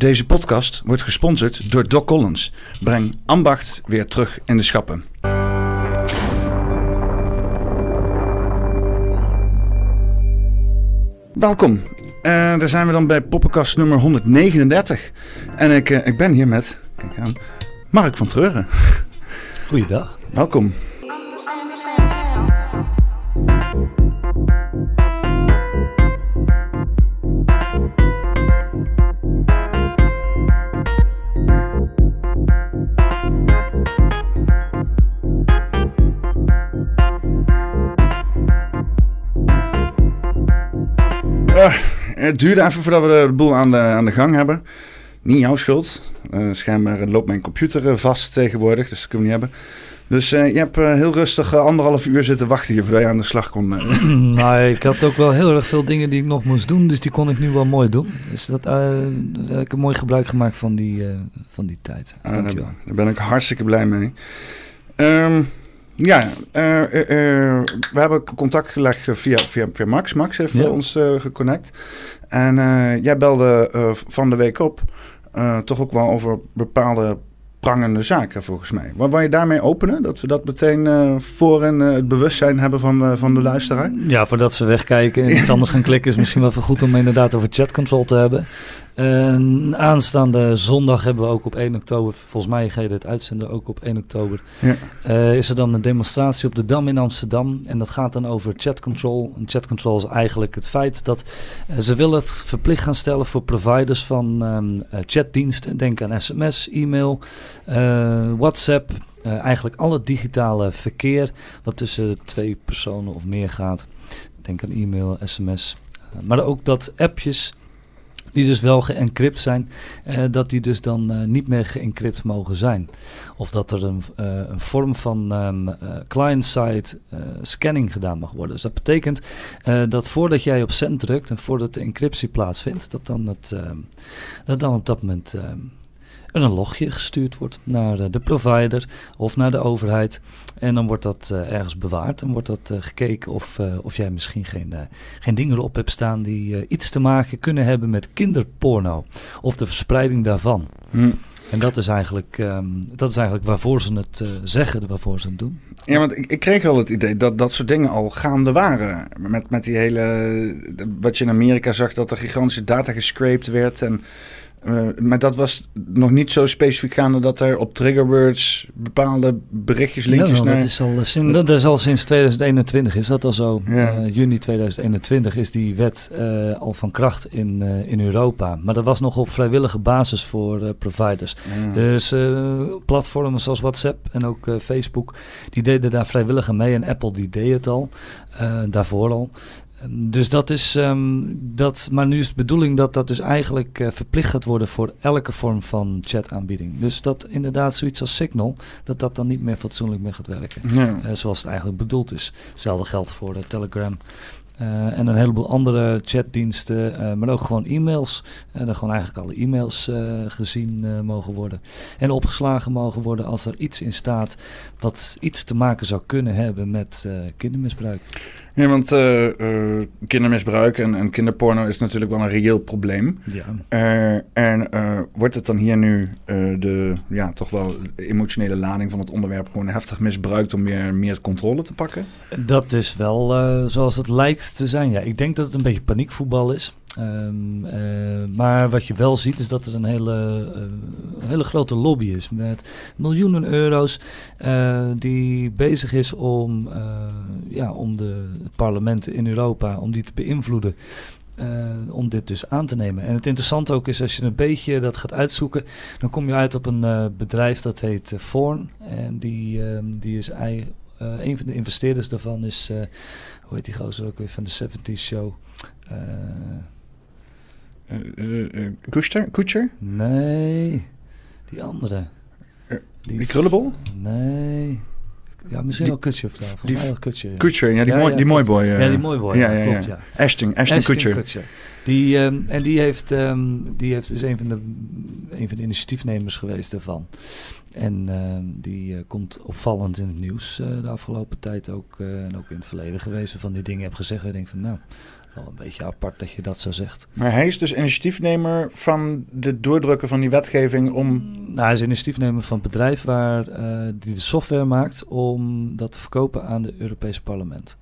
Deze podcast wordt gesponsord door Doc Collins. Breng ambacht weer terug in de schappen. Welkom. Uh, daar zijn we dan bij poppenkast nummer 139. En ik, uh, ik ben hier met, kijk aan, Mark van Treuren. Goeiedag. Welkom. Het duurde even voordat we de boel aan de, aan de gang hebben. Niet jouw schuld. Uh, schijnbaar loopt mijn computer vast tegenwoordig, dus dat kunnen we niet hebben. Dus uh, je hebt heel rustig anderhalf uur zitten wachten hier voordat je aan de slag kon. nou, ik had ook wel heel erg veel dingen die ik nog moest doen, dus die kon ik nu wel mooi doen. Dus dat heb ik een mooi gebruik gemaakt van die, van die tijd. Dus ah, daar, daar ben ik hartstikke blij mee. Um, ja, uh, uh, we hebben contact gelegd via, via, via Max. Max heeft ja. ons geconnect. En jij belde van de week op toch ook wel over bepaalde prangende zaken volgens mij. Waar wil je daarmee openen? Dat we dat meteen uh, voor en uh, het bewustzijn hebben van, uh, van de luisteraar? Ja, voordat ze wegkijken en iets anders gaan klikken... is misschien wel goed om inderdaad over chat control te hebben. aanstaande zondag hebben we ook op 1 oktober... volgens mij ga je dit uitzenden ook op 1 oktober... Ja. is er dan een demonstratie op de Dam in Amsterdam. En dat gaat dan over chat control. En chat control is eigenlijk het feit dat ze willen het verplicht gaan stellen... voor providers van um, chatdiensten. Denk aan sms, e-mail... Uh, WhatsApp, uh, eigenlijk alle digitale verkeer wat tussen twee personen of meer gaat. Denk aan e-mail, sms. Uh, maar ook dat appjes die dus wel geëncrypt zijn, dat die dus dan niet meer geëncrypt mogen zijn. Of dat er een, een vorm van um, client-side scanning gedaan mag worden. Dus dat betekent dat voordat jij op send drukt en voordat de encryptie plaatsvindt, dat dan, het, ehm, dat dan op dat moment ehm, een logje gestuurd wordt naar de provider of naar de overheid. En dan wordt dat uh, ergens bewaard en wordt dat uh, gekeken of, of jij misschien geen, geen dingen erop hebt staan die iets te maken kunnen hebben met kinderporno of de verspreiding daarvan. Hm. En dat is, eigenlijk, um, dat is eigenlijk waarvoor ze het zeggen, waarvoor ze het doen. Ja, want ik, ik, kreeg al het idee dat dat soort dingen al gaande waren. Met, met die hele. Wat je in Amerika zag, dat er gigantische data gescraped werd. En uh, maar dat was nog niet zo specifiek gaande dat er op triggerwords bepaalde berichtjes, linkjes ja, naar... Dat is, al, sinds, dat is al sinds 2021, is dat al zo. Ja. Uh, juni 2021 is die wet uh, al van kracht in, in Europa. Maar dat was nog op vrijwillige basis voor providers. Ja. Dus platformen zoals WhatsApp en ook Facebook, die deden daar vrijwillig mee. En Apple die deed het al, daarvoor al. Dus dat is, um, dat, maar nu is de bedoeling dat dat dus eigenlijk uh, verplicht gaat worden voor elke vorm van chataanbieding. Dus dat inderdaad zoiets als Signal, dat dat dan niet meer fatsoenlijk meer gaat werken. Uh, zoals het eigenlijk bedoeld is. Hetzelfde geldt voor de Telegram. Uh, en een heleboel andere chatdiensten, uh, maar ook gewoon e-mails. En uh, gewoon eigenlijk alle e-mails gezien mogen worden. En opgeslagen mogen worden als er iets in staat wat iets te maken zou kunnen hebben met kindermisbruik. Ja, want kindermisbruik en, en, kinderporno is natuurlijk wel een reëel probleem. Ja. en wordt het dan hier nu de ja, toch wel emotionele lading van het onderwerp gewoon heftig misbruikt om meer, meer controle te pakken? Dat is wel zoals het lijkt te zijn. Ja, ik denk dat het een beetje paniekvoetbal is. Um, uh, maar wat je wel ziet is dat er een hele, uh, hele grote lobby is met miljoenen euro's uh, die bezig is om, ja, om de parlementen in Europa om die te beïnvloeden. om dit dus aan te nemen. En het interessante ook is, als je een beetje dat gaat uitzoeken, dan kom je uit op een bedrijf dat heet Forn. En die, ehm, die is een van de investeerders daarvan is hoe heet die gozer ook weer van de 70s show? Kutcher? Nee, die andere. Die, die krullenbol? Nee. Ja, misschien wel Kutcher of daar. Die, wel Kutcher. Ja. Kutcher, ja, die, ja, mooi, die mooi boy. Uh, ja, die mooi boy. Ja, ja, klopt, ja. Ashton, Ashton, Ashton Kutcher. Kutcher. Die, um, en die heeft, um, die heeft dus een van de een van de initiatiefnemers geweest daarvan. En ehm, die komt opvallend in het nieuws de afgelopen tijd ook. en ook in het verleden geweest. Van die dingen heb gezegd. Ik denk van nou, wel een beetje apart dat je dat zo zegt. Maar hij is dus initiatiefnemer van de doordrukken van die wetgeving om... Nou, hij is initiatiefnemer van het bedrijf waar, die de software maakt om dat te verkopen aan het Europese parlement.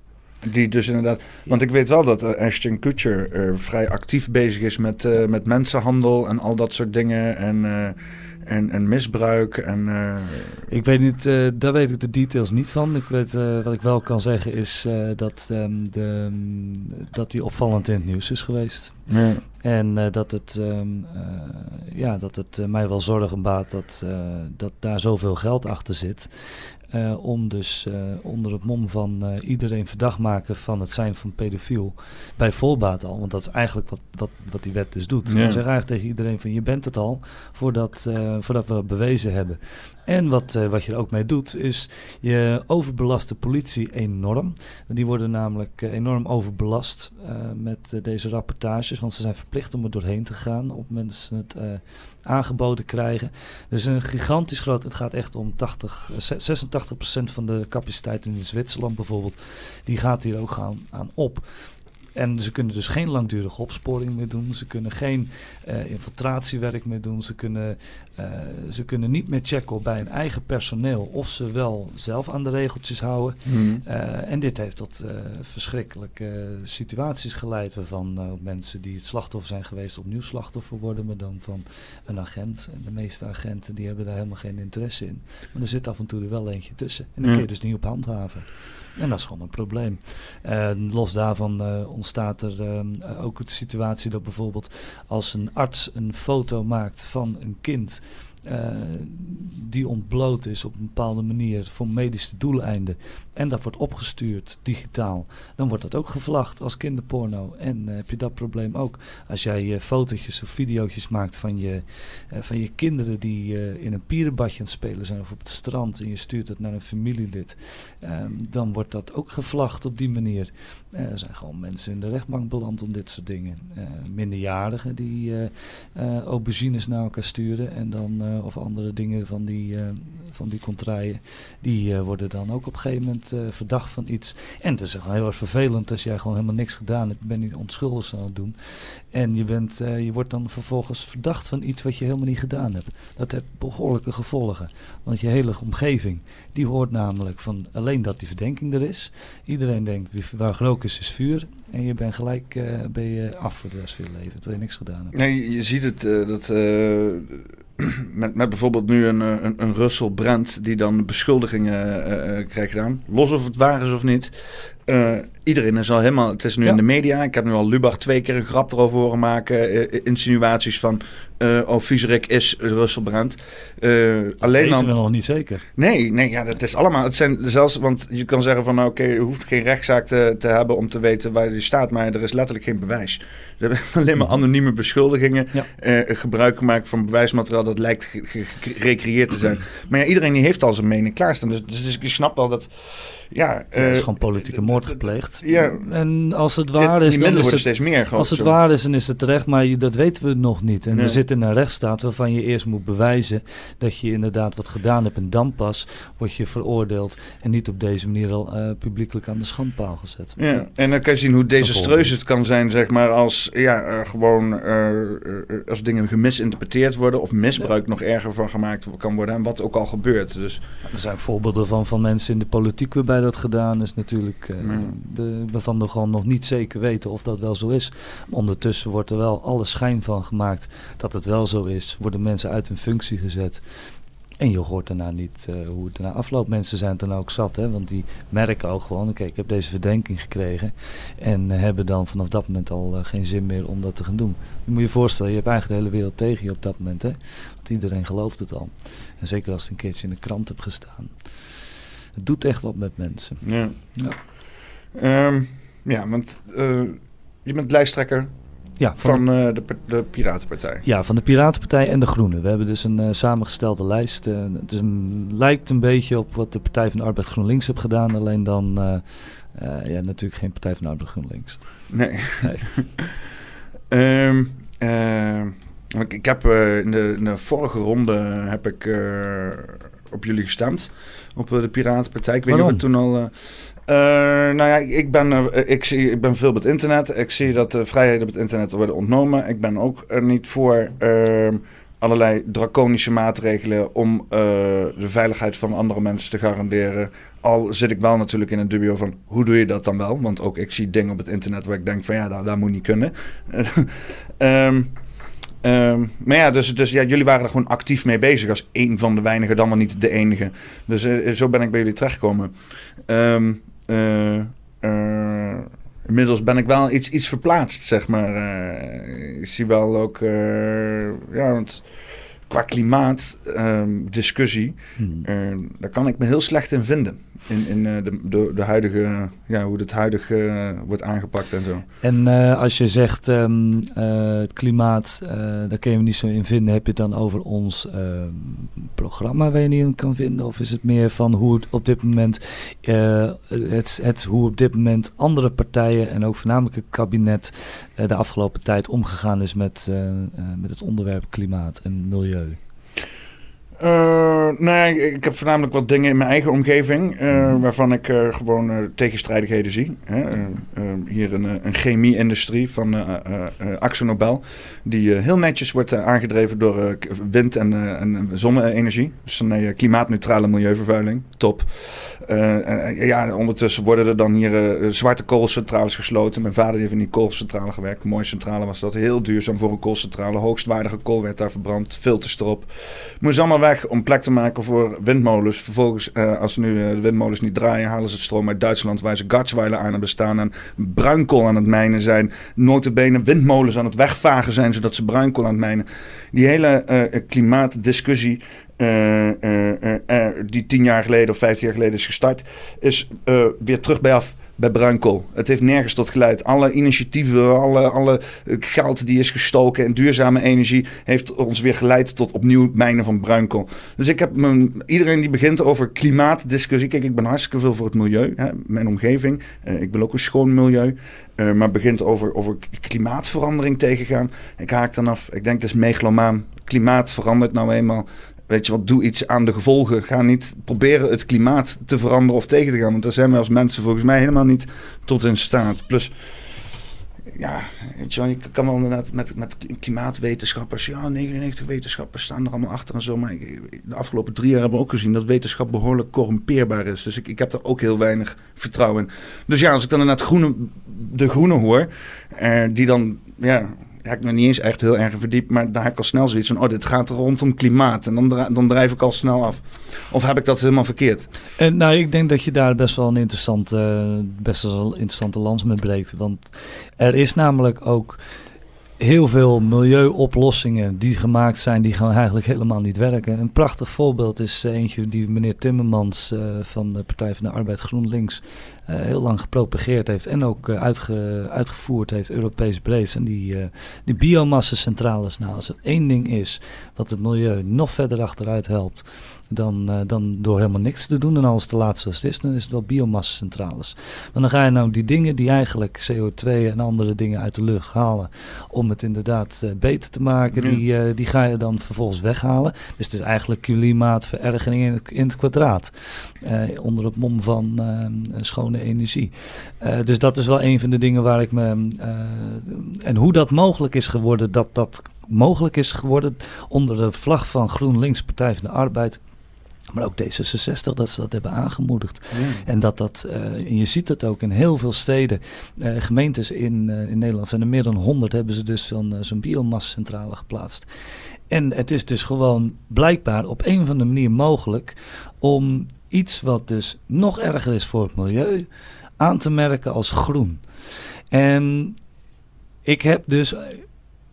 Die dus inderdaad. Want ik weet wel dat uh, Ashton Kutcher uh, vrij actief bezig is met, uh, met mensenhandel en al dat soort dingen. En, en, en misbruik. En, Ik weet niet, daar weet ik de details niet van. Ik weet, wat ik wel kan zeggen is dat, um, de, dat die opvallend in het nieuws is geweest. Ja. En dat het, um, ja, dat het mij wel zorgen baat dat, dat daar zoveel geld achter zit. Uh, om dus uh, onder het mom van uh, iedereen verdacht maken van het zijn van pedofiel. Bij voorbaat al. Want dat is eigenlijk wat, wat, wat die wet dus doet. We zeggen eigenlijk tegen iedereen van je bent het al voordat, voordat we het bewezen hebben. En wat, wat je er ook mee doet is je overbelast de politie enorm. Die worden namelijk enorm overbelast met deze rapportages. Want ze zijn verplicht om er doorheen te gaan op mensen het aangeboden krijgen. Dus een gigantisch groot, het gaat echt om 80, 86% van de capaciteit in Zwitserland bijvoorbeeld, die gaat hier ook gaan aan op. En ze kunnen dus geen langdurige opsporing meer doen. Ze kunnen geen uh, infiltratiewerk meer doen. Ze kunnen, uh, ze kunnen niet meer checken bij hun eigen personeel of ze wel zelf aan de regeltjes houden. Mm. Uh, en dit heeft tot verschrikkelijke situaties geleid waarvan mensen die het slachtoffer zijn geweest opnieuw slachtoffer worden, maar dan van een agent. En de meeste agenten die hebben daar helemaal geen interesse in. Maar er zit af en toe er wel eentje tussen. En dan kun je dus niet op handhaven. En dat is gewoon een probleem. En los daarvan uh, ontstaat er uh, ook de situatie dat bijvoorbeeld als een arts een foto maakt van een kind uh, die ontbloot is op een bepaalde manier voor medische doeleinden en dat wordt opgestuurd digitaal, dan wordt dat ook gevlacht als kinderporno. En uh, heb je dat probleem ook als jij uh, fotootjes of video's maakt van je, van je kinderen die in een pierenbadje aan het spelen zijn of op het strand en je stuurt het naar een familielid, ehm, dan wordt dat ook gevlacht op die manier. er zijn gewoon mensen in de rechtbank beland om dit soort dingen. minderjarigen die aubergines naar elkaar sturen en dan of andere dingen van die, van die contraien, die uh, worden dan ook op een gegeven moment verdacht van iets. En het is gewoon heel erg vervelend als jij gewoon helemaal niks gedaan hebt, je bent niet onschuldig aan het doen. En je, bent, je wordt dan vervolgens verdacht van iets wat je helemaal niet gedaan hebt. Dat heeft behoorlijke gevolgen. Want je hele omgeving, die hoort namelijk van alleen dat die verdenking er is. Iedereen denkt, waar rook is, is vuur. En je bent gelijk ben je af voor de rest van je leven, terwijl je niks gedaan hebt. Nee, je ziet het, dat met, met bijvoorbeeld nu een, eh, een, een Russell Brand die dan beschuldigingen uh, krijgt gedaan. Los of het waar is of niet. Uh, iedereen is al helemaal. Het is nu in de media. Ik heb nu al Lubach twee keer een grap erover horen maken. Uh, insinuaties van. Uh, oh, Vieserik is Russell Brand. alleen dat weten dan, we nog niet zeker. Nee, nee, ja, dat is allemaal. Het zijn zelfs. Want je kan zeggen van. Nou, oké, okay, je hoeft geen rechtszaak te, te, hebben om te weten waar je staat. Maar er is letterlijk geen bewijs. Ze hebben alleen maar anonieme beschuldigingen. Ja. gebruik gemaakt van bewijsmateriaal dat lijkt gerecreëerd te zijn. Maar ja, iedereen die heeft al zijn mening klaarstaan. Dus, dus, ik snap wel dat. Ja, er is gewoon politieke moord gepleegd. Ja, en als het waar is, dan is het, steeds meer. Als het waar is, dan is het terecht, maar dat weten we nog niet. En nee. we zitten in een rechtsstaat waarvan je eerst moet bewijzen dat je inderdaad wat gedaan hebt. En dan pas word je veroordeeld en niet op deze manier al uh, publiekelijk aan de schandpaal gezet. Ja, en dan kan je zien hoe desastreus het kan zijn, zeg maar, als ja, uh, gewoon uh, als dingen gemisinterpreteerd worden of misbruik ja. nog erger van gemaakt kan worden en wat ook al gebeurt. Dus. Er zijn voorbeelden van, van mensen in de politiek waarbij dat gedaan is natuurlijk uh, de, waarvan we gewoon nog niet zeker weten of dat wel zo is. Ondertussen wordt er wel alle schijn van gemaakt dat het wel zo is. Worden mensen uit hun functie gezet. En je hoort daarna niet uh, hoe het daarna afloopt. Mensen zijn dan ook zat, hè, want die merken ook gewoon: oké, ik heb deze verdenking gekregen. En uh, hebben dan vanaf dat moment al uh, geen zin meer om dat te gaan doen. Je moet je voorstellen, je hebt eigenlijk de hele wereld tegen je op dat moment. Hè? Want iedereen gelooft het al. En zeker als het een keertje in de krant hebt gestaan het doet echt wat met mensen. Ja, ja. Um, ja want uh, je bent lijsttrekker ja, van, van de, uh, de, de, Piratenpartij. Ja, van de Piratenpartij en de Groenen. We hebben dus een uh, samengestelde lijst. Uh, het is een, lijkt een beetje op wat de Partij van de Arbeid GroenLinks heeft gedaan. Alleen dan, ja, natuurlijk geen Partij van de Arbeid GroenLinks. Nee. nee. um, ik, ik heb in de, in, de, vorige ronde heb ik op jullie gestemd. Op de Piratenpartij. Ik weet niet of het toen al... Uh, nou ja, ik ben, uh, ik, zie, ik ben veel op het internet. Ik zie dat de vrijheden op het internet worden ontnomen. Ik ben ook er niet voor uh, allerlei draconische maatregelen om uh, de veiligheid van andere mensen te garanderen. Al zit ik wel natuurlijk in een dubio van hoe doe je dat dan wel? Want ook ik zie dingen op het internet waar ik denk van ja, dat, dat moet niet kunnen. um, Um, maar ja, dus, dus ja, jullie waren er gewoon actief mee bezig als een van de weinigen, dan wel niet de enige. Dus zo ben ik bij jullie terechtgekomen. Um, inmiddels ben ik wel iets, iets verplaatst, zeg maar. ik zie wel ook, ja, want qua klimaatdiscussie, um, hmm. daar kan ik me heel slecht in vinden in, in uh, de, de, de, huidige, ja, hoe het huidig uh, wordt aangepakt en zo. En uh, als je zegt um, het klimaat, daar kun je me niet zo in vinden, heb je het dan over ons ehm, programma waar je niet in kan vinden? Of is het meer van hoe het op dit moment, het, het, hoe op dit moment andere partijen en ook voornamelijk het kabinet de afgelopen tijd omgegaan is met, met het onderwerp klimaat en milieu? Uh, nee, ik heb voornamelijk wat dingen in mijn eigen omgeving uh, waarvan ik uh, gewoon tegenstrijdigheden zie. Hè. hier een, een chemie-industrie van Axo Nobel, die heel netjes wordt aangedreven door wind- en, en zonne-energie. Dus een klimaatneutrale milieuvervuiling, top. ja, ondertussen worden er dan hier zwarte koolcentrales gesloten. Mijn vader heeft in die koolcentrale gewerkt, mooie centrale was dat, heel duurzaam voor een koolcentrale. Hoogstwaardige kool werd daar verbrand, filters erop. Moest allemaal om plek te maken voor windmolens. Vervolgens, uh, als nu uh, de windmolens niet draaien, halen ze het stroom uit Duitsland, waar ze Gatsweiler aan hebben staan en bruinkool aan het mijnen zijn. Notabene windmolens aan het wegvagen zijn, zodat ze bruinkool aan het mijnen. Die hele uh, klimaatdiscussie die tien jaar geleden of vijftien jaar geleden is gestart, is weer terug bij af bij bruinkool. Het heeft nergens tot geleid. Alle initiatieven, alle, alle geld die is gestoken in duurzame energie, heeft ons weer geleid tot opnieuw mijnen van bruinkool. Dus ik heb mijn, iedereen die begint over klimaatdiscussie. Kijk, ik ben hartstikke veel voor het milieu, hè, mijn omgeving. Uh, ik wil ook een schoon milieu. Uh, maar begint over, over klimaatverandering tegengaan. Ik haak dan af. Ik denk, dat is megalomaan. Klimaat verandert nou eenmaal weet je wat, doe iets aan de gevolgen. Ga niet proberen het klimaat te veranderen of tegen te gaan. Want daar zijn we als mensen volgens mij helemaal niet tot in staat. Plus, ja, je, ik kan wel inderdaad met, met klimaatwetenschappers. Ja, 99 wetenschappers staan er allemaal achter en zo. Maar de afgelopen drie jaar hebben we ook gezien dat wetenschap behoorlijk corrumpeerbaar is. Dus ik, ik heb er ook heel weinig vertrouwen in. Dus ja, als ik dan inderdaad groene, de groene hoor, eh, die dan ja, heb ik me niet eens echt heel erg verdiept, maar daar heb ik al snel zoiets van, oh, dit gaat rondom klimaat. En dan, dan drijf ik al snel af. Of heb ik dat helemaal verkeerd? En, nou, ik denk dat je daar best wel een interessante, best wel interessante lans mee breekt. Want er is namelijk ook heel veel milieuoplossingen die gemaakt zijn, die gewoon eigenlijk helemaal niet werken. Een prachtig voorbeeld is eh, eentje die meneer Timmermans uh, van de Partij van de Arbeid GroenLinks uh, heel lang gepropageerd heeft en ook uitge, uitgevoerd heeft, Europees breed. En die, die biomassacentrales, nou als er één ding is wat het milieu nog verder achteruit helpt, dan, uh, dan door helemaal niks te doen en alles te laten zoals het is, dan is het wel biomassacentrales. Maar dan ga je nou die dingen die eigenlijk CO2 en andere dingen uit de lucht halen om het inderdaad uh, beter te maken, die, uh, die ga je dan vervolgens weghalen. Dus het is eigenlijk klimaatverergering in het, in het kwadraat, onder het mom van schone energie. dus dat is wel een van de dingen waar ik me... en hoe dat mogelijk is geworden, dat dat mogelijk is geworden onder de vlag van GroenLinks Partij van de Arbeid maar ook D66 dat ze dat hebben aangemoedigd. En dat dat, uh, en je ziet het ook in heel veel steden, uh, gemeentes in, uh, in Nederland zijn er meer dan 100, hebben ze dus van zo'n biomassacentrale geplaatst. En het is dus gewoon blijkbaar op een of andere manier mogelijk om iets wat dus nog erger is voor het milieu aan te merken als groen. En ik heb dus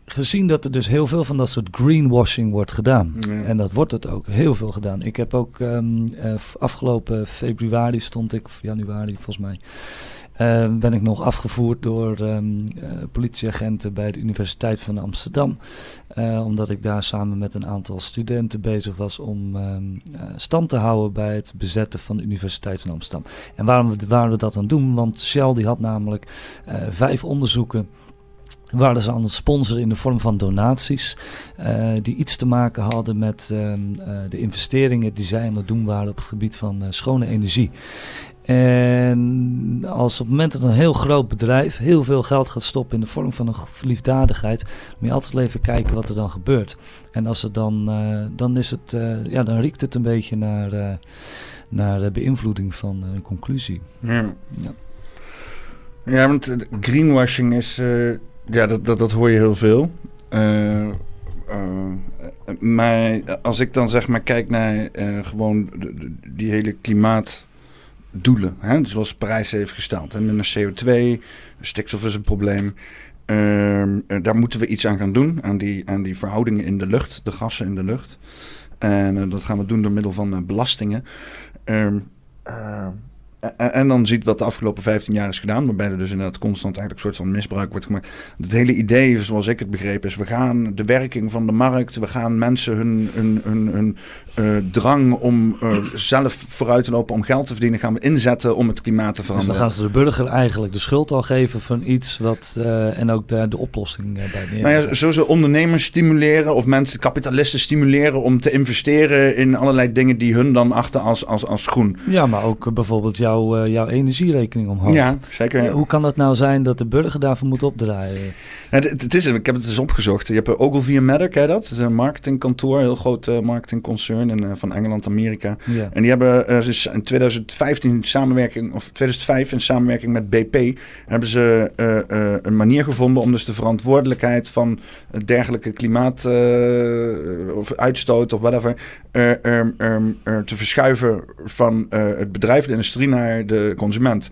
gezien dat er dus heel veel van dat soort greenwashing wordt gedaan. En dat wordt het ook heel veel gedaan. Ik heb ook um, uh, afgelopen februari stond ik, of januari volgens mij, uh, ben ik nog afgevoerd door um, uh, politieagenten bij de Universiteit van Amsterdam. Uh, omdat ik daar samen met een aantal studenten bezig was om um, stand te houden bij het bezetten van de Universiteit van Amsterdam. En waarom waren we dat aan het doen? Want Shell die had namelijk vijf onderzoeken waren ze aan het sponsoren in de vorm van donaties. Uh, die iets te maken hadden met uh, uh, de investeringen die zij aan het doen waren op het gebied van schone energie. En als op het moment dat een heel groot bedrijf heel veel geld gaat stoppen in de vorm van een liefdadigheid, moet je altijd even kijken wat er dan gebeurt. En als er dan, dan is het, ja, dan riekt het een beetje naar, naar de beïnvloeding van een conclusie. Ja. ja. Ja, want greenwashing is ja, dat, dat, dat hoor je heel veel. Uh, uh, maar als ik dan zeg maar kijk naar uh, gewoon die hele klimaatdoelen, hè, zoals Parijs heeft gesteld, hè, minder CO2, stikstof is een probleem. Ehm, daar moeten we iets aan gaan doen, aan die, aan die verhoudingen in de lucht, de gassen in de lucht. En dat gaan we doen door middel van belastingen. En dan ziet wat de afgelopen 15 jaar is gedaan, waarbij er dus inderdaad constant eigenlijk een soort van misbruik wordt gemaakt. Het hele idee, zoals ik het begreep, is we gaan de werking van de markt, we gaan mensen hun, hun, hun, hun uh, drang om uh, zelf vooruit te lopen, om geld te verdienen, gaan we inzetten om het klimaat te veranderen. Dus dan gaan ze de burger eigenlijk de schuld al geven van iets wat, uh, en ook de, de oplossing bij neer. Nou ja, zo ze ondernemers stimuleren of mensen, kapitalisten stimuleren om te investeren in allerlei dingen die hun dan achter als, als, als groen. Ja, maar ook bijvoorbeeld jouw, jouw energierekening omhoog. Ja, zeker. hoe kan dat nou zijn dat de burger daarvoor moet opdraaien? Het, het, is, ik heb het eens opgezocht. Je hebt Ogilvy Matter, ken je dat? Het is een marketingkantoor, een heel groot marketingconcern in, uh, van Engeland, Amerika. Ja. En die hebben uh, dus in 2015 samenwerking, of 2005 in samenwerking met BP, hebben ze uh, een manier gevonden om dus de verantwoordelijkheid van dergelijke klimaat of uitstoot of whatever um, um, te verschuiven van het bedrijf, de industrie naar de consument.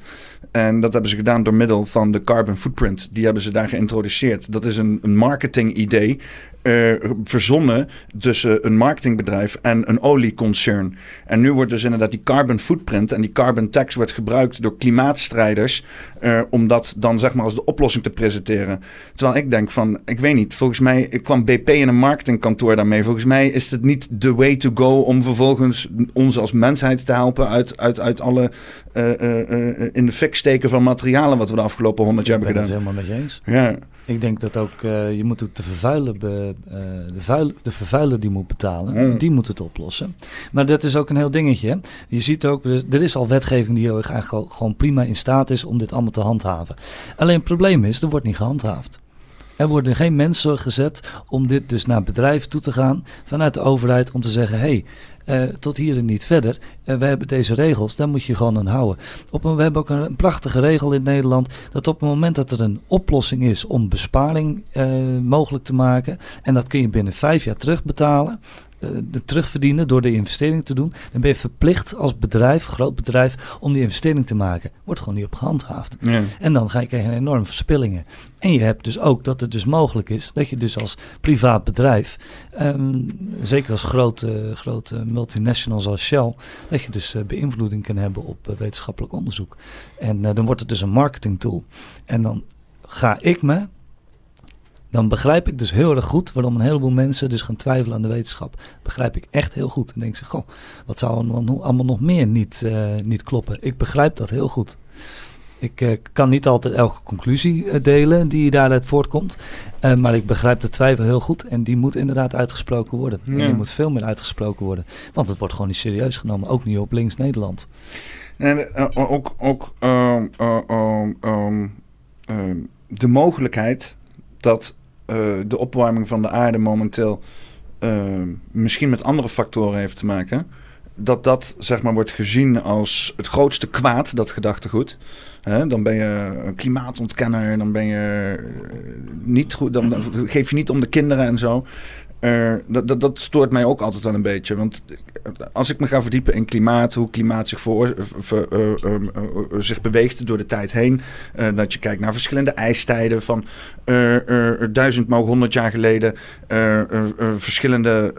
En dat hebben ze gedaan door middel van de carbon footprint. Die hebben ze daar geïntroduceerd. Dat is een, een marketing idee uh, verzonnen tussen een marketingbedrijf en een olieconcern. En nu wordt dus inderdaad die carbon footprint en die carbon tax wordt gebruikt door klimaatstrijders uh, om dat dan zeg maar als de oplossing te presenteren. Terwijl ik denk van, ik weet niet, volgens mij kwam BP in een marketingkantoor daarmee. Volgens mij is het niet the way to go om vervolgens ons als mensheid te helpen uit, uit, uit alle uh, in de fik steken van materialen wat we de afgelopen honderd jaar hebben gedaan. Ik ben het helemaal met je eens. Ja. Ik denk dat ook, je moet vervuiler, be, uh, de, vuil, de vervuiler die moet betalen, mm. die moet het oplossen. Maar dat is ook een heel dingetje. Je ziet ook, er is al wetgeving die heel erg eigenlijk gewoon prima in staat is om dit allemaal te handhaven. Alleen het probleem is, er wordt niet gehandhaafd. Er worden geen mensen gezet om dit dus naar bedrijven toe te gaan vanuit de overheid om te zeggen: hé, hey, uh, tot hier en niet verder. Uh, we hebben deze regels, daar moet je gewoon aan houden. Op een, we hebben ook een, prachtige regel in Nederland dat op het moment dat er een oplossing is om besparing uh, mogelijk te maken, en dat kun je binnen vijf jaar terugbetalen, eh, de terugverdienen door de investering te doen, dan ben je verplicht als bedrijf, groot bedrijf, om die investering te maken. Wordt gewoon niet op gehandhaafd. Ja. En dan ga je krijgen enorme verspillingen. En je hebt dus ook dat het dus mogelijk is dat je dus als privaat bedrijf, um, zeker als grote, grote multinationals als Shell, dat je dus uh, beïnvloeding kan hebben op uh, wetenschappelijk onderzoek. En uh, dan wordt het dus een marketing tool. En dan ga ik me dan begrijp ik dus heel erg goed waarom een heleboel mensen dus gaan twijfelen aan de wetenschap. Begrijp ik echt heel goed. En denk ze, goh, wat zou allemaal nog meer niet, uh, niet kloppen? Ik begrijp dat heel goed. Ik uh, kan niet altijd elke conclusie uh, delen die daaruit voortkomt. maar ik begrijp de twijfel heel goed. En die moet inderdaad uitgesproken worden. Ja. En die moet veel meer uitgesproken worden. Want het wordt gewoon niet serieus genomen. Ook niet op links Nederland. En ook, ook um, um, de mogelijkheid dat de opwarming van de aarde momenteel uh, misschien met andere factoren heeft te maken. Dat dat zeg maar wordt gezien als het grootste kwaad, dat gedachtegoed. Dan ben je een klimaatontkenner, dan ben je niet goed, dan geef je niet om de kinderen en zo. Dat, dat, dat, stoort mij ook altijd wel een beetje. Want als ik me ga verdiepen in klimaat, hoe klimaat zich, voor, ver, uh, uh, zich beweegt door de tijd heen. dat je kijkt naar verschillende ijstijden van duizend, maar honderd jaar geleden. verschillende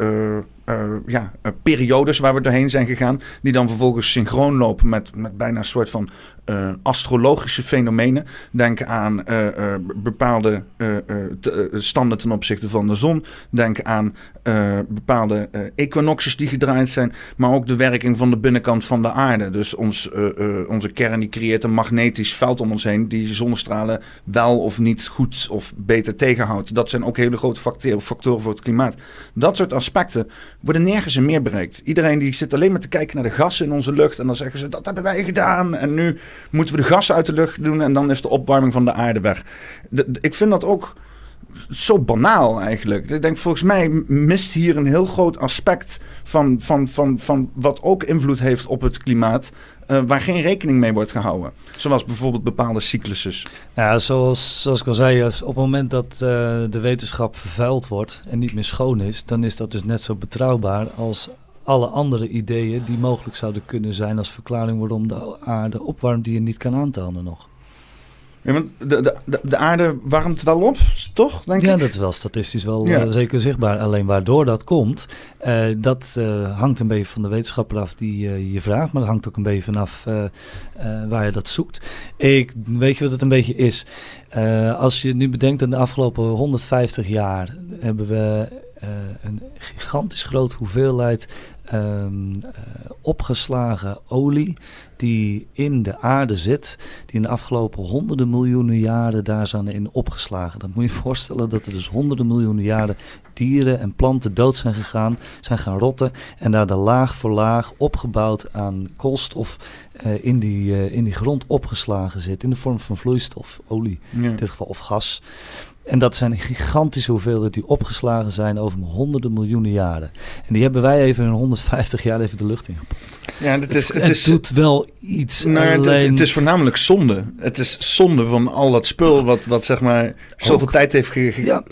ja, periodes waar we doorheen zijn gegaan, die dan vervolgens synchroon lopen met, met bijna een soort van astrologische fenomenen. Denk aan bepaalde standen ten opzichte van de zon. Denk aan bepaalde equinoxes die gedraaid zijn, maar ook de werking van de binnenkant van de aarde. Dus ons, onze kern die creëert een magnetisch veld om ons heen die zonnestralen wel of niet goed of beter tegenhoudt. Dat zijn ook hele grote factoren voor het klimaat. Dat soort aspecten worden nergens in meer bereikt. Iedereen die zit alleen maar te kijken naar de gassen in onze lucht en dan zeggen ze dat hebben wij gedaan en nu moeten we de gassen uit de lucht doen en dan is de opwarming van de aarde weg. ik vind dat ook zo banaal eigenlijk. Ik denk, volgens mij mist hier een heel groot aspect van, van, van, van wat ook invloed heeft op het klimaat. Uh, waar geen rekening mee wordt gehouden. Zoals bijvoorbeeld bepaalde cyclussen. Ja, zoals, zoals ik al zei, op het moment dat uh, de wetenschap vervuild wordt en niet meer schoon is, dan is dat dus net zo betrouwbaar als alle andere ideeën die mogelijk zouden kunnen zijn als verklaring waarom de aarde opwarmt die je niet kan aantonen nog. Ja, want de, de, de aarde warmt wel op, toch? Denk ja, dat is wel statistisch wel eh, zeker zichtbaar. Alleen waardoor dat komt, uh, dat uh, hangt een beetje van de wetenschapper af die je vraagt. Maar dat hangt ook een beetje vanaf waar je dat zoekt. Ik weet je wat het een beetje is. als je nu bedenkt aan de afgelopen 150 jaar hebben we een gigantisch grote hoeveelheid um, opgeslagen olie die in de aarde zit, die in de afgelopen honderden miljoenen jaren daar zijn in opgeslagen. Dan moet je je voorstellen dat er dus honderden miljoenen jaren dieren en planten dood zijn gegaan, zijn gaan rotten en daar de laag voor laag opgebouwd aan koolstof uh, in, die, uh, in die grond opgeslagen zit in de vorm van vloeistof, olie in dit geval of gas. En dat zijn gigantische hoeveelheden die opgeslagen zijn over honderden miljoenen jaren. En die hebben wij even in 150 jaar even de lucht ingepompt. Ja, het, is, het, is, doet wel iets. Nou, het, het, is voornamelijk zonde. Het is zonde van al dat spul wat, wat zeg maar zoveel tijd heeft gegeven. Ja.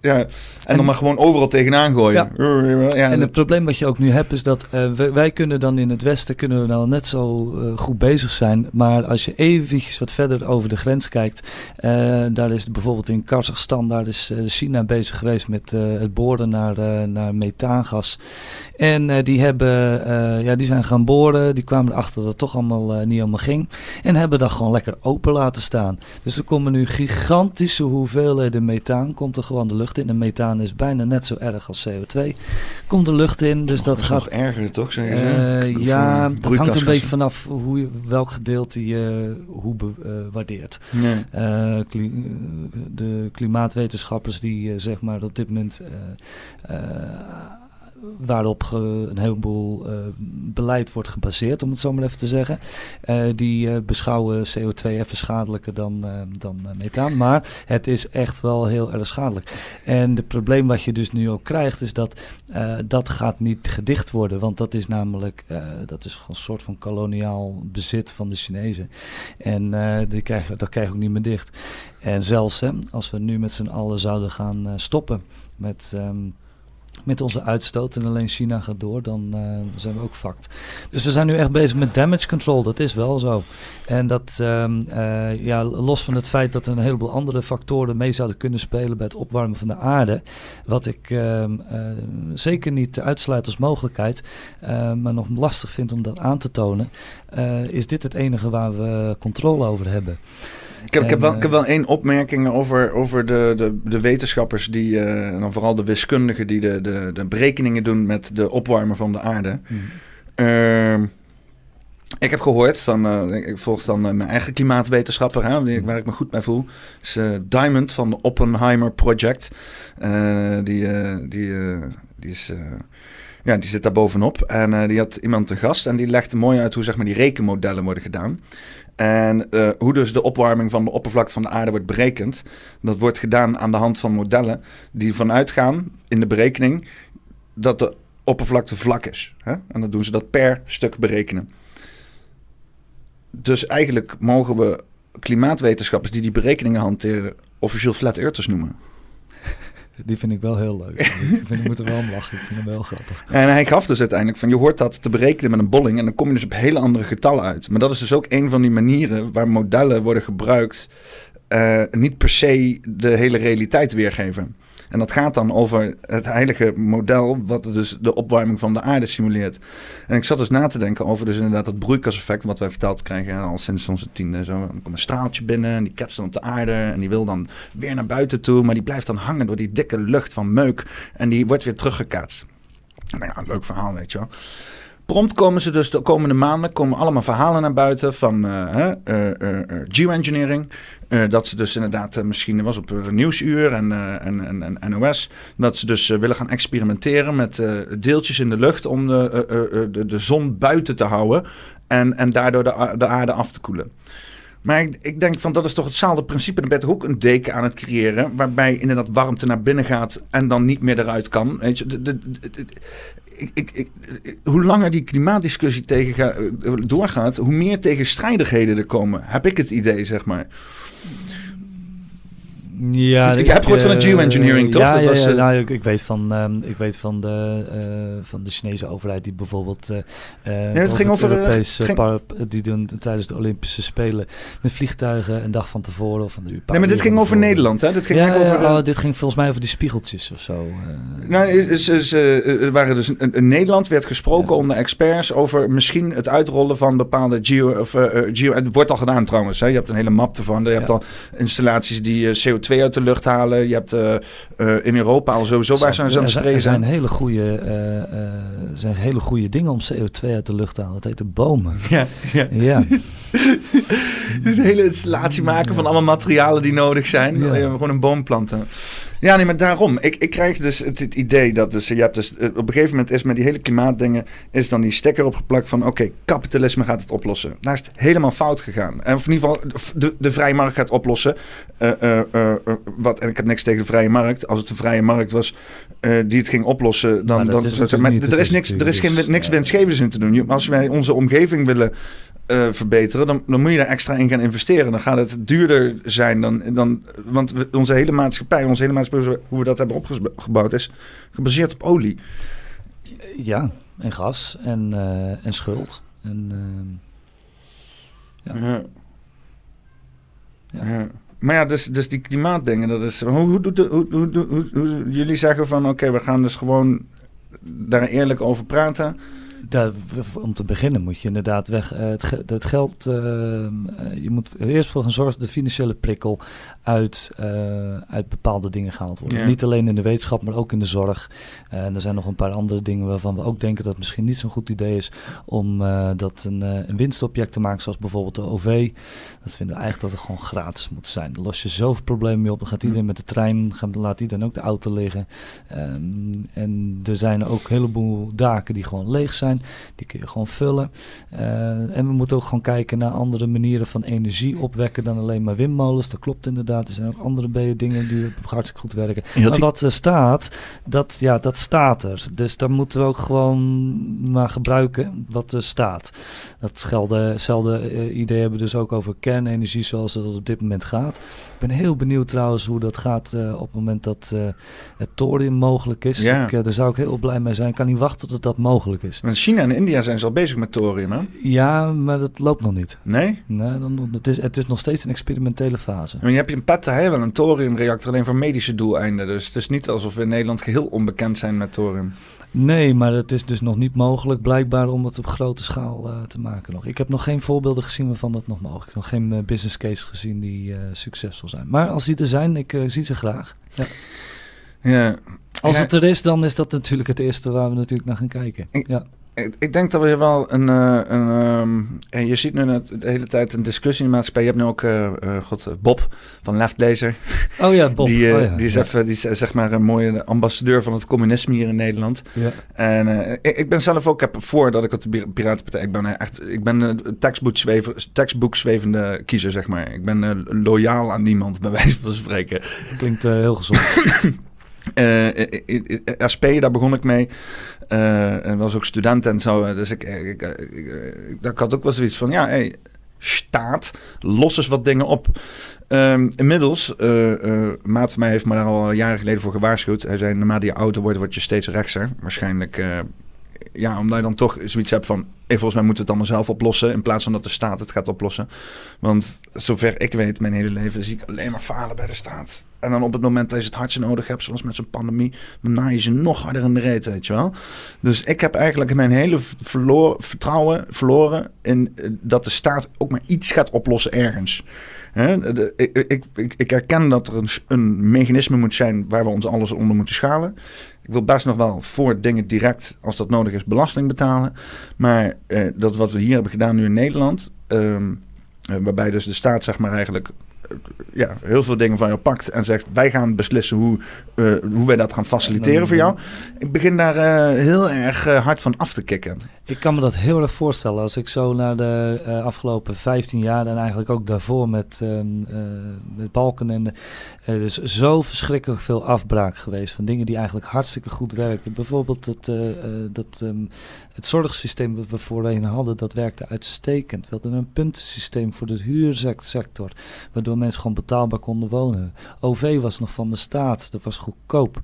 ja. En, dan maar gewoon overal tegenaan gooien. Ja. en het probleem wat je ook nu hebt is dat uh, wij, kunnen dan in het Westen kunnen we nou net zo uh, goed bezig zijn. Maar als je eventjes wat verder over de grens kijkt, uh, daar is bijvoorbeeld in Kazachstan, daar is China bezig geweest met het boren naar, naar methaangas. En die hebben, ja, die zijn gaan boren. Die kwamen erachter dat het toch allemaal niet helemaal ging. En hebben dat gewoon lekker open laten staan. Dus er komen nu gigantische hoeveelheden methaan, komt er gewoon de lucht in. En methaan is bijna net zo erg als CO2. Komt de lucht in, dus dat, gaat... erger, toch? Zeg uh, ja, dat hangt een beetje vanaf hoe je, welk gedeelte je hoe. Uh, waardeert. Uh, kli de klimaatwetenschappers die zeg maar op dit moment waarop een heleboel uh, beleid wordt gebaseerd, om het zo maar even te zeggen. Uh, die uh, beschouwen CO2 even schadelijker dan, dan methaan. Maar het is echt wel heel erg schadelijk. En het probleem wat je dus nu ook krijgt, is dat dat gaat niet gedicht worden. Want dat is namelijk dat is een soort van koloniaal bezit van de Chinezen. En die dat krijg je ook niet meer dicht. En zelfs hè, als we nu met z'n allen zouden gaan stoppen met. Um, met onze uitstoot en alleen China gaat door, dan uh, zijn we ook fucked. Dus we zijn nu echt bezig met damage control, dat is wel zo. En dat, um, uh, ja, los van het feit dat er een heleboel andere factoren mee zouden kunnen spelen bij het opwarmen van de aarde, wat ik uh, zeker niet uitsluit als mogelijkheid, maar nog lastig vind om dat aan te tonen, is dit het enige waar we controle over hebben. Ik heb, ik, heb wel, ik heb wel één opmerking over, over de, de, de wetenschappers, die, uh, en dan vooral de wiskundigen die de, de, de berekeningen doen met de opwarmen van de aarde. Mm. Uh, ik heb gehoord van, uh, ik volg dan uh, mijn eigen klimaatwetenschapper, hè, waar ik me goed bij voel. is Diamond van de Oppenheimer Project. die, die, die, is, ja, die zit daar bovenop. En die had iemand te gast en die legde mooi uit hoe zeg maar, die rekenmodellen worden gedaan. En uh, hoe dus de opwarming van de oppervlakte van de aarde wordt berekend, dat wordt gedaan aan de hand van modellen die vanuit gaan in de berekening dat de oppervlakte vlak is. Hè? En dan doen ze dat per stuk berekenen. Dus eigenlijk mogen we klimaatwetenschappers die die berekeningen hanteren officieel flat earthers noemen. Die vind ik wel heel leuk. ik, vind, ik moet er wel om lachen. Ik vind hem wel grappig. En hij gaf dus uiteindelijk van... je hoort dat te berekenen met een bolling... en dan kom je dus op hele andere getallen uit. Maar dat is dus ook een van die manieren... waar modellen worden gebruikt... niet per se de hele realiteit weergeven. En dat gaat dan over het heilige model, wat dus de opwarming van de aarde simuleert. En ik zat dus na te denken over dus inderdaad dat broeikaseffect, wat wij verteld krijgen al sinds onze tiende. Zo. Dan komt een straaltje binnen en die ketst dan op de aarde en die wil dan weer naar buiten toe, maar die blijft dan hangen door die dikke lucht van meuk en die wordt weer teruggekaatst. Nou ja, leuk verhaal, weet je wel. Prompt komen ze dus de komende maanden komen allemaal verhalen naar buiten van uh, uh, uh, geoengineering. dat ze dus inderdaad, misschien was op Nieuwsuur en, en, en, en, NOS, dat ze dus willen gaan experimenteren met deeltjes in de lucht om de, de, de zon buiten te houden en, en daardoor de, de aarde af te koelen. Maar ik, ik, denk van dat is toch hetzelfde principe. Dan ben je ook een deken aan het creëren. Waarbij inderdaad warmte naar binnen gaat en dan niet meer eruit kan. Weet je, de, ik, ik, ik, hoe langer die klimaatdiscussie tegen eh, doorgaat, hoe meer tegenstrijdigheden er komen. Heb ik het idee, zeg maar. Ja, ik, heb gehoord van de eh, geoengineering, toch? Ja, dat was, ja, eh, nou, ik, ik, weet van, um, ik weet van de, uh, van de Chinese overheid die bijvoorbeeld uh, het ging over Europees ging... Parp, die doen tijdens de Olympische Spelen met vliegtuigen een dag van tevoren of van de uur. Nee, maar dit ging over Nederland, hè? Dit ging ja, over, oh, dit ging volgens mij over die spiegeltjes of zo. nou, is, is, waren dus in, Nederland werd gesproken onder experts over misschien het uitrollen van bepaalde geo of geo. Het wordt al gedaan trouwens. Hè? Je hebt een hele map ervan. Je hebt al installaties die CO2 uit de lucht halen. Je hebt uh, uh, in Europa al sowieso waar ze aan het spreken. Er zijn hele goede, uh, zijn hele goede dingen om CO2 uit de lucht te halen. Dat heet de bomen. Ja, ja. ja. dus een hele installatie maken van allemaal materialen die nodig zijn. Ja. Gewoon een boom planten. Ja, nee, maar daarom. Ik, ik krijg dus het, idee dat dus, je hebt dus, op een gegeven moment is met die hele klimaatdingen, is dan die stekker opgeplakt van oké, kapitalisme gaat het oplossen. Daar is het helemaal fout gegaan. En of in ieder geval, de, de vrije markt gaat oplossen. Uh, uh, uh, wat, en ik heb niks tegen de vrije markt. Als het een vrije markt was die het ging oplossen, dan... dan is maar, er is niks, er is geen, niks winstgevends in te doen. Als wij onze omgeving willen uh, verbeteren, dan, dan moet je daar extra in gaan investeren. Dan gaat het duurder zijn dan. dan want onze hele maatschappij, onze hele maatschappij, hoe we dat hebben opgebouwd, is gebaseerd op olie. Ja, en gas en, uh, en schuld. En, uh, ja. Ja. ja. Maar ja, dus, dus die klimaatdingen, dat is. Hoe, hoe, hoe, hoe, hoe, hoe jullie zeggen van oké, okay, we gaan dus gewoon daar eerlijk over praten om te beginnen moet je inderdaad weg. Uh, het, het, geld, uh, je moet eerst voor gaan zorgen dat de financiële prikkel uit, uit bepaalde dingen gehaald wordt. Niet alleen in de wetenschap, maar ook in de zorg. en er zijn nog een paar andere dingen waarvan we ook denken dat het misschien niet zo'n goed idee is om dat een, een, winstobject te maken, zoals bijvoorbeeld de OV. Dat vinden we eigenlijk dat het gewoon gratis moet zijn. Dan los je zoveel problemen mee op. Dan gaat iedereen met de trein, dan laat iedereen ook de auto liggen. Um, en er zijn ook een heleboel daken die gewoon leeg zijn. Die kun je gewoon vullen. Uh, en we moeten ook gewoon kijken naar andere manieren van energie opwekken dan alleen maar windmolens. Dat klopt inderdaad. Er zijn ook andere dingen die hartstikke goed werken. Maar wat er staat, dat, ja, dat staat er. Dus daar moeten we ook gewoon maar gebruiken wat er staat. Datzelfde uh, idee hebben we dus ook over kernenergie zoals het op dit moment gaat. Ik ben heel benieuwd trouwens hoe dat gaat uh, op het moment dat het thorium mogelijk is. Ja. Ik, daar zou ik heel blij mee zijn. Ik kan niet wachten tot dat mogelijk is. China en India zijn ze al bezig met thorium, hè? Ja, maar dat loopt nog niet. Nee? Nee, dan, het, is, het is nog steeds een experimentele fase. Maar je hebt in Pattaya wel een thoriumreactor alleen voor medische doeleinden. Dus het is niet alsof we in Nederland geheel onbekend zijn met thorium. Nee, maar het is dus nog niet mogelijk blijkbaar om het op grote schaal uh, te maken nog. Ik heb nog geen voorbeelden gezien waarvan dat nog mogelijk is. Nog geen uh, business case gezien die uh, succesvol zijn. Maar als die er zijn, ik zie ze graag. Ja. ja. Als het er is, dan is dat natuurlijk het eerste waar we natuurlijk naar gaan kijken. Ja ik, ik, denk dat we wel een. Uh, een um, en je ziet nu de hele tijd een discussie in de maatschappij. Je hebt nu ook uh, uh, God, Bob van Leftlezer. Oh ja, Bob. Die, oh ja, die is, even, die is zeg maar een mooie ambassadeur van het communisme hier in Nederland. Ja. En ik, ik, ben zelf ook, heb voordat ik op de Piratenpartij. Ik ben echt. Ik ben een tekstboek zwevende kiezer, zeg maar. Ik ben loyaal aan niemand, bij wijze van spreken. Klinkt heel gezond. Uh, SP, daar begon ik mee. Uh, en was ook student en zo. Dus ik, ik, had ook wel zoiets van: ja, hey, staat, los eens wat dingen op. Um, inmiddels, maat van mij heeft me daar al jaren geleden voor gewaarschuwd. Hij zei: naarmate je ouder wordt, word je steeds rechtser. Waarschijnlijk ja, omdat je dan toch zoiets hebt van... Hey, volgens mij moeten we het allemaal zelf oplossen... in plaats van dat de staat het gaat oplossen. Want zover ik weet, mijn hele leven zie ik alleen maar falen bij de staat. En dan op het moment dat je het hardje nodig hebt, zoals met zo'n pandemie... dan naai je ze nog harder in de reet, weet je wel. Dus ik heb eigenlijk mijn hele vertrouwen verloren... in eh, dat de staat ook maar iets gaat oplossen ergens. Ik, ik, ik, ik, herken dat er een, een mechanisme moet zijn... waar we ons alles onder moeten schalen... Ik wil best nog wel voor dingen direct, als dat nodig is, belasting betalen. Maar eh, dat wat we hier hebben gedaan nu in Nederland, ehm, eh, waarbij dus de staat zeg maar eigenlijk ja, heel veel dingen van jou pakt en zegt: wij gaan beslissen hoe, uh, hoe wij dat gaan faciliteren voor jou. Ik begin daar uh, heel erg uh, hard van af te kicken. Ik kan me dat heel erg voorstellen als ik zo naar de afgelopen 15 jaar en eigenlijk ook daarvoor met, um, met Balken en er is zo verschrikkelijk veel afbraak geweest van dingen die eigenlijk hartstikke goed werkten. Bijvoorbeeld het, dat, um, het zorgsysteem dat we voorheen hadden, dat werkte uitstekend. We hadden een puntensysteem voor de huursector, waardoor mensen gewoon betaalbaar konden wonen. OV was nog van de staat, dat was goedkoop.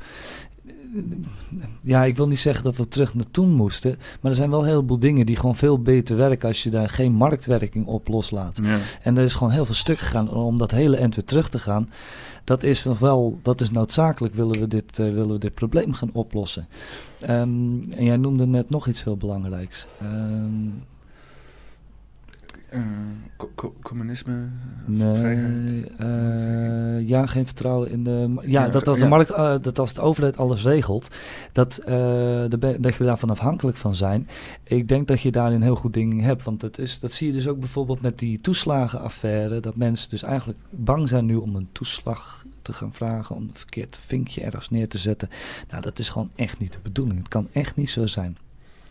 Ja, ik wil niet zeggen dat we terug naar toen moesten, maar er zijn wel een heleboel dingen die gewoon veel beter werken als je daar geen marktwerking op loslaat. Ja. En er is gewoon heel veel stuk gegaan om dat hele end weer terug te gaan. Dat is nog wel, dat is noodzakelijk, willen we dit, uh, willen we dit probleem gaan oplossen. Um, en jij noemde net nog iets heel belangrijks. Um, uh, communisme? Nee, uh, ja, geen vertrouwen in de. Ja, dat als de markt, uh, dat als de overheid alles regelt, dat, de, dat je daarvan afhankelijk van zijn. Ik denk dat je daar een heel goed ding hebt. Want dat, is, dat zie je dus ook bijvoorbeeld met die toeslagenaffaire. Dat mensen dus eigenlijk bang zijn nu om een toeslag te gaan vragen. Om een verkeerd vinkje ergens neer te zetten. Nou, dat is gewoon echt niet de bedoeling. Het kan echt niet zo zijn.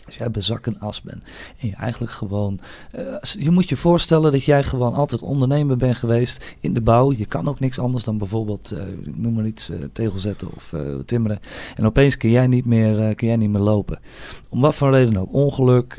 Als jij bezak en as bent en je eigenlijk gewoon... Uh, je moet je voorstellen dat jij gewoon altijd ondernemer bent geweest in de bouw. Je kan ook niks anders dan bijvoorbeeld, uh, noem maar iets, uh, tegel zetten of timmeren. En opeens kun jij niet meer, kun jij niet meer lopen. Om wat voor reden ook. Ongeluk,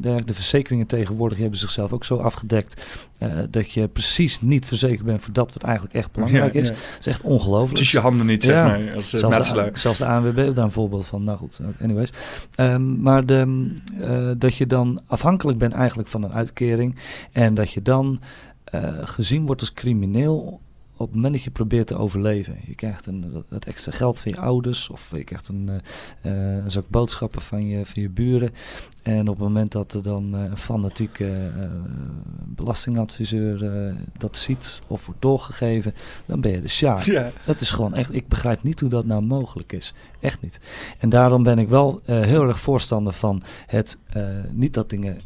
de, verzekeringen tegenwoordig hebben zichzelf ook zo afgedekt... dat je precies niet verzekerd bent voor dat wat eigenlijk echt belangrijk is. Dat is echt ongelooflijk. Dus je handen niet, zeg maar, als zelfs de, zelfs de ANWB daar een voorbeeld van. Nou goed, anyways. Um, maar de, uh, dat je dan afhankelijk bent eigenlijk van een uitkering en dat je dan uh, gezien wordt als crimineel op het moment dat je probeert te overleven. Je krijgt een, wat extra geld van je ouders of je krijgt een, uh, een zak boodschappen van je, van je buren. En op het moment dat er dan uh, een fanatieke uh, belastingadviseur dat ziet of wordt doorgegeven, dan ben je de sjaak. Ja. Dat is gewoon echt, ik begrijp niet hoe dat nou mogelijk is. Echt niet. En daarom ben ik wel heel erg voorstander van het, niet dat dingen,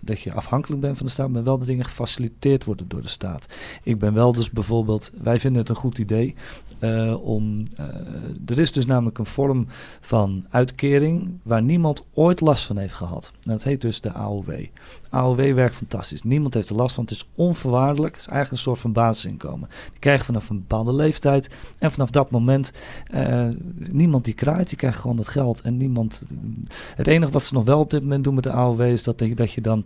dat je afhankelijk bent van de staat, maar wel dat dingen gefaciliteerd worden door de staat. Ik ben wel dus bijvoorbeeld wij vinden het een goed idee uh, om. Uh, er is dus namelijk een vorm van uitkering waar niemand ooit last van heeft gehad. En dat heet dus de AOW. AOW werkt fantastisch. Niemand heeft er last van. Het is onvoorwaardelijk. Het is eigenlijk een soort van basisinkomen. Die krijgen vanaf een bepaalde leeftijd. En vanaf dat moment, uh, niemand die kraait, die krijgt gewoon dat geld. En niemand. Het enige wat ze nog wel op dit moment doen met de AOW is dat, dat je dan,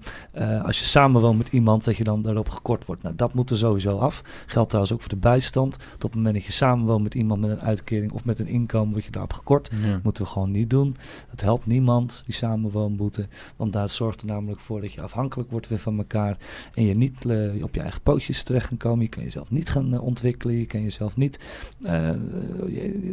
als je samenwoont met iemand, dat je dan daarop gekort wordt. Nou, dat moet er sowieso af. Geldt trouwens ook voor de bijstand. Tot op het moment dat je samenwoont met iemand met een uitkering of met een inkomen, word je daarop gekort. Moeten we gewoon niet doen. Dat helpt niemand, die samenwoonboete. Want daar zorgt er namelijk voor dat je afhankelijk wordt weer van elkaar. En je niet uh, op je eigen pootjes terecht kan komen. Je kan jezelf niet gaan uh, ontwikkelen. Je kan jezelf niet uh,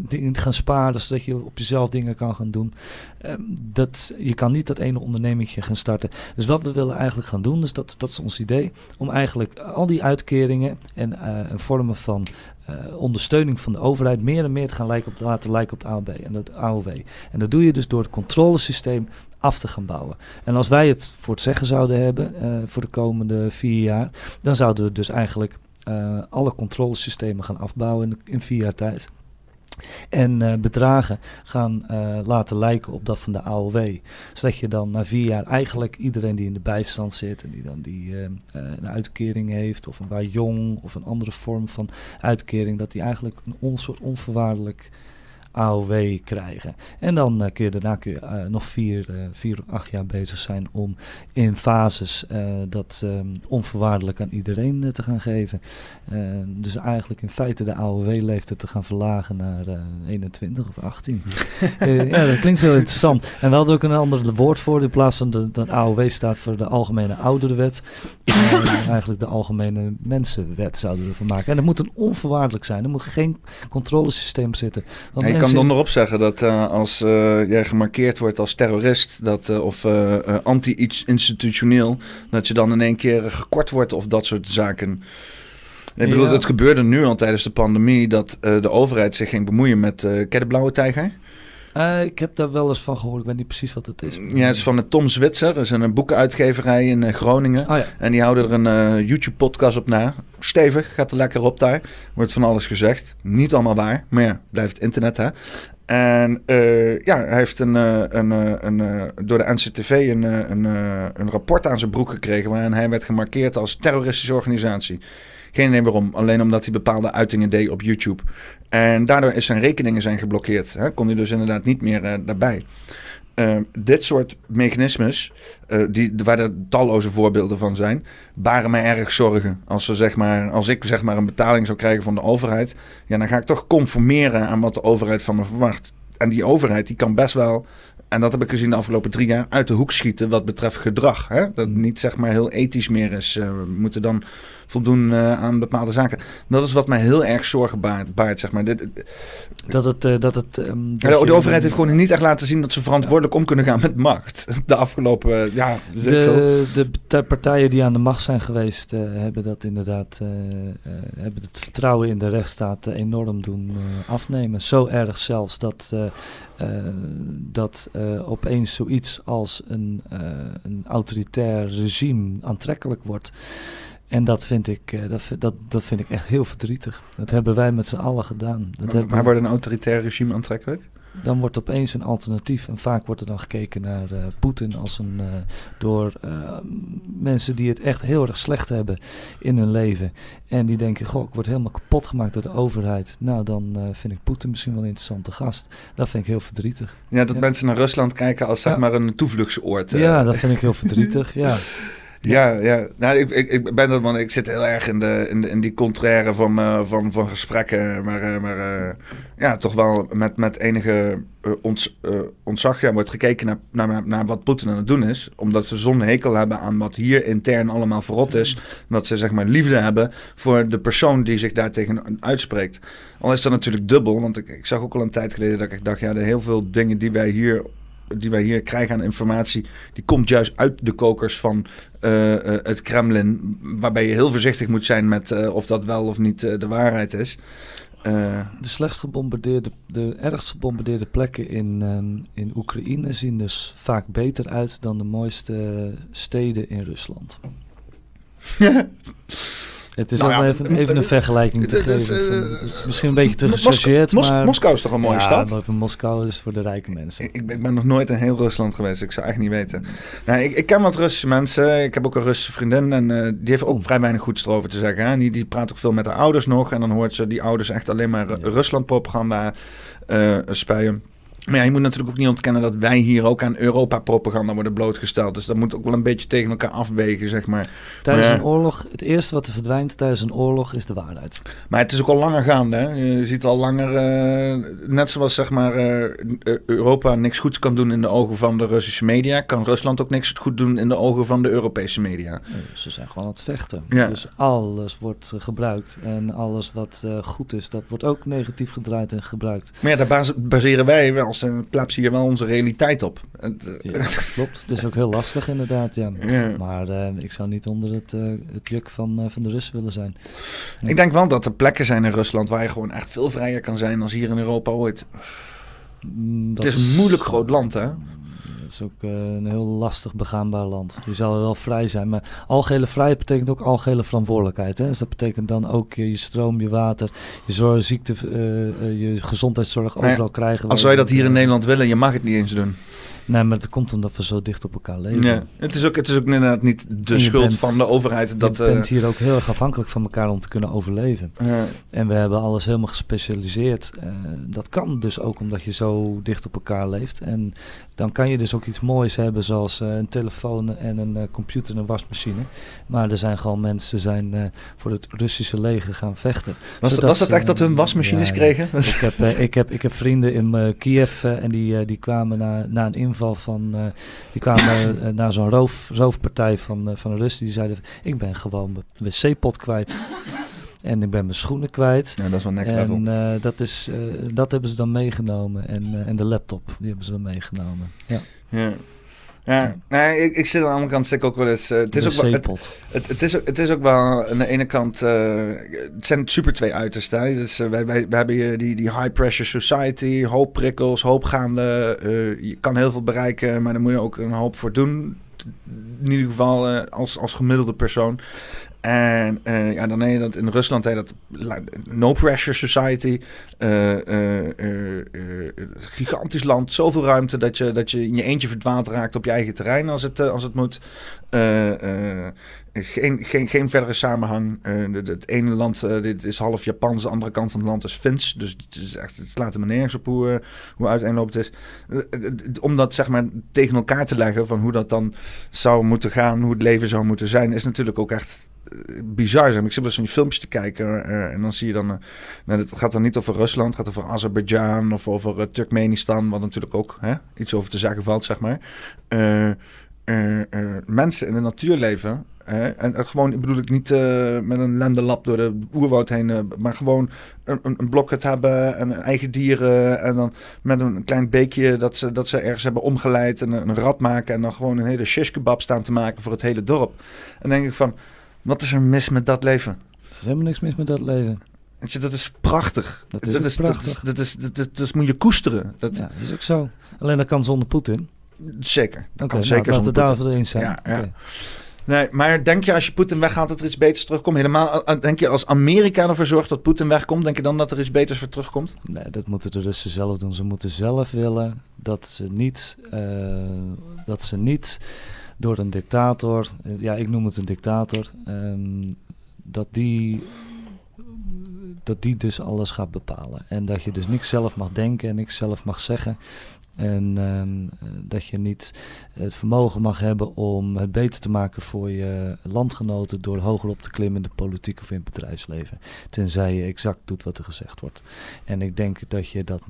dingen gaan sparen, zodat je op jezelf dingen kan gaan doen. Ehm, dat, je kan niet dat ene ondernemingje gaan starten. Dus wat we willen eigenlijk gaan doen, dus dat, dat is ons idee, om eigenlijk al die uitkeringen en van uh, ondersteuning van de overheid meer en meer te gaan lijken op, laten lijken op de AOB en dat AOW. En dat doe je dus door het controlesysteem af te gaan bouwen. En als wij het voor het zeggen zouden hebben uh, voor de komende vier jaar, dan zouden we dus eigenlijk uh, alle controlesystemen gaan afbouwen in, in vier jaar tijd. En uh, bedragen gaan uh, laten lijken op dat van de AOW. Zodat je dan na vier jaar eigenlijk iedereen die in de bijstand zit en die dan die, uh, een uitkering heeft, of een waar jong of een andere vorm van uitkering, dat die eigenlijk een soort onvoorwaardelijk AOW krijgen. En dan kun je daarna kun je, nog vier, vier of acht jaar bezig zijn om in fases dat ehm, onvoorwaardelijk aan iedereen te gaan geven. dus eigenlijk in feite de AOW-leeftijd te gaan verlagen naar 21 of 18. ja, dat klinkt heel interessant. En we hadden ook een ander woord voor. In plaats van de, de AOW staat voor de Algemene Ouderenwet. Uh, eigenlijk de Algemene Mensenwet zouden we ervan maken. En dat moet een onvoorwaardelijk zijn. Er moet geen controlesysteem zitten. Want kan dan erop zeggen dat uh, als uh, jij gemarkeerd wordt als terrorist dat, of anti-iets institutioneel, dat je dan in één keer gekort wordt of dat soort zaken. Ik bedoel, het gebeurde nu al tijdens de pandemie dat de overheid zich ging bemoeien met uh, blauwe tijger. Uh, ik heb daar wel eens van gehoord. Ik weet niet precies wat het is. Ja, het is van de Tom Zwitser. Dat is een boekenuitgeverij in Groningen. Oh, ja. En die houden er een uh, YouTube-podcast op na. Stevig, gaat er lekker op daar. Wordt van alles gezegd. Niet allemaal waar, maar ja, blijft internet hè. En ja, hij heeft een, een, een, door de NCTV een, een, een rapport aan zijn broek gekregen... waarin hij werd gemarkeerd als terroristische organisatie. Geen idee waarom. Alleen omdat hij bepaalde uitingen deed op YouTube. En daardoor is zijn rekeningen zijn geblokkeerd. Hè? Kon hij dus inderdaad niet meer uh, daarbij. Uh, dit soort mechanismes, uh, die, waar er talloze voorbeelden van zijn, baren mij erg zorgen. Als, we, zeg maar, als ik zeg maar, een betaling zou krijgen van de overheid, ja, dan ga ik toch conformeren aan wat de overheid van me verwacht. En die overheid die kan best wel en dat heb ik gezien de afgelopen drie jaar, uit de hoek schieten wat betreft gedrag. Hè? Dat mm. niet zeg maar heel ethisch meer is. Uh, we moeten dan voldoen uh, aan bepaalde zaken. Dat is wat mij heel erg zorgen baart, zeg maar. Dit, dat het... Uh, dat het um, ja, de, de, overheid heeft gewoon niet echt laten zien dat ze verantwoordelijk om kunnen gaan met macht. De afgelopen, ja... De, de, partijen die aan de macht zijn geweest, hebben dat inderdaad... hebben het vertrouwen in de rechtsstaat enorm doen afnemen. Zo erg zelfs dat uh, dat uh, opeens zoiets als een, uh, een autoritair regime aantrekkelijk wordt. En dat vind ik, dat, dat, dat vind ik echt heel verdrietig. Dat hebben wij met z'n allen gedaan. Dat maar, maar wordt een autoritair regime aantrekkelijk? dan wordt opeens een alternatief. En vaak wordt er dan gekeken naar uh, Poetin als een uh, door uh, mensen die het echt heel erg slecht hebben in hun leven. En die denken, goh, ik word helemaal kapot gemaakt door de overheid. Nou, dan vind ik Poetin misschien wel een interessante gast. Dat vind ik heel verdrietig. Ja, dat mensen naar Rusland kijken als zeg maar een toevluchtsoord. Ja, dat vind ik heel verdrietig, ja. Ja, ja. Nou, ik, ik, ben dat man. Ik zit heel erg in, de, in, die contraire van, uh, van, van gesprekken. Maar, uh, maar uh, ja, toch wel met, met enige ont, ontzag ja, wordt gekeken naar, naar, naar wat Poetin aan het doen is. Omdat ze zo'n hekel hebben aan wat hier intern allemaal verrot is. Dat ze zeg maar liefde hebben voor de persoon die zich daartegen uitspreekt. Al is dat natuurlijk dubbel. Want ik, ik zag ook al een tijd geleden dat ik dacht, ja, er heel veel dingen die wij hier die wij hier krijgen aan informatie, die komt juist uit de kokers van uh, uh, het Kremlin. Waarbij je heel voorzichtig moet zijn met uh, of dat wel of niet de waarheid is. de slechtst gebombardeerde, de ergst gebombardeerde plekken in, um, in Oekraïne zien dus vaak beter uit dan de mooiste steden in Rusland. Het is nou ja, even, even een vergelijking te geven. het is misschien een beetje te gechargeerd, maar... Moskou is toch een mooie ja, stad? Moskou is voor de rijke mensen. Ik, ik, ben nog nooit in heel Rusland geweest. Ik zou echt niet weten. Nou, ik, ik, ken wat Russische mensen. Ik heb ook een Russische vriendin. En uh, die heeft ook vrij weinig goeds erover te zeggen. Hè? Die, die praat ook veel met haar ouders nog. En dan hoort ze die ouders echt alleen maar Rusland-propaganda uh, spuien. Maar ja, je moet natuurlijk ook niet ontkennen dat wij hier ook aan Europa-propaganda worden blootgesteld. Dus dat moet ook wel een beetje tegen elkaar afwegen, zeg maar. Tijdens een oorlog, het eerste wat er verdwijnt tijdens een oorlog is de waarheid. Maar het is ook al langer gaande. Hè? Je ziet al langer, uh, net zoals zeg maar uh, Europa niks goeds kan doen in de ogen van de Russische media, kan Rusland ook niks goed doen in de ogen van de Europese media. ze zijn gewoon aan het vechten. Ja. Dus alles wordt gebruikt en alles wat goed is, dat wordt ook negatief gedraaid en gebruikt. Maar ja, daar baseren wij wel als plaatsen hier wel onze realiteit op. Ja, klopt. Het is ook heel lastig inderdaad, ja. Maar uh, ik zou niet onder het, uh, het juk van, uh, van de Russen willen zijn. Ik denk wel dat er plekken zijn in Rusland waar je gewoon echt veel vrijer kan zijn als hier in Europa ooit. Mm, het is een moeilijk groot land, hè? Het is ook uh, een heel lastig begaanbaar land. Je zal wel vrij zijn, maar algehele vrijheid betekent ook algehele verantwoordelijkheid. Hè? Dus dat betekent dan ook je, je stroom, je water, je zorg, ziekte, uh, je gezondheidszorg overal krijgen. Als je dat hier in Nederland willen, je mag het niet eens doen. Nee, maar dat komt omdat we zo dicht op elkaar leven. Ja. Het, is ook, het is ook inderdaad niet de schuld van de overheid. Dat, je bent hier ook heel erg afhankelijk van elkaar om te kunnen overleven. Ja. En we hebben alles helemaal gespecialiseerd. Uh, dat kan dus ook omdat je zo dicht op elkaar leeft. En dan kan je dus ook iets moois hebben zoals uh, een telefoon en een computer en een wasmachine. Maar er zijn gewoon mensen zijn voor het Russische leger gaan vechten. Was, dat, was dat echt dat hun wasmachines kregen? Ik heb, ik, heb, ik heb vrienden in Kiev en die, die kwamen na, na een inval van... die kwamen naar zo'n roof, roofpartij van, van de Russen. Die zeiden, ik ben gewoon mijn wc-pot kwijt. En ik ben mijn schoenen kwijt. Ja, dat is wel next en, level. Uh, dat, is, uh, dat hebben ze dan meegenomen. En, uh, en de laptop, die hebben ze dan meegenomen. Ja. ja. Ja, nee, ik, ik zit aan de andere kant ik ook wel eens. Uh, het, is ook wel, het, het, het, is, het is ook wel aan de ene kant. Uh, het zijn super twee uitersten. Dus uh, wij, wij, wij hebben hier die, die high pressure society, hoop prikkels, hoop gaande. je kan heel veel bereiken, maar daar moet je ook een hoop voor doen. In ieder geval als, als gemiddelde persoon. En uh, ja, dan heet dat in Rusland heet dat no pressure society. Uh, uh, gigantisch land, zoveel ruimte dat je, dat je in je eentje verdwaald raakt op je eigen terrein als het, als het moet. geen, geen, geen verdere samenhang. het ene land dit is half Japans, de andere kant van het land is Fins. Dus het, is echt, het slaat er me nergens op hoe, hoe uiteenloopt is. om dat zeg maar tegen elkaar te leggen van hoe dat dan zou moeten gaan, hoe het leven zou moeten zijn, is natuurlijk ook echt bizar zijn. Ik zit wel die filmpjes te kijken uh, en dan zie je dan... Uh, nou, het gaat dan niet over Rusland, het gaat over Azerbeidzjan of over uh, Turkmenistan... wat natuurlijk ook hè, iets over te zeggen valt, zeg maar. mensen in de natuur leven... en gewoon, ik bedoel ik niet met een lendenlap door de oerwoud heen... maar gewoon een, een blokket hebben en eigen dieren... en dan met een klein beekje dat ze, dat ze ergens hebben omgeleid... en een, een rat maken en dan gewoon een hele shish kebab staan te maken voor het hele dorp. En dan denk ik van... Wat is er mis met dat leven? Er is helemaal niks mis met dat leven. je, dat is prachtig. Dat is, dat is prachtig. Dat, is, dat, is, dat, moet je koesteren. Dat... Ja, dat is ook zo. Alleen dat kan zonder Poetin. Zeker. Okay, zeker nou, laten we daarover eens zijn. Ja, ja. Nee, maar denk je als je Poetin weghaalt dat er iets beters terugkomt? Helemaal, eh, denk je als Amerika ervoor zorgt dat Poetin wegkomt, denk je dan dat er iets beters voor terugkomt? Nee, dat moeten de Russen zelf doen. Ze moeten zelf willen dat ze niet, uh, dat ze niet door een dictator, eh, ja, ik noem het een dictator, um, dat die dat die dus alles gaat bepalen. En dat je dus niks zelf mag denken en niks zelf mag zeggen. En um, dat je niet het vermogen mag hebben om het beter te maken voor je landgenoten door hoger op te klimmen in de politiek of in het bedrijfsleven. Tenzij je exact doet wat er gezegd wordt. En ik denk dat je dat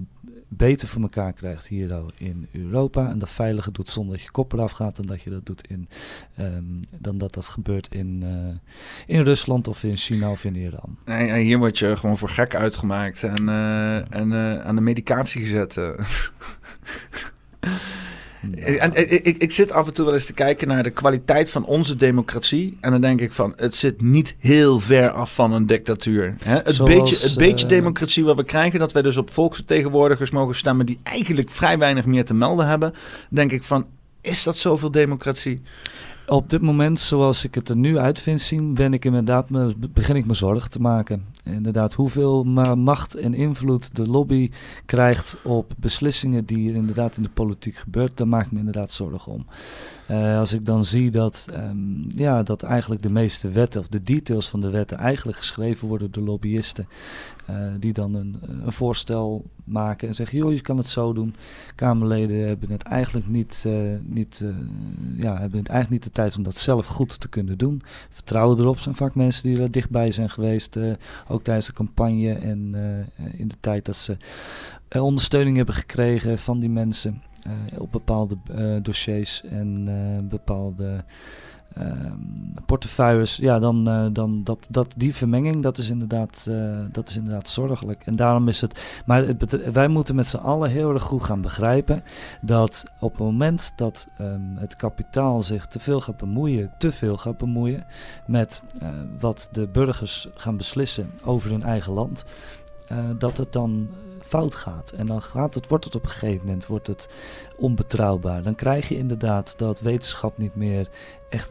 beter voor elkaar krijgt hier in Europa. En dat veiliger doet zonder dat je kop eraf gaat. Dan dat je dat doet in, um, dan dat dat gebeurt in, uh, in Rusland of in China of in Iran. Nee, hier word je gewoon voor gek uitgemaakt en, uh, en uh, aan de medicatie gezet. En, ik, ik, zit af en toe wel eens te kijken naar de kwaliteit van onze democratie. En dan denk ik van, het zit niet heel ver af van een dictatuur. Hè? Het, beetje, het beetje uh, democratie wat we krijgen, dat wij dus op volksvertegenwoordigers mogen stemmen die eigenlijk vrij weinig meer te melden hebben. Denk ik van, is dat zoveel democratie? Op dit moment, zoals ik het er nu uit vind zien, ben ik inderdaad me, begin ik me zorgen te maken. Inderdaad, hoeveel macht en invloed de lobby krijgt op beslissingen die er inderdaad in de politiek gebeurt, daar maak ik me inderdaad zorgen om. Uh, als ik dan zie dat, um, ja, dat eigenlijk de meeste wetten of de details van de wetten eigenlijk geschreven worden door lobbyisten. Uh, die dan een, een, voorstel maken en zeggen: joh, je kan het zo doen. Kamerleden hebben het eigenlijk niet, uh, niet, ja, hebben het eigenlijk niet de tijd om dat zelf goed te kunnen doen. Vertrouwen erop zijn vaak mensen die er dichtbij zijn geweest. ook tijdens de campagne en in de tijd dat ze ondersteuning hebben gekregen van die mensen. Uh, op bepaalde dossiers en bepaalde ehm, portefeuilles. Ja, dan, dan dat, dat, die vermenging, dat is, inderdaad, dat is inderdaad zorgelijk. En daarom is het. Maar wij moeten met z'n allen heel erg goed gaan begrijpen dat op het moment dat um, het kapitaal zich te veel gaat bemoeien, te veel gaat bemoeien met wat de burgers gaan beslissen over hun eigen land, dat het dan fout gaat. En dan gaat het, wordt het op een gegeven moment wordt het onbetrouwbaar. Dan krijg je inderdaad dat wetenschap niet meer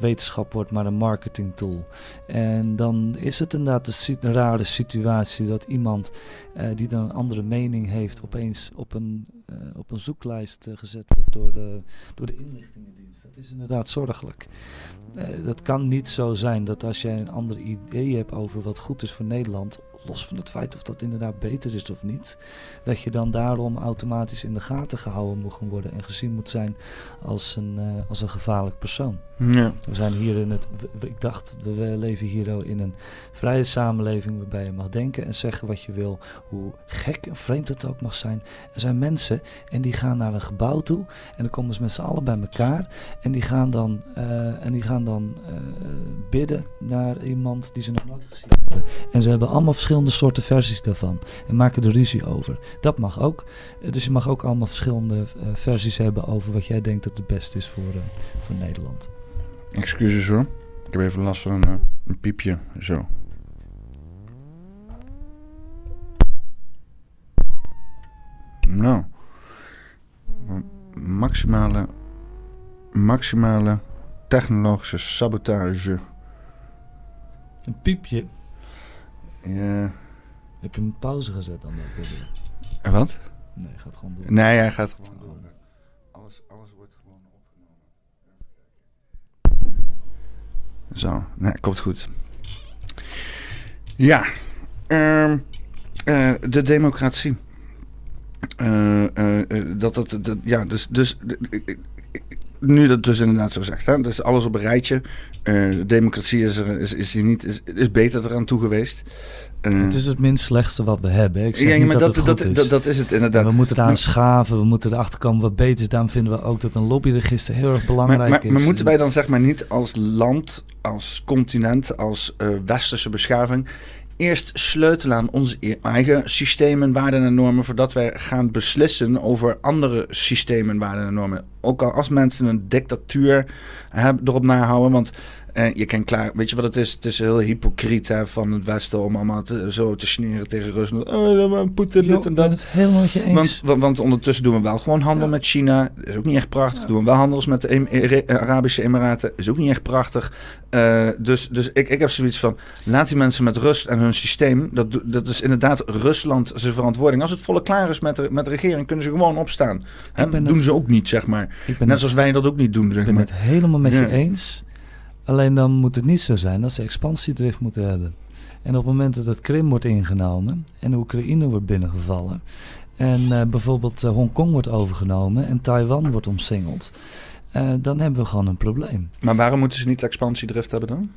wetenschap wordt, maar een marketing tool. En dan is het inderdaad een, rare situatie dat iemand uh, die dan een andere mening heeft, opeens op een, uh, op een zoeklijst uh, gezet wordt door de, door de inlichtingendienst. Dat is inderdaad zorgelijk. dat kan niet zo zijn dat als jij een ander idee hebt over wat goed is voor Nederland, los van het feit of dat inderdaad beter is of niet, dat je dan daarom automatisch in de gaten gehouden moet gaan worden en gezien moet zijn als een, uh, als een gevaarlijk persoon. Ja. We zijn hier in het, ik dacht, we leven hier in een vrije samenleving waarbij je mag denken en zeggen wat je wil, hoe gek en vreemd het ook mag zijn. Er zijn mensen en die gaan naar een gebouw toe en dan komen ze met z'n allen bij elkaar en die gaan dan, uh, en die gaan dan uh, bidden naar iemand die ze nog nooit gezien hebben. En ze hebben allemaal verschillende verschillende soorten versies daarvan. En maken er ruzie over. Dat mag ook. Eh, dus je mag ook allemaal verschillende uh, versies hebben over wat jij denkt dat het beste is voor, uh, voor Nederland. Excuses hoor. Ik heb even last van een, een piepje. Zo. Nou. Maximale. Maximale technologische sabotage. Een piepje. Ja. Heb je een pauze gezet dan dat? En wat? Nee, hij gaat gewoon door. Nee, hij gaat gewoon door. Alles, alles wordt gewoon opgenomen. Zo, nee, komt goed. Ja, uh, uh, de democratie. Uh, dat, dat, dat, ja, dus, dus nu dat dus inderdaad zo zegt. Hè? Dus alles op een rijtje. Uh, democratie is, er, is, is, niet, is, is beter eraan toe geweest. Uh, het is het minst slechtste wat we hebben. Ik zeg ja, niet dat, dat, dat, dat, dat, is het inderdaad. En we moeten eraan schaven, we moeten erachter komen wat beter is. Daarom vinden we ook dat een lobbyregister heel erg belangrijk maar, maar, is. Maar moeten wij dan zeg maar niet als land, als continent, als uh, westerse beschaving eerst sleutelen aan onze e- eigen systemen, waarden en normen voordat wij gaan beslissen over andere systemen, waarden en normen. Ook al als mensen een dictatuur hebben, erop nahouden, want en je kan klaar, weet je wat het is? Het is heel hypocriet hè, van het Westen om allemaal te, zo te sneren tegen Rusland. Oh, Poetin, dit en dat. Het helemaal met je eens. Want, want, ondertussen doen we wel gewoon handel met China. is ook niet echt prachtig. Doen we wel handels met de Arabische Emiraten. Is ook niet echt prachtig. Uh, dus dus ik, ik heb zoiets van, laat die mensen met rust en hun systeem. Dat, dat is inderdaad Rusland zijn verantwoording. Als het volle klaar is met de, met de regering, kunnen ze gewoon opstaan. Hè? Doen ze ook niet, zeg maar. Net zoals wij dat ook niet doen, zeg ik ben maar. het helemaal met je eens. Alleen dan moet het niet zo zijn dat ze expansiedrift moeten hebben. En op het moment dat het Krim wordt ingenomen en Oekraïne wordt binnengevallen en uh, bijvoorbeeld uh, Hongkong wordt overgenomen en Taiwan wordt omsingeld, uh, dan hebben we gewoon een probleem. Maar waarom moeten ze niet expansiedrift hebben dan?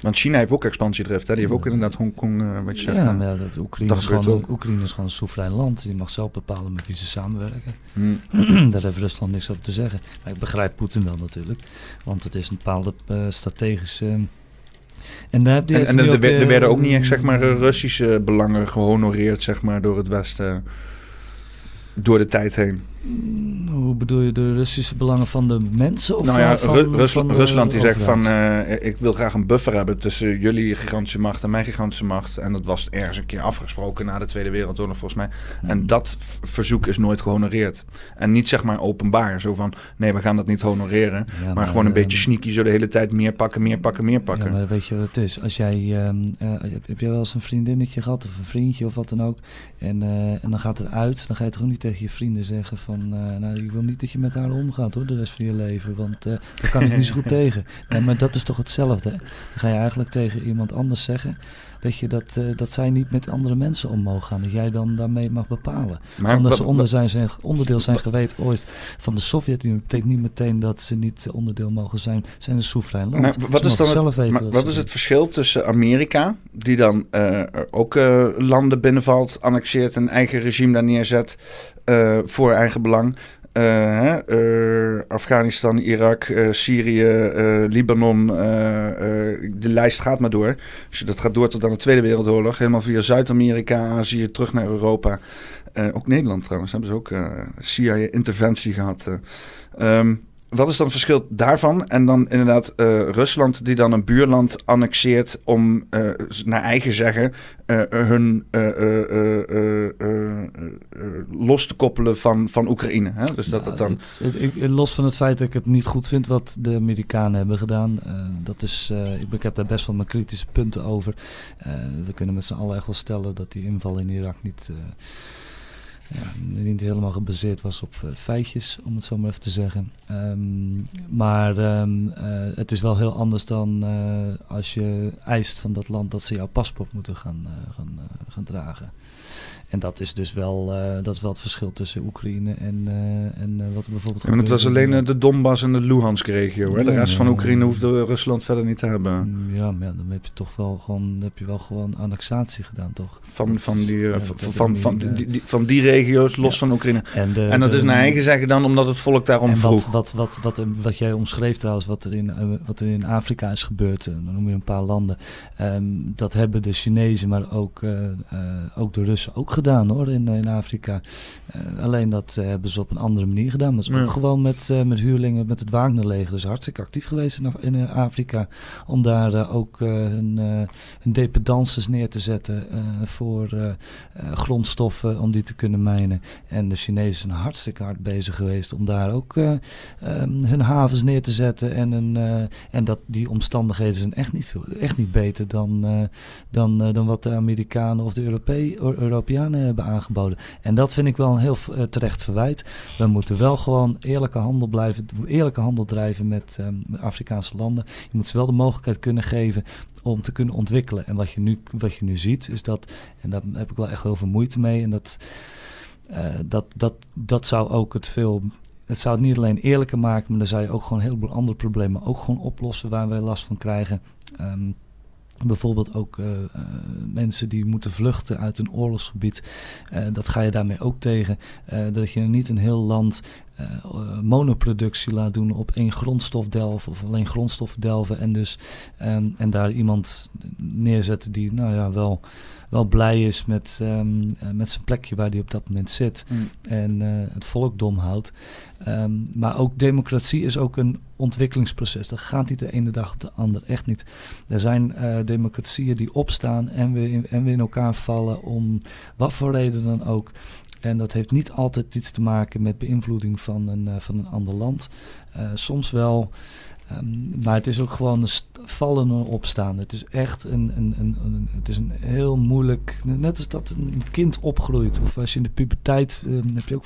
Want China heeft ook expansiedrift. Hè? Die heeft ook inderdaad Hongkong, uh, wat je Ja, maar ja, Oekraïne, is gewoon, Oekraïne is gewoon een soeverein land. Die mag zelf bepalen met wie ze samenwerken. Hmm. Daar heeft Rusland niks over te zeggen. Maar ik begrijp Poetin wel natuurlijk. Want het is een bepaalde uh, strategische... En, daar en, en er, ook, er werden ook niet echt zeg maar, Russische belangen gehonoreerd zeg maar, door het Westen door de tijd heen. Mm, hoe bedoel je de Russische belangen van de mensen? Of nou ja, van, Rus van Rusland die zegt van uh, ik wil graag een buffer hebben tussen jullie gigantische macht en mijn gigantische macht. En dat was ergens een keer afgesproken na de Tweede Wereldoorlog volgens mij. Mm. En dat verzoek is nooit gehonoreerd. En niet zeg maar openbaar, zo van nee we gaan dat niet honoreren. Ja, maar, maar, gewoon een uh, beetje sneaky zo de hele tijd meer pakken, meer pakken, meer pakken. Ja, maar weet je wat het is? Als jij, uh, heb jij wel eens een vriendinnetje gehad of een vriendje of wat dan ook. En, en dan gaat het uit, dan ga je toch ook niet tegen je vrienden zeggen van nou ik wil niet dat je met haar omgaat hoor, de rest van je leven. Want uh, daar kan ik niet zo goed tegen. Nee, maar dat is toch hetzelfde. Dan ga je eigenlijk tegen iemand anders zeggen dat, je dat, uh, dat zij niet met andere mensen om mogen gaan. Dat jij dan daarmee mag bepalen. Maar, Omdat ze onder zijn, zijn, onderdeel zijn geweest ooit van de Sovjet-Unie. betekent niet meteen dat ze niet onderdeel mogen zijn. Zijn een soeverein land. Maar wat is dan het, maar, wat is het verschil tussen Amerika, die dan uh, ook uh, landen binnenvalt, annexeert, een eigen regime daar neerzet voor eigen belang, uh, uh, Afghanistan, Irak, uh, Syrië, Libanon. de lijst gaat maar door. Dus dat gaat door tot aan de Tweede Wereldoorlog. Helemaal via Zuid-Amerika, Azië, terug naar Europa. ook Nederland trouwens hebben ze ook CIA-interventie gehad. Um, wat is dan het verschil daarvan? En dan inderdaad uh, Rusland die dan een buurland annexeert om uh, naar eigen zeggen uh, hun los te koppelen van, van Oekraïne. Hè? Dus dat het dan... Het, het, los van het feit dat ik het niet goed vind wat de Amerikanen hebben gedaan. dat is, ik, ik heb daar best wel mijn kritische punten over. we kunnen met z'n allen echt wel stellen dat die inval in Irak niet ja, niet helemaal gebaseerd was op uh, feitjes, om het zo maar even te zeggen. Um, maar um, uh, het is wel heel anders dan uh, als je eist van dat land dat ze jouw paspoort moeten gaan, gaan, gaan dragen. En dat is dus wel, uh, dat is wel het verschil tussen Oekraïne en, uh, en uh, wat er bijvoorbeeld. Ja, het was alleen de Donbass en de Luhansk-regio. De rest van Oekraïne hoefde Rusland verder niet te hebben. Mm, ja, maar dan heb je toch wel gewoon, heb je wel gewoon annexatie gedaan, toch? Van, van, die, van, van, van, die, die, van die regio's los van Oekraïne. En, de, en dat de, is naar eigen zeggen dan omdat het volk daarom vroeg. Wat, wat, wat, wat, wat jij omschreef trouwens, wat er in, wat er in Afrika is gebeurd, dan noem je een paar landen. Um, dat hebben de Chinezen, maar ook, ook de Russen ook gedaan hoor, in, in Afrika. Uh, alleen dat uh, hebben ze op een andere manier gedaan. Dat is ja. ook gewoon met, uh, met huurlingen, met het Wagnerleger. Dus hartstikke actief geweest in, in Afrika. Om daar ook hun, hun dependances neer te zetten voor grondstoffen, om die te kunnen mijnen. En de Chinezen zijn hartstikke hard bezig geweest om daar ook um, hun havens neer te zetten. En, een, en dat, die omstandigheden zijn echt niet, veel, echt niet beter dan, dan, dan wat de Amerikanen of de Europe Europeanen hebben aangeboden. En dat vind ik wel een heel uh, terecht verwijt. We moeten wel gewoon eerlijke handel blijven, eerlijke handel drijven met, um, met Afrikaanse landen. Je moet ze wel de mogelijkheid kunnen geven om te kunnen ontwikkelen. En wat je nu, wat je nu ziet, is dat, en daar heb ik wel echt heel veel moeite mee. En dat, uh, dat, dat, dat zou ook het veel het zou het niet alleen eerlijker maken, maar dan zou je ook gewoon heel veel andere problemen ook gewoon oplossen waar wij last van krijgen. Um, Bijvoorbeeld ook uh, uh, mensen die moeten vluchten uit een oorlogsgebied. Uh, dat ga je daarmee ook tegen. dat je niet een heel land monoproductie laat doen op één grondstof delven of alleen grondstof delven. En, dus, um, en daar iemand neerzetten die nou ja, wel, wel blij is met, um, met zijn plekje waar hij op dat moment zit. Mm. En het volk dom houdt. Um, maar ook democratie is ook een ontwikkelingsproces. Dat gaat niet de ene dag op de andere, echt niet. Er zijn uh, democratieën die opstaan en weer, in, en weer in elkaar vallen om wat voor reden dan ook. En dat heeft niet altijd iets te maken met beïnvloeding van een, uh, van een ander land. Soms wel. Um, maar het is ook gewoon een vallen en opstaan. Het is echt een, een, een, een, het is een heel moeilijk. Net als dat een kind opgroeit. Of als je in de puberteit. Um, heb je ook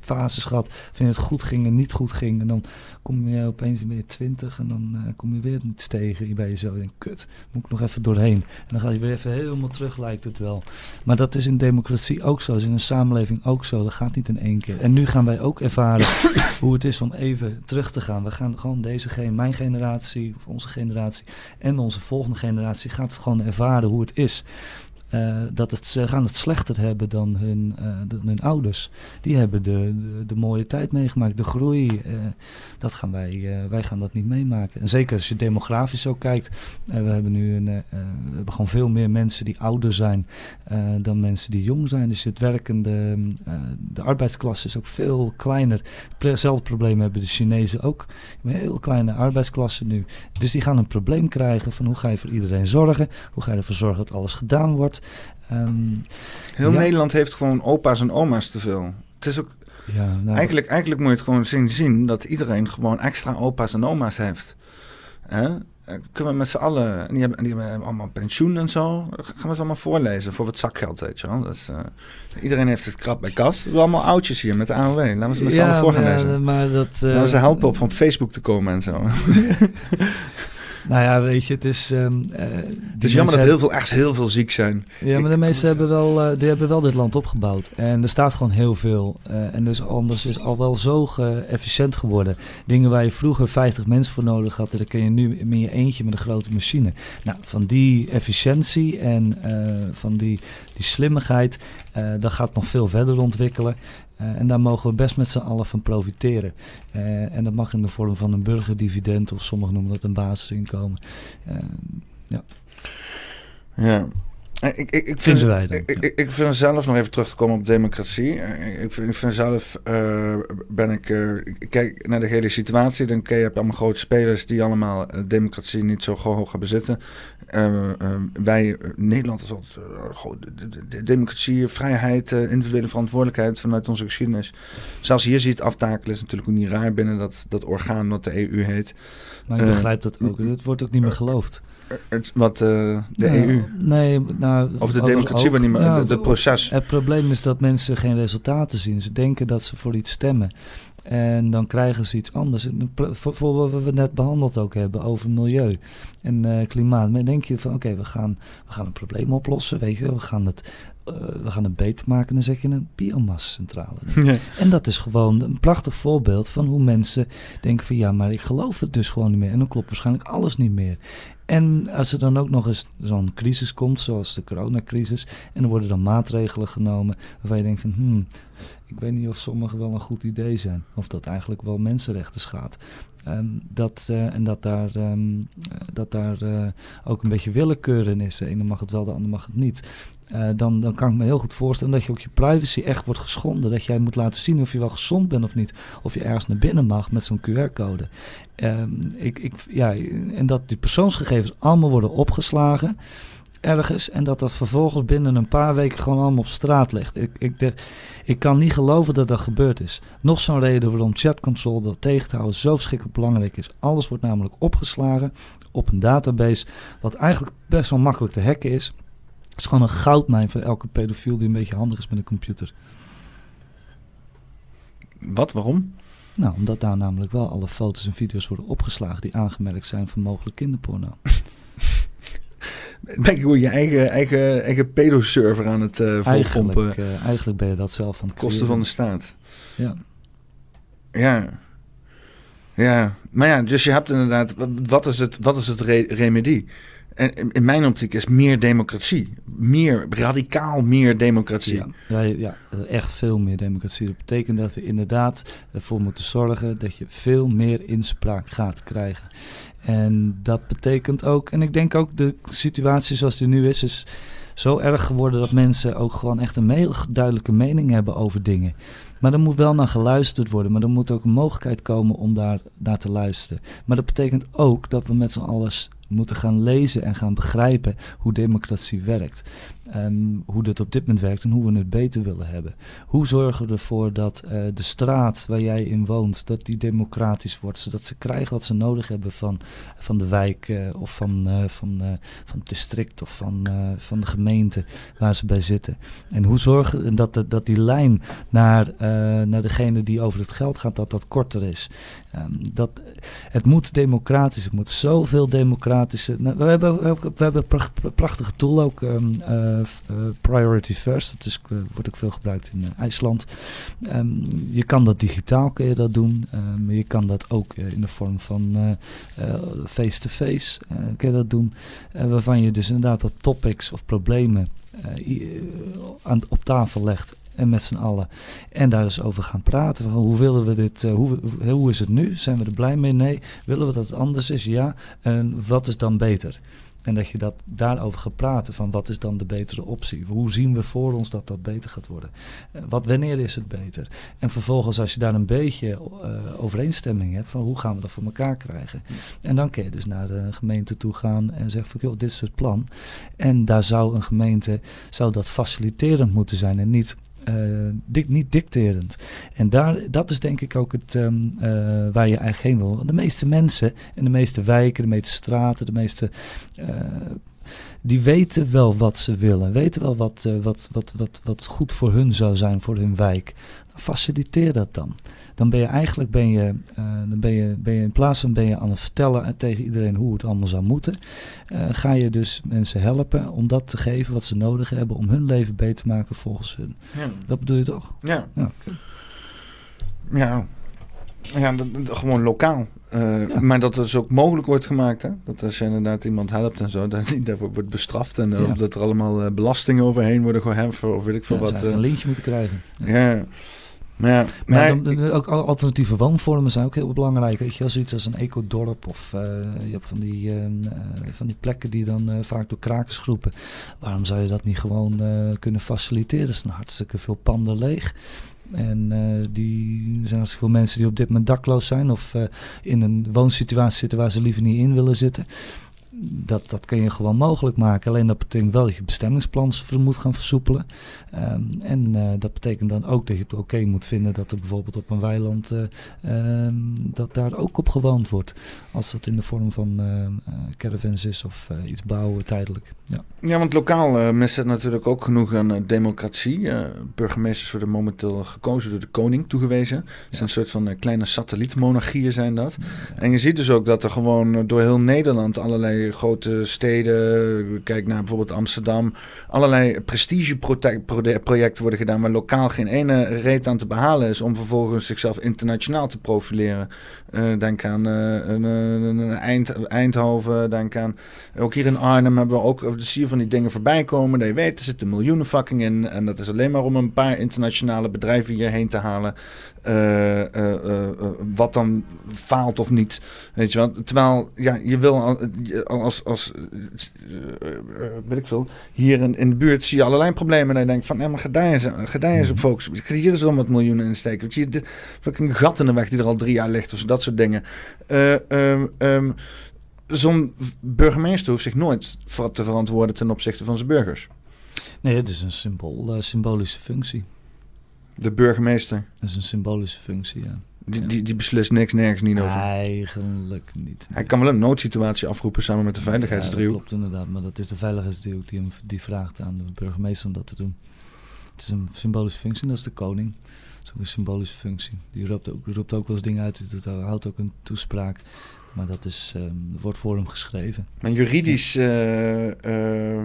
fases gehad. Van het goed ging en niet goed ging. En dan kom je opeens weer twintig. En dan uh, kom je weer iets tegen. Je bij jezelf. En kut, moet ik nog even doorheen. En dan ga je weer even helemaal terug, lijkt het wel. Maar dat is in democratie ook zo. Dat is in een samenleving ook zo. Dat gaat niet in één keer. En nu gaan wij ook ervaren hoe het is om even terug te gaan. We gaan gewoon deze mijn generatie, of onze generatie en onze volgende generatie gaat gewoon ervaren hoe het is. Uh, dat het, ze gaan het slechter hebben dan hun, dan hun ouders. Die hebben de, de, mooie tijd meegemaakt, de groei. Uh, dat gaan wij, wij gaan dat niet meemaken. En zeker als je demografisch ook kijkt. we hebben nu een, we hebben gewoon veel meer mensen die ouder zijn dan mensen die jong zijn. Dus het werkende, de arbeidsklasse is ook veel kleiner. Hetzelfde probleem hebben de Chinezen ook. Een heel kleine arbeidsklasse nu. Dus die gaan een probleem krijgen van hoe ga je voor iedereen zorgen? Hoe ga je ervoor zorgen dat alles gedaan wordt? Um, Heel ja. Nederland heeft gewoon opa's en oma's te veel. Het is ook. Ja, nou, eigenlijk, eigenlijk moet je het gewoon zien, zien dat iedereen gewoon extra opa's en oma's heeft. Hè? Kunnen we met z'n allen, en die hebben, die hebben allemaal pensioen en zo. Gaan we ze allemaal voorlezen voor wat zakgeld, weet je wel. Dat is, uh, iedereen heeft het krap bij kas. We hebben allemaal oudjes hier met de AOW. Laten we ze met z'n ja, allen voor gaan lezen. Maar dat, uh, Laten we ze helpen op van Facebook te komen en zo. Nou ja, weet je, het is... Um, uh, het is jammer dat heel veel, echt heel veel ziek zijn. Ja, maar de meesten hebben wel, uh, die hebben wel dit land opgebouwd. En er staat gewoon heel veel. Uh, en dus anders is al wel zo efficiënt geworden. Dingen waar je vroeger 50 mensen voor nodig had, daar kun je nu in je eentje met een grote machine. Nou, van die efficiëntie en van die, die slimmigheid, dat gaat nog veel verder ontwikkelen. Uh, en daar mogen we best met z'n allen van profiteren. Uh, en dat mag in de vorm van een burgerdividend of sommigen noemen dat een basisinkomen. Uh, ja. Ja. Ik, ik, ik vind, wij dan. Ik, ik, ik vind zelf nog even terug te komen op democratie. Eh, Ik vind, ik vind zelf uh, ben ik. Uh, kijk naar de hele situatie. Dan heb je allemaal grote spelers die allemaal democratie niet zo hoog gaan bezitten. Uh, wij, Nederland is altijd de, de, de, democratie, vrijheid, individuele verantwoordelijkheid vanuit onze geschiedenis. Zelfs hier ziet aftakelen is natuurlijk ook niet raar binnen dat, dat orgaan wat de EU heet. Maar ik begrijp dat ook. Het wordt ook niet meer geloofd. Wat de nou, EU? Nee, nou, of de democratie, ook, niet meer, het proces. Het probleem is dat mensen geen resultaten zien. Ze denken dat ze voor iets stemmen. En dan krijgen ze iets anders. Voor wat we net behandeld ook hebben over milieu en uh, klimaat. Dan denk je van oké, okay, we, gaan, we gaan een probleem oplossen. Weet je, we gaan het, uh, we gaan het beter maken. Dan zet je een biomascentrale. Ja. En dat is gewoon een prachtig voorbeeld van hoe mensen denken van ja, maar ik geloof het dus gewoon niet meer. En dan klopt waarschijnlijk alles niet meer. En als er dan ook nog eens zo'n crisis komt, zoals de coronacrisis, en er worden dan maatregelen genomen waarvan je denkt van, hmm, ik weet niet of sommige wel een goed idee zijn, of dat eigenlijk wel mensenrechten schaadt. Um, dat, uh, en dat daar, um, dat daar uh, ook een beetje willekeur in is. De ene mag het wel, de ander mag het niet. Dan, dan kan ik me heel goed voorstellen dat je ook je privacy echt wordt geschonden. Dat jij moet laten zien of je wel gezond bent of niet. Of je ergens naar binnen mag met zo'n QR-code. Um, ik, ik, ja, en dat die persoonsgegevens allemaal worden opgeslagen ergens en dat dat vervolgens binnen een paar weken gewoon allemaal op straat ligt. Ik, ik, ik kan niet geloven dat dat gebeurd is. Nog zo'n reden waarom chat dat tegen te houden zo verschrikkelijk belangrijk is. Alles wordt namelijk opgeslagen op een database, wat eigenlijk best wel makkelijk te hacken is. Het is gewoon een goudmijn voor elke pedofiel die een beetje handig is met een computer. Wat? Waarom? Nou, omdat daar namelijk wel alle foto's en video's worden opgeslagen die aangemerkt zijn voor mogelijk kinderporno. Ben je gewoon je eigen, eigen, eigen pedoserver aan het uh, volpompen? Eigenlijk, uh, eigenlijk ben je dat zelf aan het Kosten van de staat. Ja. Ja. Ja, maar ja, dus je hebt inderdaad, wat is het, wat is het re remedie? En in mijn optiek is meer democratie. Meer, radicaal meer democratie. Ja, ja, echt veel meer democratie. Dat betekent dat we inderdaad ervoor moeten zorgen dat je veel meer inspraak gaat krijgen. En dat betekent ook, en ik denk ook de situatie zoals die nu is, is zo erg geworden dat mensen ook gewoon echt een heel duidelijke mening hebben over dingen. Maar er moet wel naar geluisterd worden, maar er moet ook een mogelijkheid komen om daar naar te luisteren. Maar dat betekent ook dat we met z'n allen moeten gaan lezen en gaan begrijpen hoe democratie werkt. Um, hoe dat op dit moment werkt en hoe we het beter willen hebben. Hoe zorgen we ervoor dat uh, de straat waar jij in woont, dat die democratisch wordt, zodat ze krijgen wat ze nodig hebben van, van de wijk of van, uh, van, van het district of van, van de gemeente waar ze bij zitten. En hoe zorgen dat, dat, dat die lijn naar, naar degene die over het geld gaat, dat dat korter is. Um, dat, het moet democratisch, het moet zoveel democratische. Nou, we hebben, we hebben een prachtige tool ook. Uh, Priority First, dat is, uh, wordt ook veel gebruikt in IJsland. Um, je kan dat digitaal, kun je dat doen. Um, je kan dat ook in de vorm van face-to-face, -face, kun je dat doen. waarvan je dus inderdaad wat topics of problemen aan, op tafel legt en met z'n allen. En daar eens over gaan praten. Van hoe willen we dit? Hoe, hoe is het nu? Zijn we er blij mee? Nee. Willen we dat het anders is? Ja. En wat is dan beter? En dat je dat daarover gaat praten van wat is dan de betere optie? Hoe zien we voor ons dat dat beter gaat worden? Wat, wanneer is het beter? En vervolgens als je daar een beetje uh, overeenstemming hebt van hoe gaan we dat voor elkaar krijgen? En dan kun je dus naar de gemeente toe gaan en zeggen van joh, dit is het plan. En daar zou een gemeente, zou dat faciliterend moeten zijn en niet dik, niet dicterend. En daar, dat is denk ik ook het um, uh, waar je eigenlijk heen wil. De meeste mensen en de meeste wijken, de meeste straten, de meeste. Uh, die weten wel wat ze willen, weten wel wat, wat, wat, wat, wat goed voor hun zou zijn, voor hun wijk. Faciliteer dat dan dan ben je eigenlijk ben je, uh, dan ben je, ben je in plaats van ben je aan het vertellen tegen iedereen hoe het allemaal zou moeten, uh, ga je dus mensen helpen om dat te geven wat ze nodig hebben om hun leven beter te maken volgens hun. Ja. Dat bedoel je toch? Ja. Ja, okay. ja. ja dat, dat, gewoon lokaal. Uh, ja. Maar dat het dus ook mogelijk wordt gemaakt. Hè? Dat als je inderdaad iemand helpt en zo, dat die daarvoor wordt bestraft. En ja. dat er allemaal belastingen overheen worden geheffen of weet ik veel wat. een lintje moeten krijgen. ja. Maar, ja, ook alternatieve woonvormen zijn ook heel belangrijk. Weet je, als iets als een ecodorp of uh, je hebt van die, uh, van die plekken die dan uh, vaak door krakersgroepen. Waarom zou je dat niet gewoon kunnen faciliteren? Er zijn hartstikke veel panden leeg. En uh, die zijn hartstikke veel mensen die op dit moment dakloos zijn of uh, in een woonsituatie zitten waar ze liever niet in willen zitten dat, dat kun je gewoon mogelijk maken. Alleen dat betekent wel dat je bestemmingsplan moet gaan versoepelen. Um, en uh, dat betekent dan ook dat je het oké okay moet vinden dat er bijvoorbeeld op een weiland uh, um, dat daar ook op gewoond wordt. Als dat in de vorm van uh, caravans is of iets bouwen tijdelijk. Ja, ja want lokaal mist het natuurlijk ook genoeg aan democratie. burgemeesters worden momenteel gekozen door de koning toegewezen. Het ja. zijn een soort van kleine satellietmonarchieën zijn dat. Ja. En je ziet dus ook dat er gewoon door heel Nederland allerlei grote steden, kijk naar bijvoorbeeld Amsterdam, allerlei prestigeprojecten worden gedaan waar lokaal geen ene reet aan te behalen is om vervolgens zichzelf internationaal te profileren. Uh, denk aan uh, Eind, Eindhoven, denk aan, ook hier in Arnhem hebben we ook, zie je van die dingen voorbij komen, dat je weet, er zitten miljoenen fucking in en dat is alleen maar om een paar internationale bedrijven hierheen te halen. wat dan faalt of niet, weet je wel. Terwijl, ja, je wil als, als weet ik veel, hier in, in de buurt zie je allerlei problemen. En je denkt van, nee, maar ga daar eens, ga daar eens op mhm. focussen. Hier is dan wat miljoenen in steken. Want je, de, een gat in de weg die er al drie jaar ligt. Of dat soort dingen. Um, Zo'n burgemeester hoeft zich nooit te verantwoorden ten opzichte van zijn burgers. Nee, het is een symbool, uh, symbolische functie. De burgemeester? Dat is een symbolische functie, ja. Die, die, die, beslist niks nergens niet over. Eigenlijk niet. Hij kan wel een noodsituatie afroepen samen met de veiligheidsdriehoek. Ja, klopt inderdaad, maar dat is de veiligheidsdriehoek die, hem, die vraagt aan de burgemeester om dat te doen. Het is een symbolische functie, dat is de koning. Ook een symbolische functie. Die roept ook, roept ook wel eens dingen uit, die houdt ook een toespraak. Maar dat is, um, wordt voor hem geschreven. Maar juridisch... Uh, uh,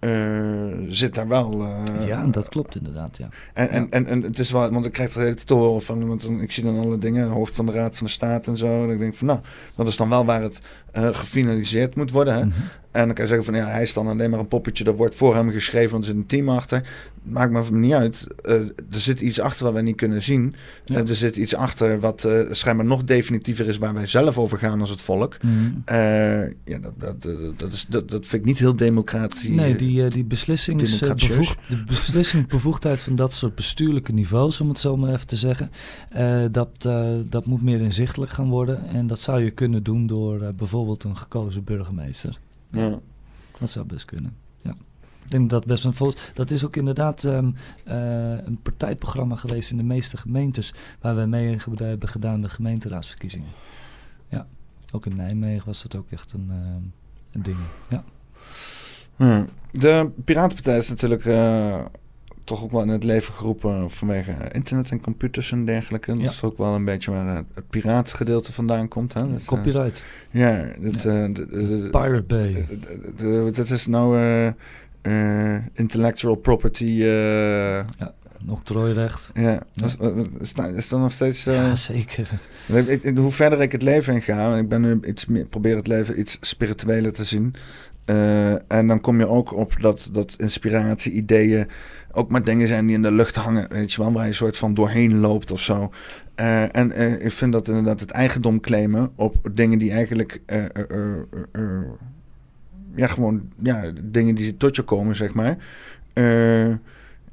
uh, zit daar wel. Ja, dat klopt inderdaad, ja. En, en, en, en, het is wel, want ik krijg het hele te horen van, want ik zie dan alle dingen, hoofd van de Raad van de Staat en zo. En ik denk van, nou, dat is dan wel waar het gefinaliseerd moet worden. Hè? Mm -hmm. En dan kan je zeggen van, ja, hij is dan alleen maar een poppetje, dat wordt voor hem geschreven, want er zit een team achter. Maakt me niet uit. er zit iets achter wat wij niet kunnen zien. Ja. er zit iets achter wat schijnbaar nog definitiever is, waar wij zelf over gaan als het volk. Mm -hmm. ja, dat, dat, dat, dat, is, dat, dat vind ik niet heel democratisch. Nee, die, die beslissingsbevoegd, de beslissingsbevoegdheid van dat soort bestuurlijke niveaus, om het zo maar even te zeggen, dat, dat moet meer inzichtelijk gaan worden. En dat zou je kunnen doen door bijvoorbeeld een gekozen burgemeester. Ja. Dat zou best kunnen. Ja. Ik denk dat best een dat is ook inderdaad um, een partijprogramma geweest in de meeste gemeentes waar wij mee hebben gedaan de gemeenteraadsverkiezingen. Ja, ook in Nijmegen was dat ook echt een, een ding. Ja. Hmm. De Piratenpartij is natuurlijk uh, toch ook wel in het leven geroepen vanwege internet en computers en dergelijke. Ja. Dat is ook wel een beetje waar het piraatgedeelte vandaan komt. Hè? Dus, Copyright. Uh, ja, dat, ja. Uh, de, de, Pirate Bay. Dat is nou intellectual property. ja. Octrooirecht. Ja, ja. Is, is, is dat nog steeds... ja, zeker. hoe verder ik het leven in ga, ik ben nu iets meer, probeer het leven iets spiritueler te zien, en dan kom je ook op dat, dat inspiratie, ideeën ook maar dingen zijn die in de lucht hangen. Weet je wel, waar je een soort van doorheen loopt of zo. Uh, en uh, ik vind dat inderdaad het eigendom claimen op dingen die eigenlijk. ja, gewoon ja, dingen die tot je komen, zeg maar.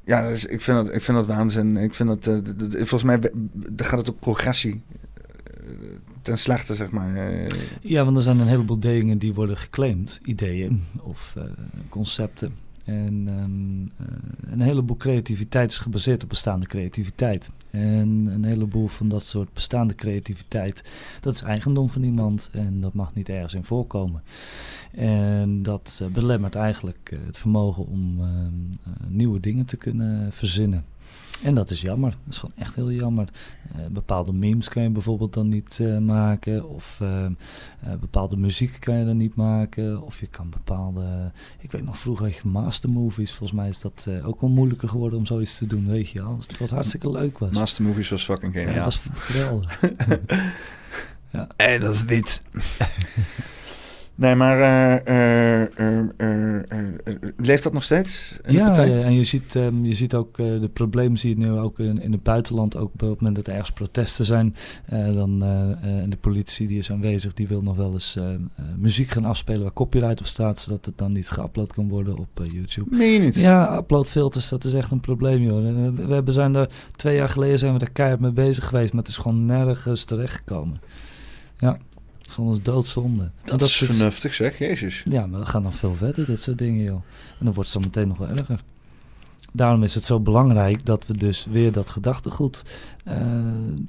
ja, dus ik, vind dat, ik vind dat waanzin. Ik vind dat, volgens mij gaat het ook progressie ten slechte, zeg maar. Ja, want er zijn een heleboel dingen die worden geclaimd, ideeën of concepten. En uh, een heleboel creativiteit is gebaseerd op bestaande creativiteit. En een heleboel van dat soort bestaande creativiteit, dat is eigendom van iemand en dat mag niet ergens in voorkomen. En dat uh, belemmert eigenlijk het vermogen om nieuwe dingen te kunnen verzinnen. En dat is jammer. Dat is gewoon echt heel jammer. Uh, bepaalde memes kan je bijvoorbeeld dan niet uh, maken. Of uh, bepaalde muziek kan je dan niet maken. Of je kan bepaalde... Ik weet nog vroeger mastermovies. Volgens mij is dat ook wel moeilijker geworden om zoiets te doen. Weet je al. Het wat hartstikke leuk was. Mastermovies was fucking geniaal. Ja, dat was geweldig. ja. En dat is wit. Nee, maar uh, uh, leeft dat nog steeds? In ja, en je ziet, um, je ziet ook de problemen zie je nu ook in, in het buitenland. Ook op het moment dat er ergens protesten zijn. dan de politie die is aanwezig, die wil nog wel eens muziek gaan afspelen waar copyright op staat, zodat het dan niet geüpload kan worden op YouTube. Meen je niet? Ja, uploadfilters, dat is echt een probleem, joh. We, we zijn er twee jaar geleden zijn we daar keihard mee bezig geweest, maar het is gewoon nergens terechtgekomen. Ja. Van ons doodzonde. Dat, dat is vernuftig zeg, jezus. Ja, maar dat gaat nog veel verder, dit soort dingen, joh. En dan wordt het zo meteen nog wel erger. Daarom is het zo belangrijk dat we dus weer dat gedachtegoed uh,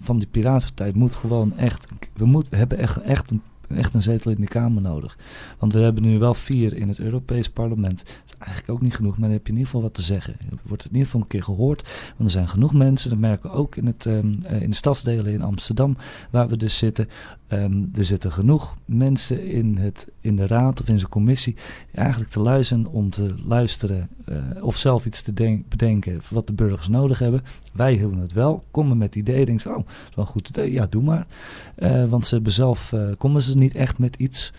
van die piratenpartij moet gewoon echt... We, moet, we hebben echt, echt een echt een zetel in de Kamer nodig. Want we hebben nu wel vier in het Europees Parlement. Dat is eigenlijk ook niet genoeg, maar dan heb je in ieder geval wat te zeggen. Je wordt in ieder geval een keer gehoord. Want er zijn genoeg mensen, dat merken we ook in, het, um, in de stadsdelen in Amsterdam, waar we dus zitten. Um, er zitten genoeg mensen in, het, in de raad of in zijn commissie eigenlijk te luisteren om te luisteren uh, of zelf iets te denk, bedenken wat de burgers nodig hebben. Wij hebben het wel, komen met ideeën, denken oh, dat is wel een goed idee, ja, doe maar. Uh, want ze hebben zelf, komen ze niet echt met iets.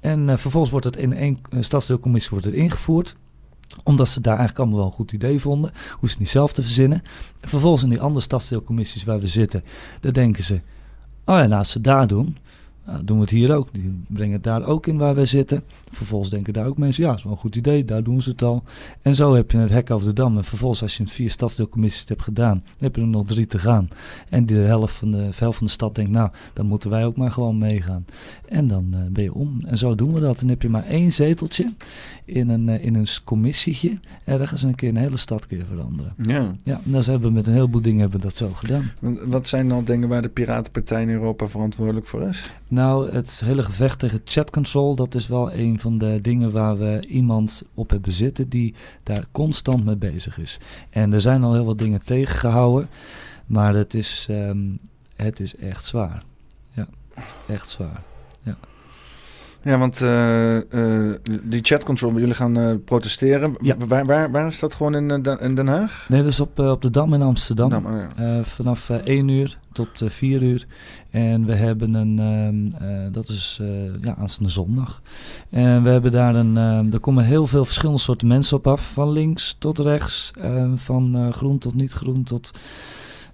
En vervolgens wordt het in één stadsdeelcommissie wordt het ingevoerd omdat ze daar eigenlijk allemaal wel een goed idee vonden. Hoeven ze niet zelf te verzinnen. En vervolgens in die andere stadsdeelcommissies waar we zitten, daar denken ze... Oh ja, laat ze daar doen. Nou, doen we het hier ook. Die brengen het daar ook in waar wij zitten. Vervolgens denken daar ook mensen, ja, dat is wel een goed idee, daar doen ze het al. En zo heb je het hek over de dam. En vervolgens, als je vier stadsdeelcommissies hebt gedaan, dan heb je er nog drie te gaan. En de helft van de, helft van de stad denkt, nou, dan moeten wij ook maar gewoon meegaan. En dan uh, ben je om. En zo doen we dat. En dan heb je maar één zeteltje in een, uh, in een commissietje. Ergens een keer een hele stad je veranderen. Ja. Ja, en dat hebben we met een heleboel dingen hebben dat zo gedaan. Wat zijn dan dingen waar de Piratenpartij in Europa verantwoordelijk voor is? Nou, het hele gevecht tegen chat control, dat is wel een van de dingen waar we iemand op hebben zitten die daar constant mee bezig is. En er zijn al heel wat dingen tegengehouden, maar het is, um, het is echt zwaar. Ja, het is echt zwaar. Ja. Ja, want uh, uh, die chat control, jullie gaan uh, protesteren. Ja. Waar, waar, waar is dat gewoon in, in Den Haag? Nee, dat is op, op de Dam in Amsterdam. Dam, oh ja. vanaf 1 uur tot 4 uur. En we hebben een, um, dat is ja, aanstaande zondag. En we hebben daar een, um, er komen heel veel verschillende soorten mensen op af. Van links tot rechts, ehm, van groen tot niet groen tot...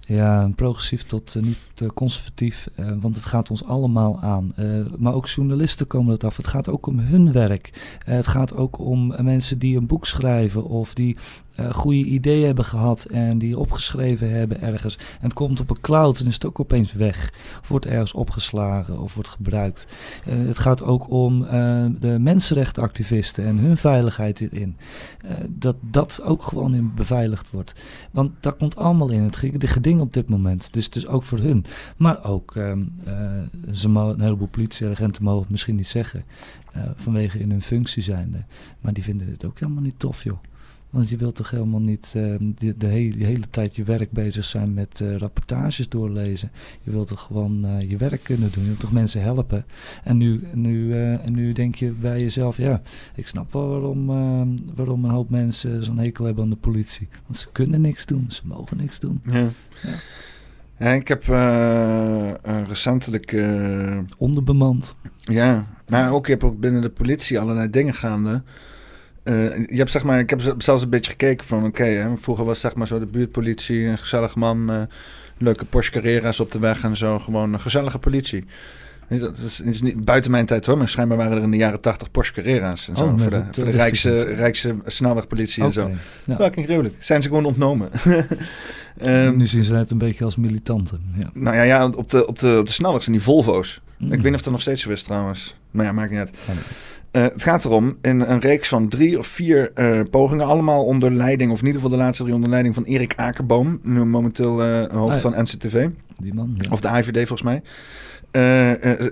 Ja, progressief tot uh, niet uh, conservatief, uh, want het gaat ons allemaal aan. maar ook journalisten komen het af. Het gaat ook om hun werk. het gaat ook om mensen die een boek schrijven of die uh, goede ideeën hebben gehad en die opgeschreven hebben ergens. En het komt op een cloud en is het ook opeens weg. Of wordt ergens opgeslagen of wordt gebruikt. Uh, het gaat ook om uh, de mensenrechtenactivisten en hun veiligheid hierin. dat dat ook gewoon in beveiligd wordt. Want dat komt allemaal in het geding op dit moment. Dus het is ook voor hun. Maar ook, ehm, ze een heleboel politieagenten mogen het misschien niet zeggen. vanwege in hun functie zijnde. Maar die vinden dit ook helemaal niet tof, joh. Want je wilt toch helemaal niet uh, de, de, hele, hele tijd je werk bezig zijn met uh, rapportages doorlezen. Je wilt toch gewoon uh, je werk kunnen doen. Je wilt toch mensen helpen. En nu, nu, en nu denk je bij jezelf, ja, ik snap wel waarom, waarom een hoop mensen zo'n hekel hebben aan de politie. Want ze kunnen niks doen, ze mogen niks doen. Ja. ja. ja ik heb recentelijk... Onderbemand. Ja, nou ook, ik heb ook binnen de politie allerlei dingen gaande... Uh, je hebt, zeg maar, ik heb zelfs een beetje gekeken van, oké, vroeger was zeg maar zo de buurtpolitie, een gezellige man, uh, leuke Porsche Carrera's op de weg en zo, gewoon een gezellige politie. Dat is, is, niet buiten mijn tijd hoor, maar schijnbaar waren er in de jaren tachtig Porsche Carrera's en zo. Oh, voor, de, voor de rijkse, rijkse snelwegpolitie okay, en zo. Ja. Fucking gruwelijk. Zijn ze gewoon ontnomen. um, nu zien ze het een beetje als militanten. Ja. Nou ja, ja op, de, op, de, op de snelweg zijn die Volvo's. Mm. Ik weet niet of dat nog steeds zo is trouwens. Maar ja, maakt niet uit. Ja, uh, het gaat erom, in een reeks van drie of vier uh, pogingen, allemaal onder leiding, of in ieder geval de laatste drie onder leiding van Erik Akerboom, nu momenteel uh, hoofd ah, ja. van NCTV. Die man, ja. Of de IVD volgens mij.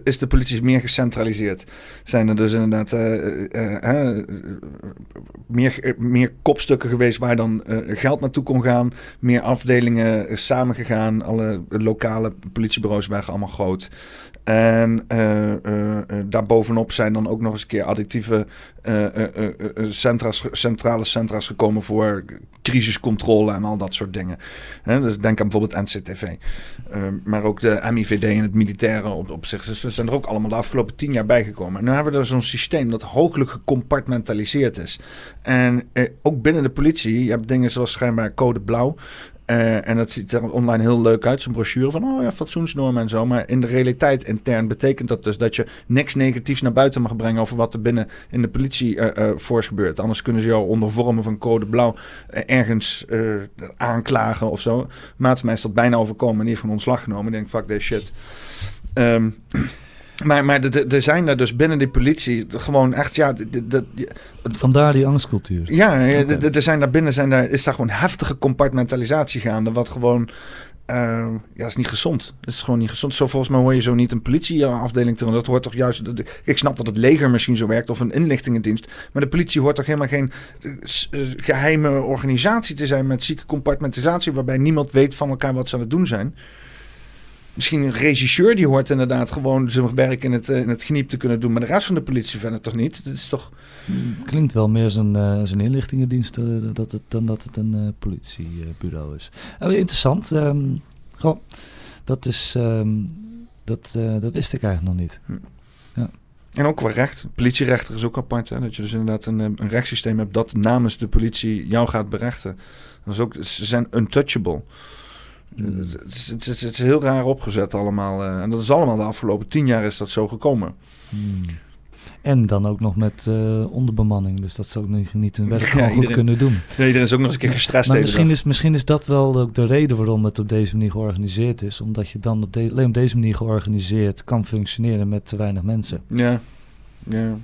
Is de politie meer gecentraliseerd. Zijn er dus inderdaad meer, meer kopstukken geweest waar dan geld naartoe kon gaan. Meer afdelingen samengegaan. Alle lokale politiebureaus waren allemaal groot. En daarbovenop zijn dan ook nog eens een keer additieve centra's, centrale centra's gekomen voor crisiscontrole en al dat soort dingen. dus denk aan bijvoorbeeld NCTV. maar ook de MIVD en het militaire op, op zich 20. Dus zijn er ook allemaal de afgelopen tien jaar bijgekomen. En nu hebben we er zo'n systeem dat hooglijk gecompartmentaliseerd is. En ook binnen de politie, je dingen zoals schijnbaar code blauw. Uh, en dat ziet er online heel leuk uit, zo'n brochure van oh ja, fatsoensnormen en zo. Maar in de realiteit intern betekent dat dus dat je niks negatiefs naar buiten mag brengen over wat er binnen in de politie uh, uh, gebeurt. Anders kunnen ze jou onder vormen van code blauw ergens aanklagen of zo. Maat mij is dat bijna overkomen en die heeft van ontslag genomen. Ik denk, fuck this shit. Um, Maar, maar er zijn daar dus binnen die politie gewoon echt, ja... Vandaar die angstcultuur. Ja, er zijn daar binnen zijn daar, is daar gewoon heftige compartmentalisatie gaande. Wat gewoon, uh, ja, is niet gezond. Het is gewoon niet gezond. Zo volgens mij hoor je zo niet een politieafdeling te Dat hoort toch juist, ik snap dat het leger misschien zo werkt of een inlichtingendienst. Maar de politie hoort toch helemaal geen eh, geheime organisatie te zijn met zieke compartmentalisatie. Waarbij niemand weet van elkaar wat ze aan het doen zijn misschien een regisseur die hoort inderdaad gewoon zijn werk in het, eh, in het geniep te kunnen doen. Maar de rest van de politie verder toch niet? Dat is toch... Klinkt wel meer zijn, uh, zijn inlichtingendienst uh, dat het, dan dat het een politiebureau is. interessant. Um, goh, dat, is, um, dat, dat wist ik eigenlijk nog niet. Hm. Ja. En ook qua recht. Politierechter is ook apart. Hè? Dat je dus inderdaad een, een rechtssysteem hebt dat namens de politie jou gaat berechten. Dat is ook, ze zijn untouchable. Het, het, is heel raar opgezet allemaal. Eh, en dat is allemaal de afgelopen tien jaar is dat zo gekomen. Hmm. En dan ook nog met uh, onderbemanning. Dus dat zou ook niet hun werk gewoon goed kunnen doen. Nee, iedereen is ook nog eens een keer gestrest. Maar misschien is, misschien is dat wel ook de reden waarom het op deze manier georganiseerd is. Omdat je dan op alleen op deze manier georganiseerd kan functioneren met te weinig mensen. Ja, ja.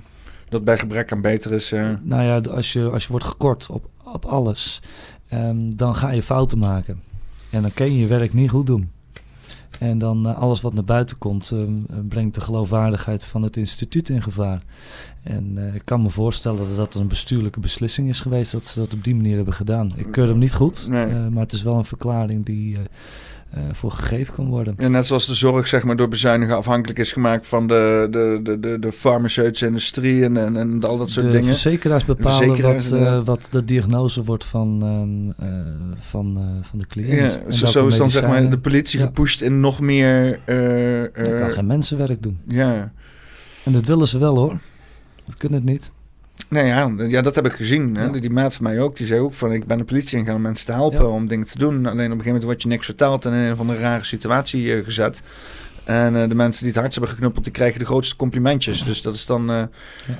dat bij gebrek aan beter is. Uh... Nou ja, als je, als je wordt gekort op, op alles, um, dan ga je fouten maken. En dan kun je je werk niet goed doen. En dan uh, alles wat naar buiten komt, uh, brengt de geloofwaardigheid van het instituut in gevaar. En uh, ik kan me voorstellen dat dat een bestuurlijke beslissing is geweest dat ze dat op die manier hebben gedaan. Ik keur hem niet goed, nee. maar het is wel een verklaring die voor gegeven kan worden. Ja, net zoals de zorg zeg maar, door bezuinigen afhankelijk is gemaakt van de, de, de, de, de farmaceutische industrie en, en, en al dat soort de dingen. Verzekeraars bepalen wat, uh, wat de diagnose wordt van, uh, van, van de cliënt. Ja, zo, zo is dan zeg maar de politie ja. gepusht in nog meer... Dat kan geen mensenwerk doen. Ja. En dat willen ze wel hoor. Dat kunnen het niet. Nee, ja, ja, dat heb ik gezien. Hè? Die, die maat van mij ook, die zei ook van... ik ben de politie ingegaan om mensen te helpen, om dingen te doen. Alleen op een gegeven moment wordt je niks verteld... en in een van een rare situatie uh, gezet. En uh, de mensen die het hardst hebben geknuppeld... die krijgen de grootste complimentjes. Dus dat is dan... Uh, ja.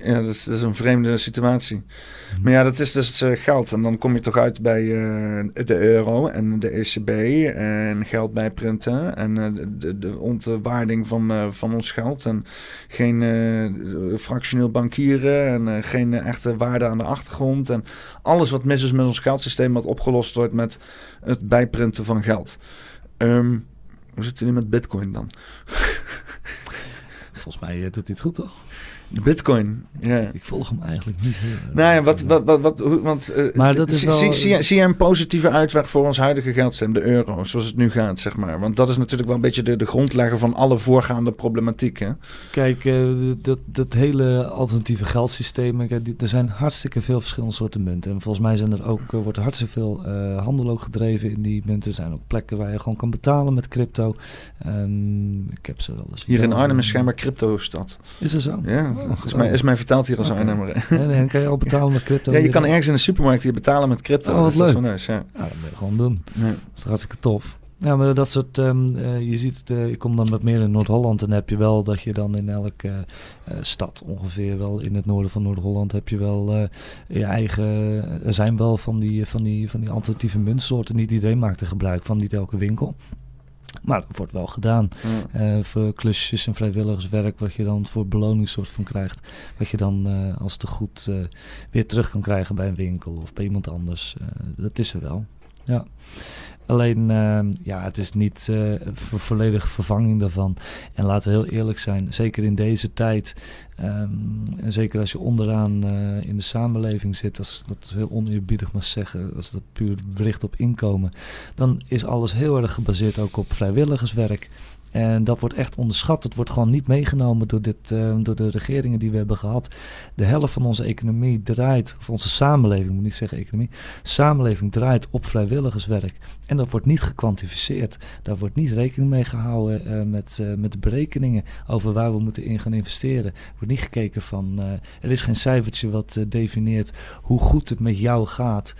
Ja, dat is, een vreemde situatie. Maar ja, dat is dus uh, geld. En dan kom je toch uit bij uh, de euro en de ECB en geld bijprinten en uh, de, de ontwaarding van, van ons geld. En geen fractioneel bankieren en geen echte waarde aan de achtergrond. En alles wat mis is met ons geldsysteem, wat opgelost wordt met het bijprinten van geld. Um, hoe zit het nu met bitcoin dan? Volgens mij doet het goed, toch? De Bitcoin, ja. Ik volg hem eigenlijk niet heel Nou ja, wat, wat, wat, wat want, uh, maar dat is wel, zie, zie, zie je een positieve uitweg voor ons huidige geldsysteem, de euro, zoals het nu gaat, zeg maar? Want dat is natuurlijk wel een beetje de, de grondlegger van alle voorgaande problematiek, hè? Kijk, uh, dat, dat hele alternatieve geldsysteem, er zijn hartstikke veel verschillende soorten munten. En volgens mij zijn er ook, uh, wordt er hartstikke veel handel ook gedreven in die munten. Er zijn ook plekken waar je gewoon kan betalen met crypto. Um, ik heb ze wel eens... Hier in Arnhem is schijnbaar crypto-stad. Is er zo? Ja. Oh, is, mij, is mij verteld hier als okay. Arnhemmer. Nee, nee, dan kan je al betalen met crypto. Ja, je kan ergens in de supermarkt hier betalen met crypto. Oh, wat dus leuk. Nice, ja. ja, dat moet je gewoon doen. Ja. Dat is hartstikke tof. Ja, maar dat soort, um, uh, je ziet het, uh, ik kom dan wat meer in Noord-Holland en heb je wel dat je dan in elke uh, stad ongeveer wel in het noorden van Noord-Holland heb je wel je eigen, er zijn wel van die, van, die, van die alternatieve muntsoorten, niet iedereen maakt er gebruik van, niet elke winkel. Maar dat wordt wel gedaan. Ja. Uh, voor klusjes en vrijwilligerswerk, wat je dan voor beloningssoort van krijgt. Wat je dan uh, als te goed uh, weer terug kan krijgen bij een winkel of bij iemand anders. dat is er wel. Ja. Alleen, uh, ja, het is niet uh, voor volledige vervanging daarvan. En laten we heel eerlijk zijn, zeker in deze tijd, um, en zeker als je onderaan uh, in de samenleving zit, als dat heel oneerbiedig mag zeggen, als dat puur bericht op inkomen, dan is alles heel erg gebaseerd ook op vrijwilligerswerk. En dat wordt echt onderschat. Het wordt gewoon niet meegenomen door, dit, uh, door de regeringen die we hebben gehad. De helft van onze economie draait, of onze samenleving, moet niet zeggen economie, samenleving draait op vrijwilligerswerk. En dat wordt niet gekwantificeerd. Daar wordt niet rekening mee gehouden uh, met, uh, met de berekeningen over waar we moeten in gaan investeren. Er wordt niet gekeken van, er is geen cijfertje wat definieert hoe goed het met jou gaat.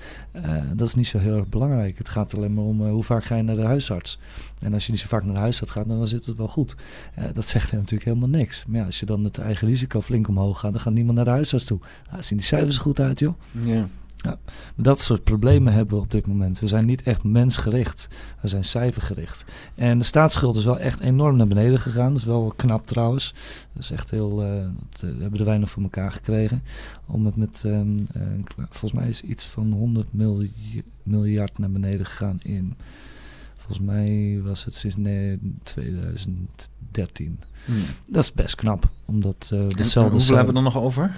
dat is niet zo heel erg belangrijk. Het gaat alleen maar om hoe vaak ga je naar de huisarts. En als je niet zo vaak naar de huisarts gaat, dan zit het wel goed. Uh, dat zegt natuurlijk helemaal niks. Maar ja, als je dan het eigen risico flink omhoog gaat, dan gaat niemand naar de huisarts toe. Nou, zien die cijfers er goed uit, joh. Ja. Ja, dat soort problemen hebben we op dit moment. We zijn niet echt mensgericht, we zijn cijfergericht. En de staatsschuld is wel echt enorm naar beneden gegaan. Dat is wel knap trouwens. Dat is echt heel, uh, dat uh, hebben de weinig voor elkaar gekregen. Om het met, um, uh, volgens mij is iets van 100 miljard naar beneden gegaan in Volgens mij was het sinds nee, 2013. Hmm. Dat is best knap. Omdat uh, dezelfde. Hoeveel hebben we er nog over? Uh,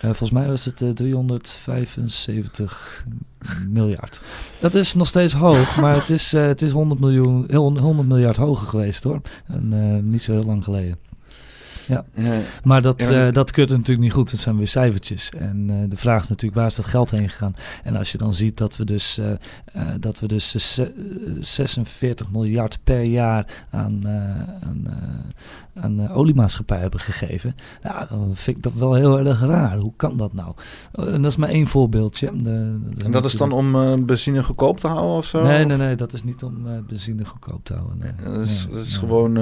volgens mij was het uh, 375 miljard. Dat is nog steeds hoog, maar het is, het is 100, miljoen, 100 miljard hoger geweest hoor. En, niet zo heel lang geleden. Ja. maar dat, ja, uh, dat keurt natuurlijk niet goed. Het zijn weer cijfertjes. En uh, de vraag is natuurlijk waar is dat geld heen gegaan? En als je dan ziet dat we dus, uh, dat we dus 46 miljard per jaar aan, aan, aan oliemaatschappij hebben gegeven. Nou, dan vind ik dat wel heel erg raar. Hoe kan dat nou? En dat is maar één voorbeeldje. De, dat en dat is dan om benzine goedkoop te houden of zo? Nee, nee, nee. Dat is niet om benzine goedkoop te houden. Nee. dat is, dat is gewoon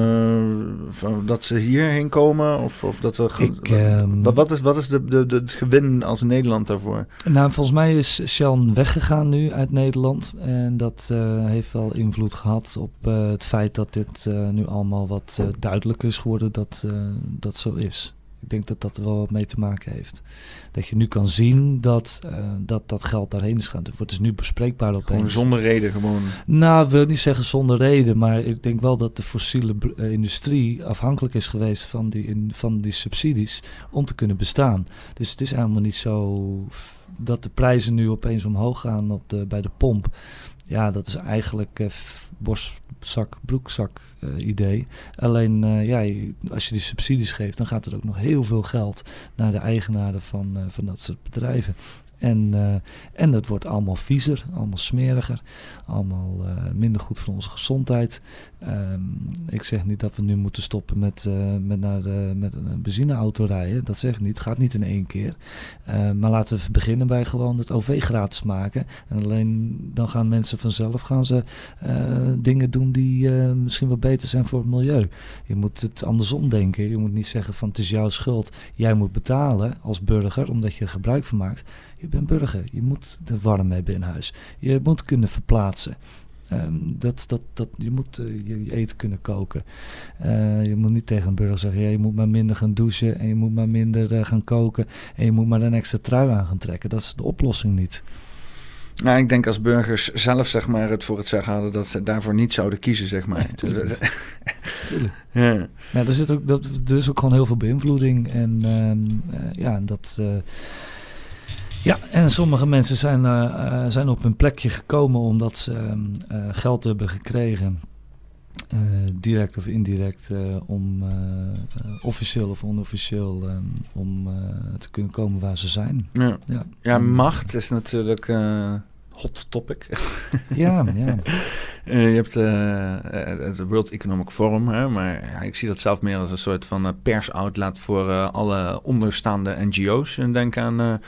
dat ze hierheen komen of, of dat we. Ik, um, wat, wat, is, wat is de, de, de, het gewin als Nederland daarvoor? Nou, volgens mij is Shell weggegaan nu uit Nederland. En dat uh, heeft wel invloed gehad op uh, het feit dat dit uh, nu allemaal wat duidelijker is geworden dat dat zo is. Ik denk dat dat er wel wat mee te maken heeft. Dat je nu kan zien dat uh, dat, dat geld daarheen is gaan. Het wordt dus nu bespreekbaar opeens. Gewoon zonder reden gewoon. Nou, wil niet zeggen zonder reden. Maar ik denk wel dat de fossiele uh, industrie afhankelijk is geweest van die, in, van die subsidies om te kunnen bestaan. Dus het is helemaal niet zo dat de prijzen nu opeens omhoog gaan op de, bij de pomp. Ja, dat is eigenlijk uh, borstzak, broekzak uh, idee. Alleen uh, ja, als je die subsidies geeft, dan gaat er ook nog heel veel geld naar de eigenaren van, uh, van dat soort bedrijven. En, uh, en het wordt allemaal viezer, allemaal smeriger, allemaal uh, minder goed voor onze gezondheid. Um, ik zeg niet dat we nu moeten stoppen met, uh, met, naar met een benzineauto rijden. Dat zeg ik niet. Het gaat niet in één keer. maar laten we beginnen bij gewoon het OV gratis maken. En alleen dan gaan mensen vanzelf gaan ze, dingen doen die misschien wel beter zijn voor het milieu. Je moet het andersom denken. Je moet niet zeggen van het is jouw schuld. Jij moet betalen als burger omdat je er gebruik van maakt. Je bent burger. Je moet de warm hebben in huis. Je moet kunnen verplaatsen. Um, dat, dat, dat, je moet uh, je, je, eten kunnen koken. Uh, je moet niet tegen een burger zeggen: ja, je moet maar minder gaan douchen. En je moet maar minder uh, gaan koken. En je moet maar een extra trui aan gaan trekken. Dat is de oplossing niet. Nou, ik denk als burgers zelf zeg maar, het voor het zeggen hadden dat ze daarvoor niet zouden kiezen, zeg maar. Nee, tuurlijk. tuurlijk. Ja. ja, er, zit ook, dat, er is ook gewoon heel veel beïnvloeding. En um, ja, dat ja, en sommige mensen zijn, uh, uh, zijn op hun plekje gekomen omdat ze uh, geld hebben gekregen. direct of indirect, om officieel of onofficieel um, om te kunnen komen waar ze zijn. Ja, ja. ja macht is natuurlijk hot topic. Ja, ja. Uh, je hebt uh, het World Economic Forum, hè, maar ja, ik zie dat zelf meer als een soort van uh, persoutlet voor alle onderstaande NGO's. En denk aan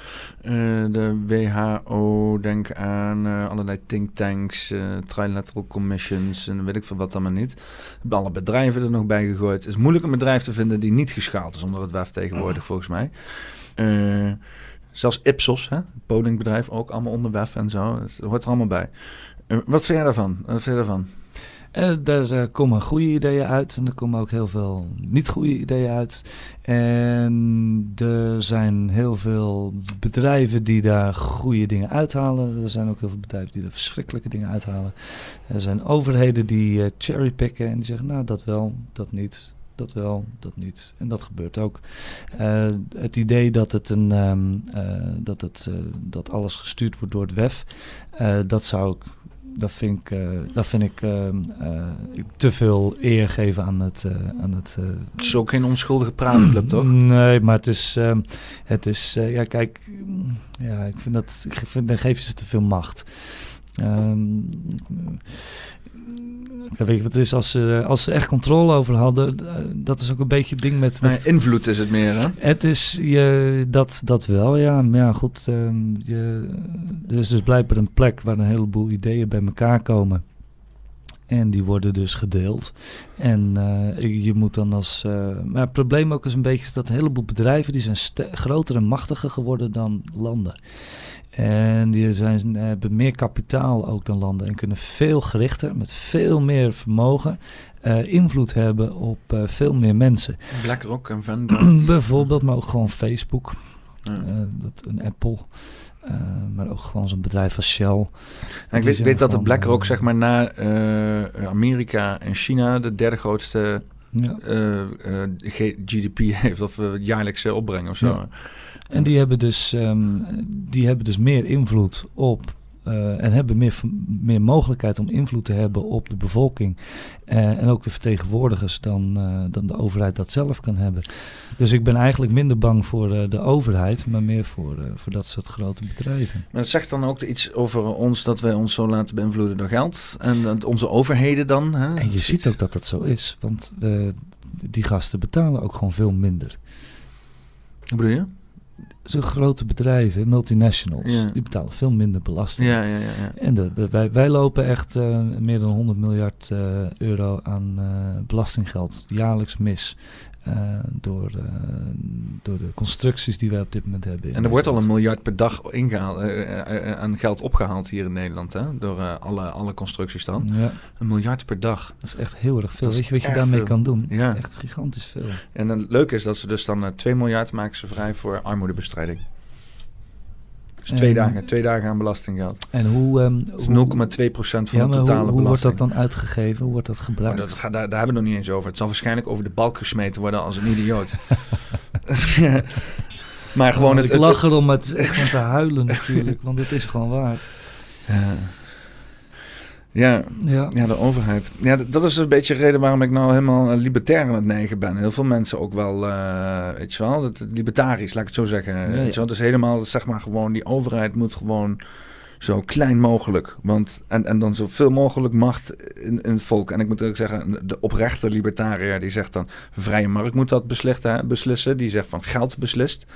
de WHO, denk aan allerlei think tanks, trilateral commissions en weet ik veel wat allemaal niet. Alle bedrijven er nog bij gegooid. Het is moeilijk een bedrijf te vinden die niet geschaald is onder het WEF tegenwoordig, volgens mij. Zelfs Ipsos, hè, polingbedrijf, ook allemaal onder WEF en zo. Het hoort er allemaal bij. Uh, wat vind jij daarvan? Wat vind jij daarvan? Uh, daar uh, komen goede ideeën uit en er komen ook heel veel niet goede ideeën uit. En er zijn heel veel bedrijven die daar goede dingen uithalen. Er zijn ook heel veel bedrijven die er verschrikkelijke dingen uithalen. Er zijn overheden die uh, cherrypicken en die zeggen, nou dat wel, dat niet dat wel, dat niet. En dat gebeurt ook. Uh, het idee dat, het een, um, dat, het, uh, dat alles gestuurd wordt door het WEF, dat zou ik dat vind ik, uh, dat vind ik uh, te veel eer geven aan het. aan het het is ook geen onschuldige praatclub, toch? Nee, maar het is. Ehm, het is ja, kijk. Ja, ik vind dat. Ik vind, dan geven ze te veel macht. Um, ja, weet je wat het is? Als ze, als ze echt controle over hadden, dat is ook een beetje het ding met... met invloed is het meer, hè? Het is, je, dat, dat wel, ja. Maar ja, goed, um, je, er is dus blijkbaar een plek waar een heleboel ideeën bij elkaar komen. En die worden dus gedeeld. En uh, je moet dan als. Uh, maar het probleem ook is een beetje dat een heleboel bedrijven die zijn groter en machtiger geworden dan landen. En die zijn, hebben meer kapitaal ook dan landen en kunnen veel gerichter, met veel meer vermogen, uh, invloed hebben op uh, veel meer mensen. BlackRock en Vanguard. Bijvoorbeeld, maar ook gewoon Facebook, ja. uh, dat, een Apple. maar ook gewoon zo'n bedrijf als Shell. Ik weet, weet dat de BlackRock, zeg maar, na Amerika en China de derde grootste ja. GDP heeft, of jaarlijkse opbreng of zo. Ja. En die hebben dus, um, die hebben dus meer invloed op uh, en hebben meer, meer mogelijkheid om invloed te hebben op de bevolking. Uh, en ook de vertegenwoordigers dan, uh, dan de overheid dat zelf kan hebben. Dus ik ben eigenlijk minder bang voor de overheid, maar meer voor, voor dat soort grote bedrijven. Maar het zegt dan ook iets over ons dat wij ons zo laten beïnvloeden door geld. En onze overheden dan. Hè? En je ziet ook dat dat zo is, want die gasten betalen ook gewoon veel minder. Hoe bedoel je? Zo'n grote bedrijven, multinationals, die betalen veel minder belasting. Ja, ja, ja, En de, wij, wij lopen echt uh, meer dan 100 miljard uh, euro aan uh, belastinggeld jaarlijks mis. Uh, door, uh, door de constructies die wij op dit moment hebben. En er wordt al een miljard per dag ingehaald, uh, aan geld opgehaald hier in Nederland, hè? door alle, alle constructies dan. Ja. Een miljard per dag. Dat is echt heel erg veel. Weet je wat je daarmee veel. kan doen? Ja. Echt gigantisch veel. En het leuke is dat ze dus dan 2 miljard maken ze vrij voor armoedebestrijding. Dus twee, dagen, twee dagen aan belastinggeld. En hoe... Um, dus 0,2% van de totale hoe, belasting. Hoe wordt dat dan uitgegeven? Hoe wordt dat gebruikt? Oh, dat daar, daar, hebben we het nog niet eens over. Het zal waarschijnlijk over de balk gesmeten worden als een idioot. maar gewoon oh, het... Ik lach erom, maar het is echt van te huilen natuurlijk. Want het is gewoon waar. Ja. Ja, ja. ja, de overheid. Ja, dat is een beetje de reden waarom ik nou helemaal eh, libertair aan het neigen ben. Heel veel mensen ook wel, uh, weet je wel, het, libertarisch, laat ik het zo zeggen. Ja, weet je wel? Dus helemaal, zeg maar, gewoon die overheid moet gewoon zo klein mogelijk. Want, en, en dan zoveel mogelijk macht in, in het volk. En ik moet ook zeggen, de oprechte libertariër die zegt dan... vrije markt moet dat beslissen. Die zegt van geld beslist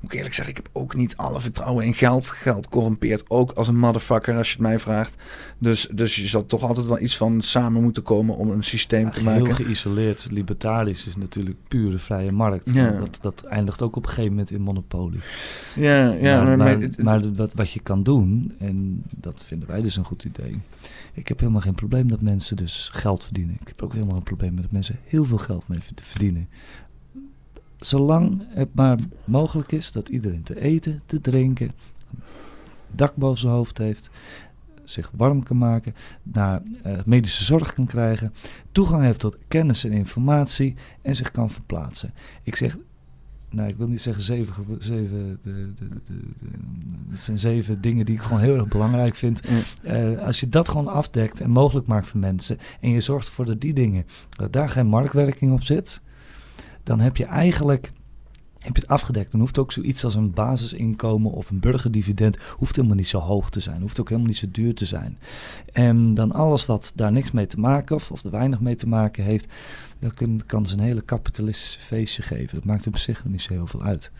moet ik eerlijk zeggen, ik heb ook niet alle vertrouwen in geld. Geld corrumpeert ook als een motherfucker, als je het mij vraagt. Dus, dus je zal toch altijd wel iets van samen moeten komen om een systeem te maken. Heel geïsoleerd, libertarisch is natuurlijk pure vrije markt. Ja. Dat, dat eindigt ook op een gegeven moment in monopolie. Ja, ja. Maar, maar, maar, maar wat, wat je kan doen, en dat vinden wij dus een goed idee. Ik heb helemaal geen probleem dat mensen dus geld verdienen. Ik heb ook helemaal een probleem met dat mensen heel veel geld mee verdienen zolang het maar mogelijk is dat iedereen te eten, te drinken, dak boven zijn hoofd heeft, zich warm kan maken, naar uh, medische zorg kan krijgen, toegang heeft tot kennis en informatie en zich kan verplaatsen. Ik zeg, nou ik wil niet zeggen zeven, zeven de, de, de, het zijn zeven dingen die ik gewoon heel erg belangrijk vind. Uh, als je dat gewoon afdekt en mogelijk maakt voor mensen en je zorgt ervoor dat die dingen, dat daar geen marktwerking op zit, dan heb je eigenlijk heb je het afgedekt. Dan hoeft ook zoiets als een basisinkomen of een burgerdividend hoeft helemaal niet zo hoog te zijn. Hoeft ook helemaal niet zo duur te zijn. En dan alles wat daar niks mee te maken of, of er weinig mee te maken heeft, dan kun, kan ze een hele kapitalistische feestje geven. Dat maakt op zich nog niet zo heel veel uit.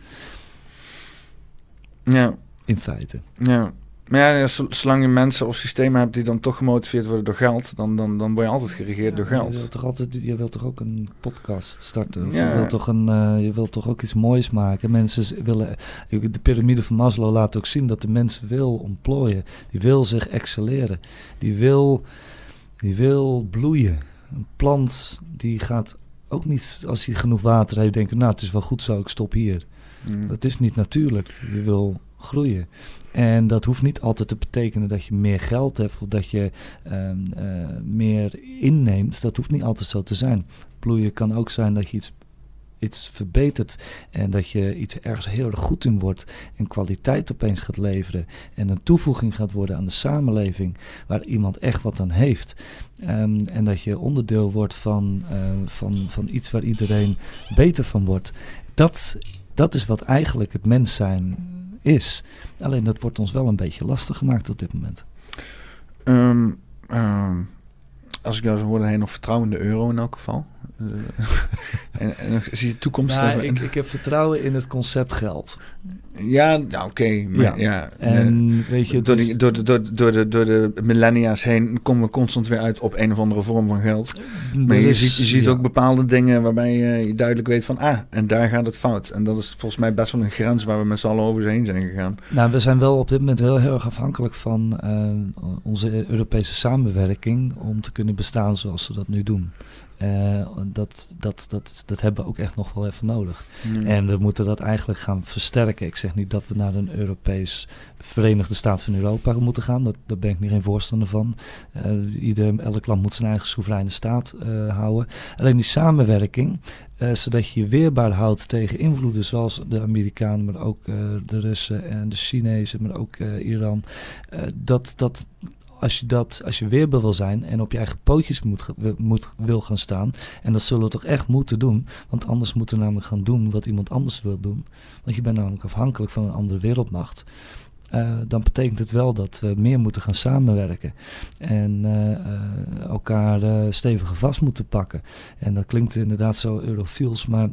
Ja. In feite. Ja. Maar ja, zolang je mensen of systemen hebt die dan toch gemotiveerd worden door geld, dan, dan, dan word je altijd geregeerd door geld. Je wilt toch altijd, je wilt toch ook een podcast starten? Of ja. je, wilt toch een, uh, je wilt toch ook iets moois maken? Mensen willen, de piramide van Maslow laat ook zien dat de mens wil ontplooien. Die wil zich excelleren. Die wil, die wil bloeien. Een plant die gaat ook niet, als hij genoeg water heeft, denken, nou het is wel goed zo, ik stop hier. Mm. Dat is niet natuurlijk. Je wil groeien. En dat hoeft niet altijd te betekenen dat je meer geld hebt of dat je um, uh, meer inneemt. Dat hoeft niet altijd zo te zijn. Bloeien kan ook zijn dat je iets iets verbetert en dat je iets ergens heel erg goed in wordt en kwaliteit opeens gaat leveren en een toevoeging gaat worden aan de samenleving waar iemand echt wat aan heeft. Ehm, en dat je onderdeel wordt van, uh, van, van iets waar iedereen beter van wordt. Dat, dat is wat eigenlijk het mens zijn is. Alleen dat wordt ons wel een beetje lastig gemaakt op dit moment. Um, um, als ik jou zo hoor, heb je nog vertrouwen in de euro in elk geval. Eh, en, en, zie je toekomst? Nou, ik, ik heb vertrouwen in het concept geld. Ja, ja oké. ja. ja. En weet je, door, dus, door, door, door, de, door de millennia's heen komen we constant weer uit op een of andere vorm van geld. Maar je ziet, je ziet ook bepaalde dingen waarbij je duidelijk weet van, ah, en daar gaat het fout. En dat is volgens mij best wel een grens waar we met z'n allen over heen zijn gegaan. Nou, we zijn wel op dit moment heel, heel erg afhankelijk van uh, onze Europese samenwerking om te kunnen bestaan zoals we dat nu doen. Uh, dat, dat, dat, dat hebben we ook echt nog wel even nodig. En we moeten dat eigenlijk gaan versterken. Ik zeg niet dat we naar een Europees Verenigde Staat van Europa moeten gaan. Dat, daar ben ik niet geen voorstander van. Uh, ieder, elk land moet zijn eigen soevereine staat uh, houden. Alleen die samenwerking, zodat je je weerbaar houdt tegen invloeden zoals de Amerikanen, maar ook de Russen en de Chinezen, maar ook Iran. dat, dat, als je, dat, als je weerbaar wil zijn en op je eigen pootjes moet, moet, wil gaan staan, en dat zullen we toch echt moeten doen, want anders moeten we namelijk gaan doen wat iemand anders wil doen, want je bent namelijk afhankelijk van een andere wereldmacht. Uh, dan betekent het wel dat we meer moeten gaan samenwerken en uh, uh, elkaar steviger vast moeten pakken. En dat klinkt inderdaad zo eurofiels, maar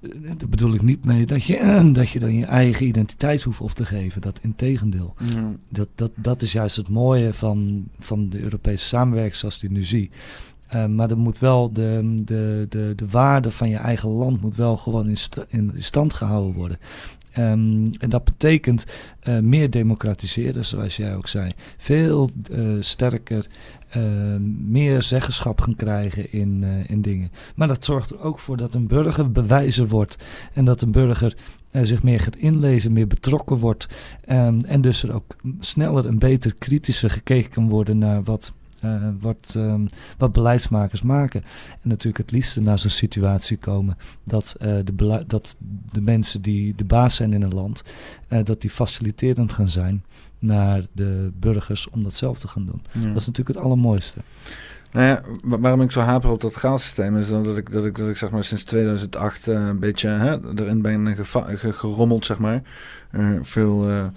daar bedoel ik niet mee dat je, dat je dan je eigen identiteit hoeft op te geven. Dat integendeel. Ja. Dat, dat, dat is juist het mooie van, van de Europese samenwerking zoals die nu zie. Uh, maar er moet wel de, de, de, de waarde van je eigen land moet wel gewoon in, st in stand gehouden worden. Um, en dat betekent uh, meer democratiseren, zoals jij ook zei. Veel uh, sterker, uh, meer zeggenschap gaan krijgen in, in dingen. Maar dat zorgt er ook voor dat een burger bewijzer wordt. En dat een burger zich meer gaat inlezen, meer betrokken wordt. Um, en dus er ook sneller en beter kritischer gekeken kan worden naar wat uh, wat, um, wat beleidsmakers maken. En natuurlijk het liefst naar zo'n situatie komen dat, uh, de dat de mensen die de baas zijn in een land, uh, dat die faciliterend gaan zijn naar de burgers om dat zelf te gaan doen. Ja. Dat is natuurlijk het allermooiste. Nou ja, waarom ik zo haper op dat geldsysteem is dat ik, dat ik, dat ik zeg maar sinds 2008 een beetje hè, erin ben gerommeld, zeg maar. veel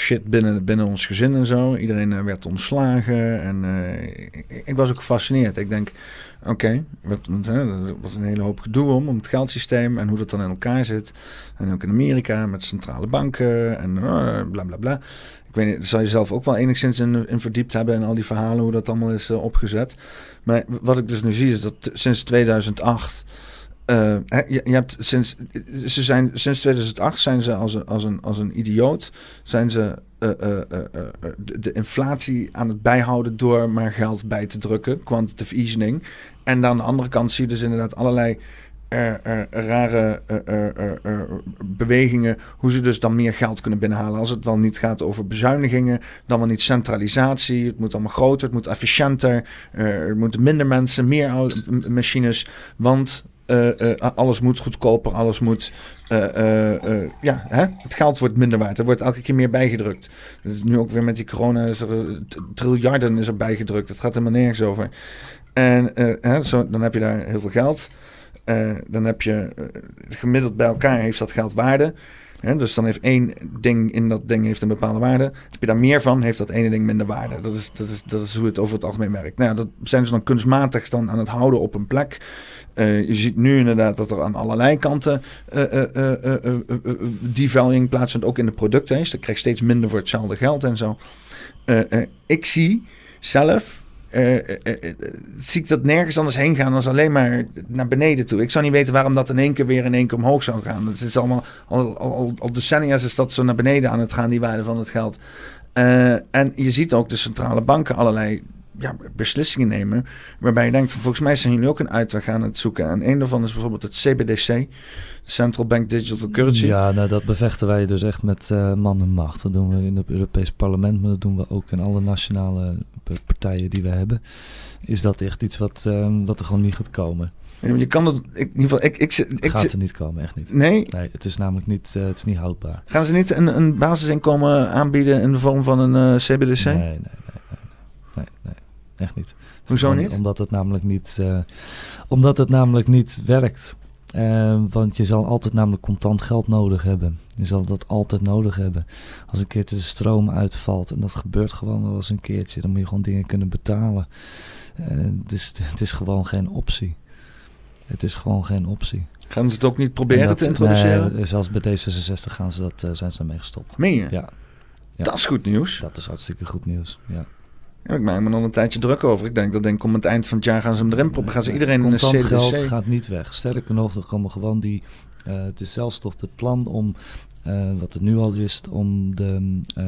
shit binnen, binnen ons gezin en zo. Iedereen uh, werd ontslagen. En uh, ik, was ook gefascineerd. Ik denk, oké, okay, wat, een hele hoop gedoe om, om het geldsysteem en hoe dat dan in elkaar zit. En ook in Amerika met centrale banken en uh, bla bla bla. Ik weet niet, daar zal je zelf ook wel enigszins in, in verdiept hebben en al die verhalen, hoe dat allemaal is opgezet. Maar wat ik dus nu zie is dat sinds 2008 uh, je, je, hebt sinds, ze zijn, sinds 2008 zijn ze als een, als een, als een idioot zijn ze, uh, uh, de, de, inflatie aan het bijhouden door maar geld bij te drukken, quantitative easing. En aan de andere kant zie je dus inderdaad allerlei rare bewegingen, hoe ze dus dan meer geld kunnen binnenhalen. Als het wel niet gaat over bezuinigingen, dan wel niet centralisatie. Het moet allemaal groter, het moet efficiënter, er moeten minder mensen, meer machines, want alles moet goedkoper, alles moet. Uh, ja, hè? het geld wordt minder waard. Er wordt elke keer meer bijgedrukt. Nu ook weer met die corona is er triljarden is er bijgedrukt. Het gaat helemaal nergens over. En hè, dan heb je daar heel veel geld. dan heb je gemiddeld bij elkaar heeft dat geld waarde. Dus dan heeft één ding in dat ding heeft een bepaalde waarde. Heb je daar meer van, heeft dat ene ding minder waarde. Dat is, dat is, dat is hoe het over het algemeen werkt. Nou dat zijn ze dan kunstmatig dan aan het houden op een plek. Uh, je ziet nu inderdaad dat er aan allerlei kanten uh, uh, devaluing plaatsvindt, ook in de producten. Dus je krijgt steeds minder voor hetzelfde geld en zo. ik zie zelf zie ik dat nergens anders heen gaan dan alleen maar naar beneden toe. Ik zou niet weten waarom dat in één keer weer in één keer omhoog zou gaan. Het is allemaal al, al, al is dat zo naar beneden aan het gaan, die waarde van het geld. En je ziet ook de centrale banken allerlei ja, beslissingen nemen. Waarbij je denkt, volgens mij zijn jullie ook een uitweg aan het zoeken. En een daarvan is bijvoorbeeld het CBDC, Central Bank Digital Currency. Ja, nou, dat bevechten wij dus echt met uh, man en macht. Dat doen we in het Europees Parlement, maar dat doen we ook in alle nationale partijen die we hebben. Is dat echt iets wat, uh, wat er gewoon niet gaat komen. Je kan het, ik, in ieder geval, ik, ik, ik, het gaat er niet komen, echt niet. Nee? Nee, het is namelijk niet, uh, het is niet houdbaar. Gaan ze niet een, een basisinkomen aanbieden in de vorm van een CBDC? Nee, nee, nee, nee, nee, nee, echt niet. Hoezo niet? Omdat het namelijk niet, uh, omdat het namelijk niet werkt. Uh, want je zal altijd namelijk contant geld nodig hebben. Je zal dat altijd nodig hebben. Als een keertje de stroom uitvalt, en dat gebeurt gewoon wel eens een keertje, dan moet je gewoon dingen kunnen betalen. Uh, dus het is gewoon geen optie. Het is gewoon geen optie. Gaan ze het ook niet proberen dat, te introduceren? Nee, zelfs bij D66 gaan ze dat, zijn ze ermee gestopt. Meen je? Ja. ja. Dat is goed nieuws. Dat is hartstikke goed nieuws, ja. Ja, ik maak me nog een tijdje druk over. Ik denk dat denk ik om het eind van het jaar gaan ze hem erin proppen. Gaan ze iedereen in de CDC... geld gaat niet weg. Sterker nog, er komen gewoon die... Uh, het is zelfs toch het plan om, uh, wat er nu al is, om de, uh,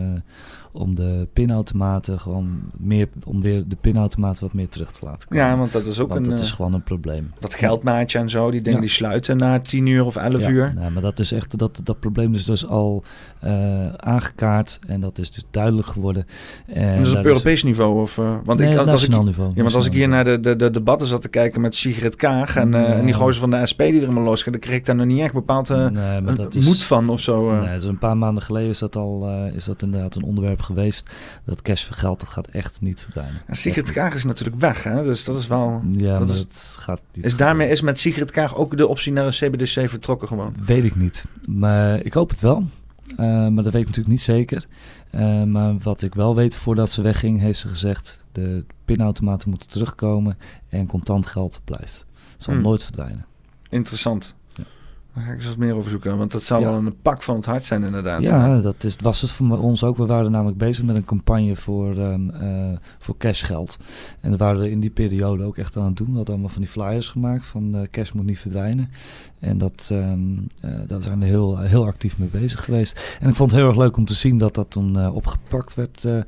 om de pinautomaten gewoon meer, om weer de pinautomaten wat meer terug te laten komen. Ja, want dat is ook want een... dat is gewoon een probleem. Dat geldmaatje en zo, die dingen ja. die sluiten na 10 uur of 11 ja, uur. Nou, maar dat is echt, dat, dat probleem is dus al uh, aangekaart en dat is dus duidelijk geworden. En, is op Europees is... niveau? Of, want nee, ik, als nationaal ik, niveau. Ja, want als ik hier naar de, de, de debatten zat te kijken met Sigrid Kaag en, en die gozer van de SP die er allemaal losgaan, dan kreeg ik daar nog niet echt bepaald nee, is, moed van of zo. Nee, dus een paar maanden geleden is dat al is dat inderdaad een onderwerp geweest. Dat cash voor geld, dat gaat echt niet verdwijnen. En Sigrid Kaag is natuurlijk weg, hè? dus dat is wel... Ja, dat is, het gaat niet is daarmee is met Sigrid Kaag ook de optie naar een CBDC vertrokken gewoon? Weet ik niet, maar ik hoop het wel. Uh, maar dat weet ik natuurlijk niet zeker. Uh, maar wat ik wel weet, voordat ze wegging, heeft ze gezegd... de pinautomaten moeten terugkomen en contant geld blijft. Het zal Hmm. nooit verdwijnen. Interessant. Daar ga ik eens wat meer over zoeken, want dat zou Ja. wel een pak van het hart zijn inderdaad. Ja, dat is, was het voor ons ook. We waren namelijk bezig met een campagne voor, ehm eh, voor cashgeld. En dat waren we in die periode ook echt aan het doen. We hadden allemaal van die flyers gemaakt van eh, cash moet niet verdwijnen. En dat, eh, daar zijn we heel, heel actief mee bezig geweest. En ik vond het heel erg leuk om te zien dat dat toen eh, opgepakt werd. eh.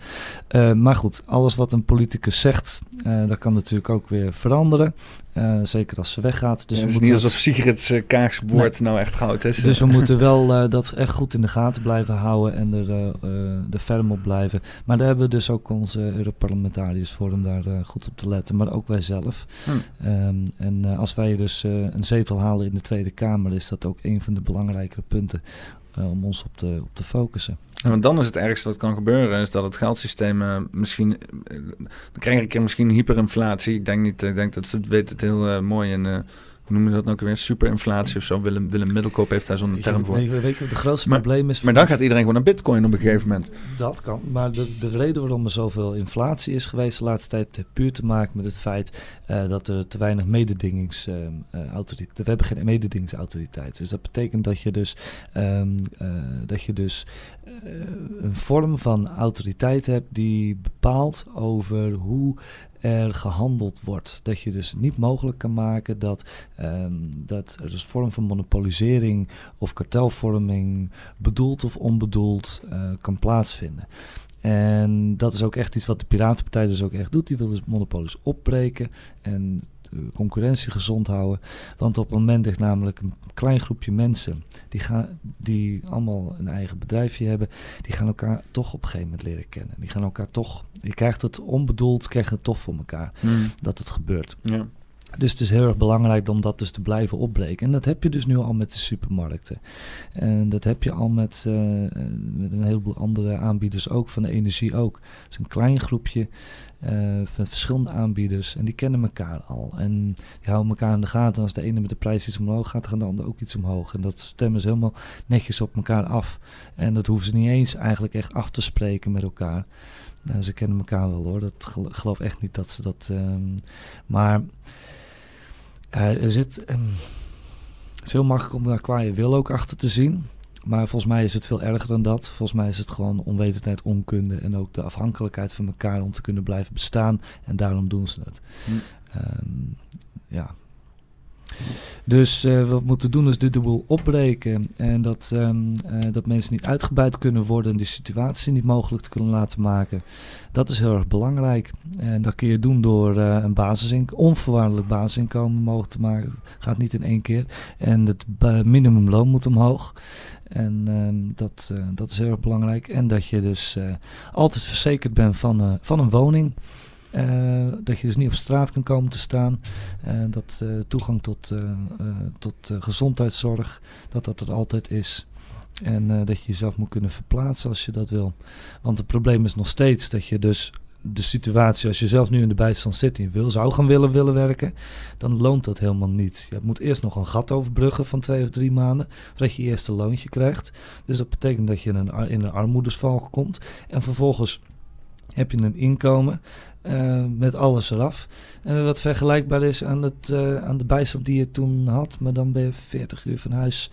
Eh, maar goed, alles wat een politicus zegt, eh, dat kan natuurlijk ook weer veranderen. Eh, zeker als ze weggaat. Dus we het is moeten niet het- alsof Sigrid uh, Kaags woord nou echt goud is. dus we moeten wel eh, dat echt goed in de gaten blijven houden en er, eh, er ferm op blijven. Maar daar hebben we dus ook onze Europarlementariërs voor om daar goed op te letten. Maar ook wij zelf. Hm. Ehm, en als wij dus een zetel halen in de Tweede Kamer, is dat ook een van de belangrijkere punten om ons op te, op te focussen. Want dan is het ergste wat kan gebeuren, is dat het geldsysteem eh, misschien... eh, dan krijg keer misschien hyperinflatie. Ik denk niet, ik denk dat ze het weet het heel eh, mooi en... hoe noemen we dat nou ook weer? Superinflatie of zo. Willem, Willem Middelkoop heeft daar zo'n term voor. Weet, je- weet je wat het grootste Maar- probleem is? Maar dan gaat iedereen gewoon naar bitcoin op een gegeven moment. Dat kan. Maar de, de reden waarom er zoveel inflatie is geweest de laatste tijd heeft puur te maken met het feit dat er te weinig mededingingsautoriteit. we hebben geen mededingingsautoriteit. Dus dat betekent dat je dus, ehm, eh, dat je dus een vorm van autoriteit hebt die bepaalt over hoe er gehandeld wordt. Dat je dus niet mogelijk kan maken dat, ehm, dat er een vorm van monopolisering of kartelvorming, bedoeld of onbedoeld, eh, kan plaatsvinden. En dat is ook echt iets wat de Piratenpartij dus ook echt doet. Die wil dus monopolies opbreken en concurrentie gezond houden. Want op het moment ligt namelijk een klein groepje mensen... Die, gaan, die allemaal een eigen bedrijfje hebben... die gaan elkaar toch op een gegeven moment leren kennen. Die gaan elkaar toch... Je krijgt het onbedoeld, krijg je het toch voor elkaar. Dat het gebeurt. Ja. Dus het is heel erg belangrijk om dat dus te blijven opbreken. En dat heb je dus nu al met de supermarkten. En dat heb je al met, eh, met een heleboel andere aanbieders ook, van de energie ook. Het is een klein groepje van verschillende aanbieders en die kennen elkaar al. En die houden elkaar in de gaten. Als de ene met de prijs iets omhoog gaat, gaat de ander ook iets omhoog. En dat stemmen ze helemaal netjes op elkaar af. En dat hoeven ze niet eens eigenlijk echt af te spreken met elkaar. Nou, ze kennen elkaar wel hoor. Dat geloof echt niet dat ze dat. ehm, maar eh, er zit. ehm, het is heel makkelijk om daar qua je wil ook achter te zien. Maar volgens mij is het veel erger dan dat. Volgens mij is het gewoon onwetendheid, onkunde en ook de afhankelijkheid van elkaar om te kunnen blijven bestaan. En daarom doen ze het. Hm. Ehm, ja. Dus eh, wat we moeten doen is de boel opbreken. En dat, ehm, eh, dat mensen niet uitgebuit kunnen worden en die situatie niet mogelijk te kunnen laten maken. Dat is heel erg belangrijk. En dat kun je doen door eh, een basisinkomen, onvoorwaardelijk basisinkomen mogelijk te maken. Het gaat niet in één keer. En het minimumloon moet omhoog. En ehm, dat, dat is heel erg belangrijk. En dat je dus altijd verzekerd bent van, van een woning. Dat je dus niet op straat kan komen te staan. dat toegang tot, tot gezondheidszorg, dat dat er altijd is. En dat je jezelf moet kunnen verplaatsen als je dat wil. Want het probleem is nog steeds dat je dus de situatie, als je zelf nu in de bijstand zit en wil, zou gaan willen willen werken, dan loont dat helemaal niet. Je moet eerst nog een gat overbruggen van twee of drie maanden, voordat je eerst een loontje krijgt. Dus dat betekent dat je in een, in een armoedesval komt. En vervolgens heb je een inkomen uh, met alles eraf. Uh, wat vergelijkbaar is aan, het, uh, aan de bijstand die je toen had, maar dan ben je 40 uur van huis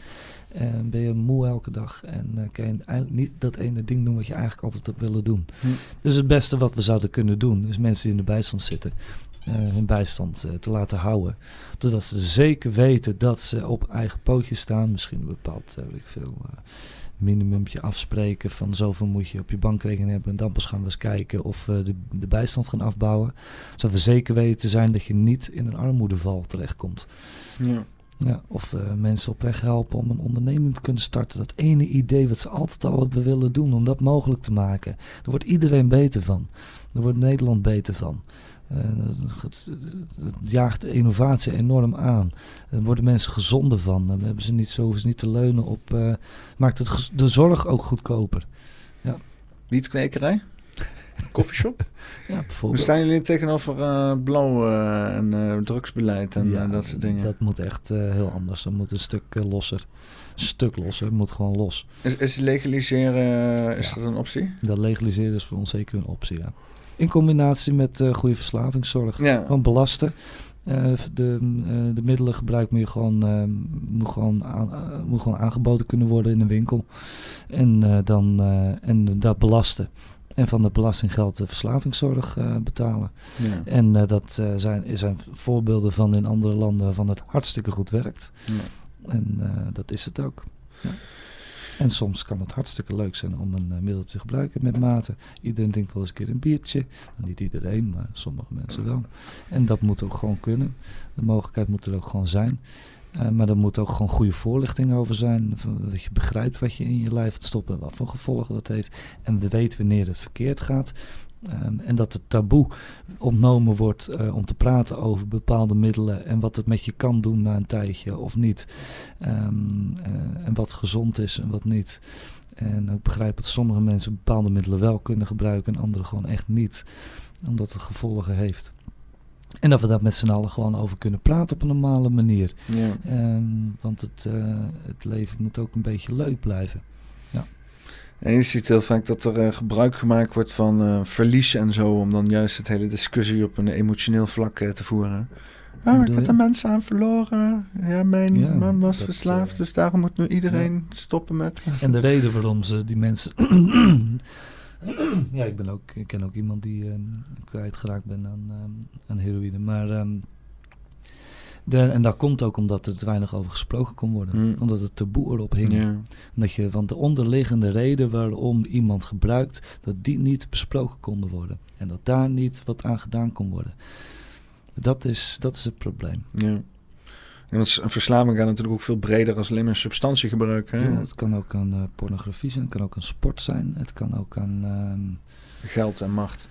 en ben je moe elke dag en kan je eigenlijk niet dat ene ding doen wat je eigenlijk altijd hebt willen doen. Hm. Dus het beste wat we zouden kunnen doen, is mensen die in de bijstand zitten, hun bijstand te laten houden. Totdat ze zeker weten dat ze op eigen pootjes staan. Misschien een bepaald, weet ik veel, minimumpje afspreken van zoveel moet je op je bankrekening hebben. En dan pas gaan we eens kijken of we de, de bijstand gaan afbouwen. Zodat we zeker weten zijn dat je niet in een armoedeval terechtkomt. Ja. Ja, of uh, mensen op weg helpen om een onderneming te kunnen starten. Dat ene idee wat ze altijd al hebben willen doen, om dat mogelijk te maken. Daar wordt iedereen beter van. Daar wordt Nederland beter van. Uh, het, het, jaagt de innovatie enorm aan. Er worden mensen gezonder van. Dan hebben ze niet zo hoeven ze niet te leunen op. Uh, maakt het de zorg ook goedkoper. Ja. Wietkwekerij? Coffeeshop? ja, bijvoorbeeld. staan jullie tegenover uh, blauw uh, en uh, drugsbeleid en ja, dat soort dingen? Dat moet echt heel anders. Dat moet een stuk losser. Een stuk losser. Het moet gewoon los. Is, is legaliseren, is dat een optie? Dat legaliseren is voor ons zeker een optie, ja. In combinatie met goede verslavingszorg. Ja. Belasten. Uh, de, uh, de middelengebruik moet, gewoon, uh, moet, gewoon aan, moet gewoon aangeboden kunnen worden in een winkel. En, dan, en dat belasten. En van de belastinggeld de verslavingszorg betalen. Ja. En dat zijn, zijn voorbeelden van in andere landen waarvan het hartstikke goed werkt. Ja. En dat is het ook. Ja. En soms kan het hartstikke leuk zijn om een middel te gebruiken met mate. Iedereen denkt wel eens een keer een biertje. niet iedereen, maar sommige mensen wel. En dat moet ook gewoon kunnen. De mogelijkheid moet er ook gewoon zijn. Uh, maar er moet ook gewoon goede voorlichting over zijn. Dat je begrijpt wat je in je lijf stopt en wat voor gevolgen dat heeft. En we weten wanneer het verkeerd gaat. Um, en dat het taboe ontnomen wordt uh, om te praten over bepaalde middelen en wat het met je kan doen na een tijdje of niet. Um, uh, en wat gezond is en wat niet. En ik begrijp dat sommige mensen bepaalde middelen wel kunnen gebruiken en andere gewoon echt niet, omdat het gevolgen heeft. En dat we daar met z'n allen gewoon over kunnen praten op een normale manier. Ja. Um, want het, uh, het leven moet ook een beetje leuk blijven. Ja. En je ziet heel vaak dat er uh, gebruik gemaakt wordt van uh, verlies en zo, om dan juist het hele discussie op een emotioneel vlak te voeren. Oh, ik heb er mensen aan verloren. Ja, mijn ja, man was dat, verslaafd, dus daarom moet nu iedereen ja. stoppen met. En de reden waarom ze die mensen ja, ik, ben ook, ik ken ook iemand die kwijtgeraakt ben aan, aan heroïne. Maar, um, de, en dat komt ook omdat er te weinig over gesproken kon worden. Mm. Omdat het taboe erop hing. Yeah. Dat je, want de onderliggende reden waarom iemand gebruikt, dat die niet besproken konden worden. En dat daar niet wat aan gedaan kon worden. Dat is, dat is het probleem. Yeah. En een verslaving gaat natuurlijk ook veel breder als alleen maar substantiegebruik. Hè? Ja, het kan ook aan uh, pornografie zijn, het kan ook een sport zijn, het kan ook aan... Geld en macht.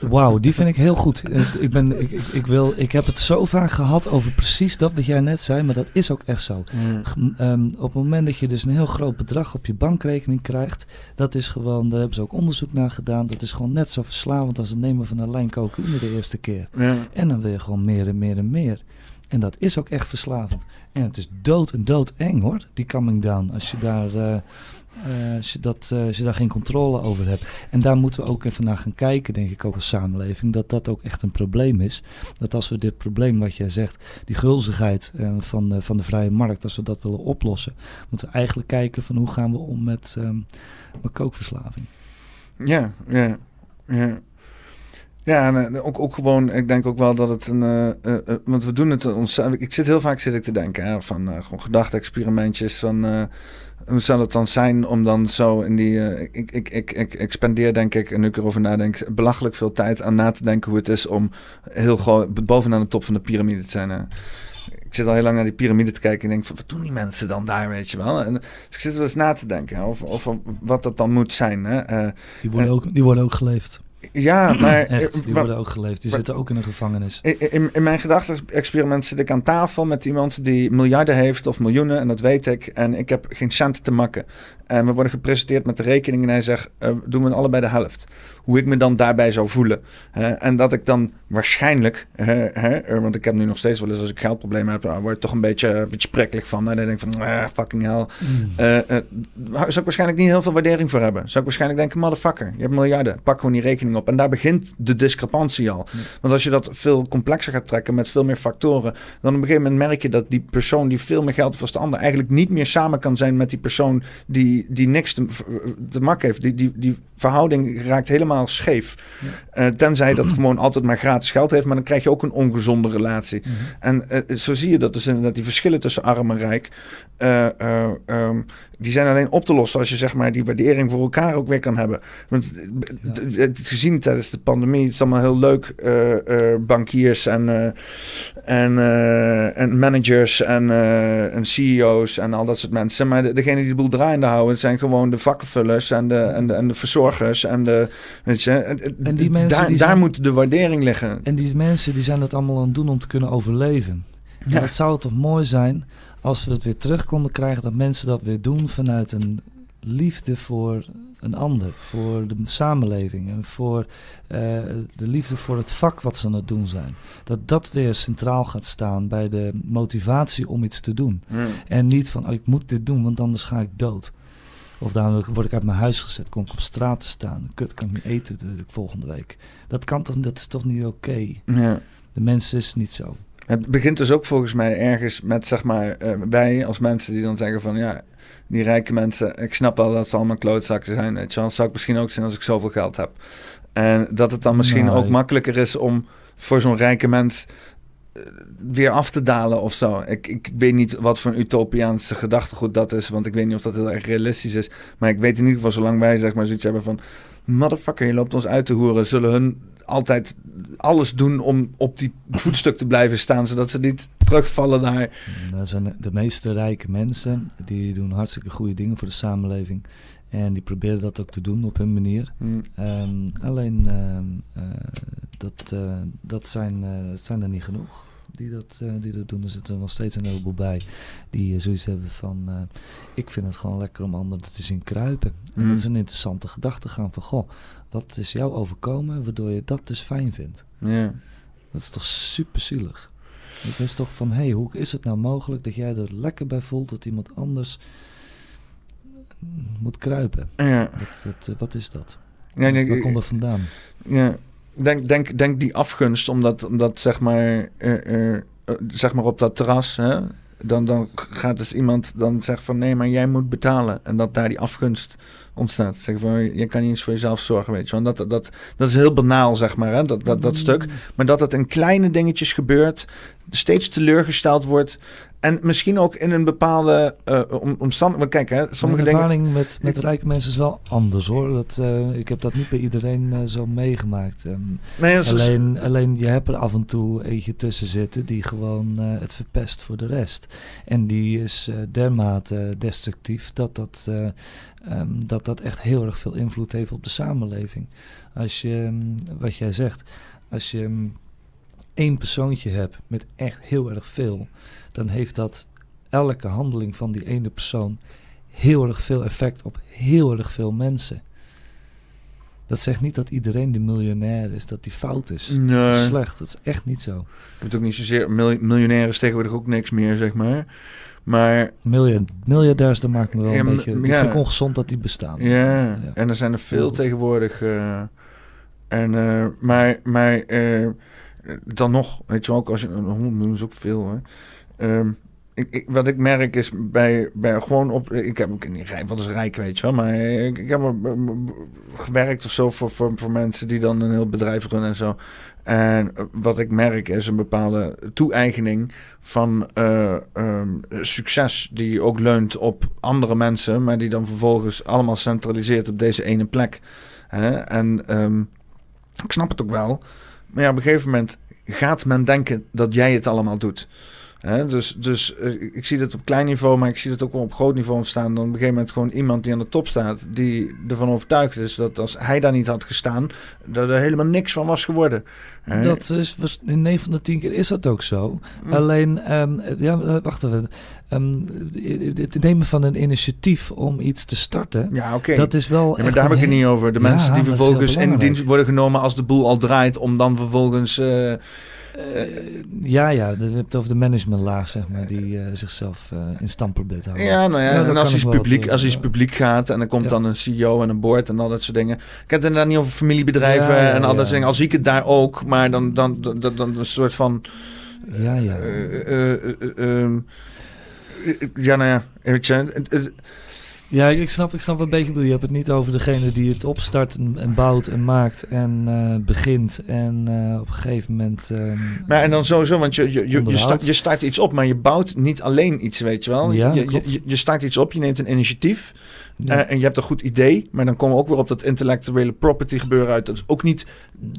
Wauw, die vind ik heel goed. ik, ben, ik, ik, ik, wil, ik heb het zo vaak gehad over precies dat wat jij net zei, maar dat is ook echt zo. Mm. Um, op het moment dat je dus een heel groot bedrag op je bankrekening krijgt, dat is gewoon, daar hebben ze ook onderzoek naar gedaan, dat is gewoon net zo verslavend als het nemen van een lijn cocaïne de eerste keer. Ja. En dan wil je gewoon meer en meer en meer. En dat is ook echt verslavend. En het is dood en dood eng hoor, die coming down. Als je daar, uh, uh, dat, uh, als je daar geen controle over hebt. En daar moeten we ook even naar gaan kijken, denk ik ook als samenleving. Dat dat ook echt een probleem is. Dat als we dit probleem wat jij zegt, die gulzigheid van, van de vrije markt, als we dat willen oplossen, moeten we eigenlijk kijken van hoe gaan we om met, um, met kookverslaving. Ja, ja, ja. Ja, en eh, ook, ook gewoon, ik denk ook wel dat het een. Uh, uh, want we doen het ons. Ik zit heel vaak zit ik te denken van gewoon gedachte-experimentjes. Van hoe zou het dan zijn om dan zo in die. ik, ik, ik, ik, ik spendeer, denk ik, en nu ik erover nadenk, belachelijk veel tijd aan na te denken hoe het is om heel gewoon bovenaan de top van de piramide te zijn. ik zit al heel lang naar die piramide te kijken en denk van, wat doen die mensen dan daar, weet je wel? En, dus ik zit wel eens na te denken of, of wat dat dan moet zijn. Hè? die, worden ook, die worden ook geleefd. Ja, maar... Echt, die worden ook geleefd. Die zitten ook in een gevangenis. In, in, in mijn gedachten-experiment zit ik aan tafel met iemand die miljarden heeft of miljoenen. En dat weet ik. En ik heb geen cent te makken. En we worden gepresenteerd met de rekening. En hij zegt, uh, doen we allebei de helft. Hoe ik me dan daarbij zou voelen. en dat ik dan waarschijnlijk... want ik heb nu nog steeds wel eens als ik geldproblemen heb... word ik toch een beetje, een beetje prikkelig van. En dan denk ik van, ah, fucking hell. Mm. Zou ik waarschijnlijk niet heel veel waardering voor hebben. Zou ik waarschijnlijk denken, motherfucker, je hebt miljarden. Pak gewoon die rekening op. En daar begint de discrepantie al. Want als je dat veel complexer gaat trekken met veel meer factoren, dan op een gegeven moment merk je dat die persoon die veel meer geld heeft als de ander eigenlijk niet meer samen kan zijn met die persoon die, die niks te, te mak heeft. Die, die, die verhouding raakt helemaal scheef. Ja. Uh, tenzij dat gewoon altijd maar gratis geld heeft, maar dan krijg je ook een ongezonde relatie. Mhm. En uh, zo zie je dat dus inderdaad die verschillen tussen arm en rijk. Uh, um, die zijn alleen op te lossen als je zeg maar die waardering voor elkaar ook weer kan hebben. Want ja. gezien tijdens de pandemie, het is allemaal heel leuk, bankiers en, en, en managers en, en CEO's en al dat soort mensen. Maar de, degene die de boel draaiende houden, zijn gewoon de vakkenvullers en de, en de, en de verzorgers en de, weet je, en die mensen daar, die daar moet de waardering liggen. En die mensen die zijn dat allemaal aan het doen om te kunnen overleven. Ja. het zou toch mooi zijn als we het weer terug konden krijgen, dat mensen dat weer doen vanuit een liefde voor een ander, voor de samenleving en voor uh, de liefde voor het vak wat ze aan het doen zijn. Dat dat weer centraal gaat staan bij de motivatie om iets te doen. Hmm. En niet van, oh, ik moet dit doen, want anders ga ik dood. Of dan word ik uit mijn huis gezet, kom ik op straat te staan. Kut, kan ik niet eten de, de volgende week. Dat, kan toch, dat is toch niet oké? Okay? Ja. De mensen is niet zo. Het begint dus ook volgens mij ergens met, zeg maar, uh, wij als mensen die dan zeggen van, ja, die rijke mensen, ik snap al dat ze allemaal klootzakken zijn. Weet je wel. zou ik misschien ook zijn als ik zoveel geld heb. En dat het dan misschien ook makkelijker is om voor zo'n rijke mens weer af te dalen of zo. Ik, ik weet niet wat voor een utopiaanse gedachtegoed dat is, want ik weet niet of dat heel erg realistisch is. Maar ik weet in ieder geval, zolang wij zeg maar zoiets hebben van, motherfucker, je loopt ons uit te horen, zullen hun altijd alles doen om op die voetstuk te blijven staan, zodat ze niet terugvallen naar. Dat zijn de meeste rijke mensen, die doen hartstikke goede dingen voor de samenleving. En die proberen dat ook te doen op hun manier. Hmm. Um, alleen uh, uh, dat, uh, dat, zijn, dat zijn er niet genoeg die dat, die dat doen. Er zitten nog steeds een heleboel bij die zoiets hebben van... ik vind het gewoon lekker om anderen te zien kruipen. En dat is hmm. een interessante gedachte gaan van... goh, dat is jou overkomen, waardoor je dat dus fijn vindt. Ja. Dat is toch super zielig. Het is toch van, hé, hey, hoe is het nou mogelijk dat jij er lekker bij voelt dat iemand anders moet kruipen? Ja. Wat, eh, wat is dat? Ja, nee, Waar komt dat vandaan? Ja, denk, denk, denk die afgunst, omdat, omdat zeg maar, uh, uh, zeg maar op dat terras, hè, dan, dan gaat dus iemand dan zeggen van nee, maar jij moet betalen. En dat daar die afgunst ontstaat. Zeggen van, je kan niet eens voor jezelf zorgen, weet je. Want dat, dat, dat is heel banaal, zeg maar, hè? Dat, dat, dat stuk. Mm. Maar dat het in kleine dingetjes gebeurt, steeds teleurgesteld wordt. En misschien ook in een bepaalde uh, omstandigheid. Kijk, hè, sommige Mijn ervaring dingen... met, met rijke mensen is wel anders hoor. Dat, uh, ik heb dat niet bij iedereen uh, zo meegemaakt. Um, nee, alleen, is... alleen je hebt er af en toe eentje tussen zitten die gewoon het verpest voor de rest. En die is dermate destructief dat dat, um, dat dat echt heel erg veel invloed heeft op de samenleving. Als je, um, wat jij zegt, als je één persoontje hebt met echt heel erg veel, dan heeft dat elke handeling van die ene persoon heel erg veel effect op heel erg veel mensen. Dat zegt niet dat iedereen de miljonair is, dat die fout is. Nee. Dat is slecht, dat is echt niet zo. Ik moet ook niet zozeer, miljonair is tegenwoordig ook niks meer, zeg maar. Maar... Miljard, miljardairs, dat maakt me wel een beetje... Ja, vind ik ongezond dat die bestaan. Ja, ja. en er zijn er veel tegenwoordig. Uh, en, uh, maar, maar uh, dan nog, weet je wel, ook als je een 100 miljoen is ook veel. Hè. Um, ik, wat ik merk is bij, bij gewoon op. Ik heb ook niet rijk, wat is rijk, weet je wel. Maar ik, ik heb gewerkt of zo voor, voor, voor mensen die dan een heel bedrijf runnen en zo. En wat ik merk is een bepaalde toe-eigening van uh, um, succes, die ook leunt op andere mensen, maar die dan vervolgens allemaal centraliseert op deze ene plek. Hè? En um, ik snap het ook wel. Maar ja, op een gegeven moment gaat men denken dat jij het allemaal doet. Dus, dus ik zie dat op klein niveau, maar ik zie dat ook wel op groot niveau ontstaan. Dan op een gegeven moment gewoon iemand die aan de top staat, die ervan overtuigd is dat als hij daar niet had gestaan, dat er helemaal niks van was geworden. Dat is, in 9 van de 10 keer is dat ook zo. Hm. Alleen, um, ja, wacht even. Um, het nemen van een initiatief om iets te starten, ja, oké. dat is wel. Ja, maar daar heb ik het niet over. De mensen die vervolgens in dienst worden genomen als de boel al draait, om dan vervolgens. Uh, uh, ja, ja, je hebt over de managementlaag, zeg maar, die uh, zichzelf uh, in stand probeert te houden. Ja, nou ja, en als iets, publiek, als iets publiek gaat en er komt dan een CEO en een board en al dat soort dingen. Ik heb het inderdaad niet over familiebedrijven en al dat soort dingen. Al zie ik het daar ook, maar dan, dan, dan, dan, dan een soort van... Ja, ja. Ehm, ja, nou ja, weet je... Ja, ik snap, ik snap een beetje. Je hebt het niet over degene die het opstart en, bouwt en maakt en uh, begint. En uh, op een gegeven moment. Um, maar en dan sowieso, want je, je, je, je, start, je start iets op, maar je bouwt niet alleen iets, weet je wel. Ja, je, je, je, start iets op, je neemt een initiatief. Uh, en je hebt een goed idee, maar dan komen we ook weer op dat intellectuele property gebeuren uit. Dat is ook niet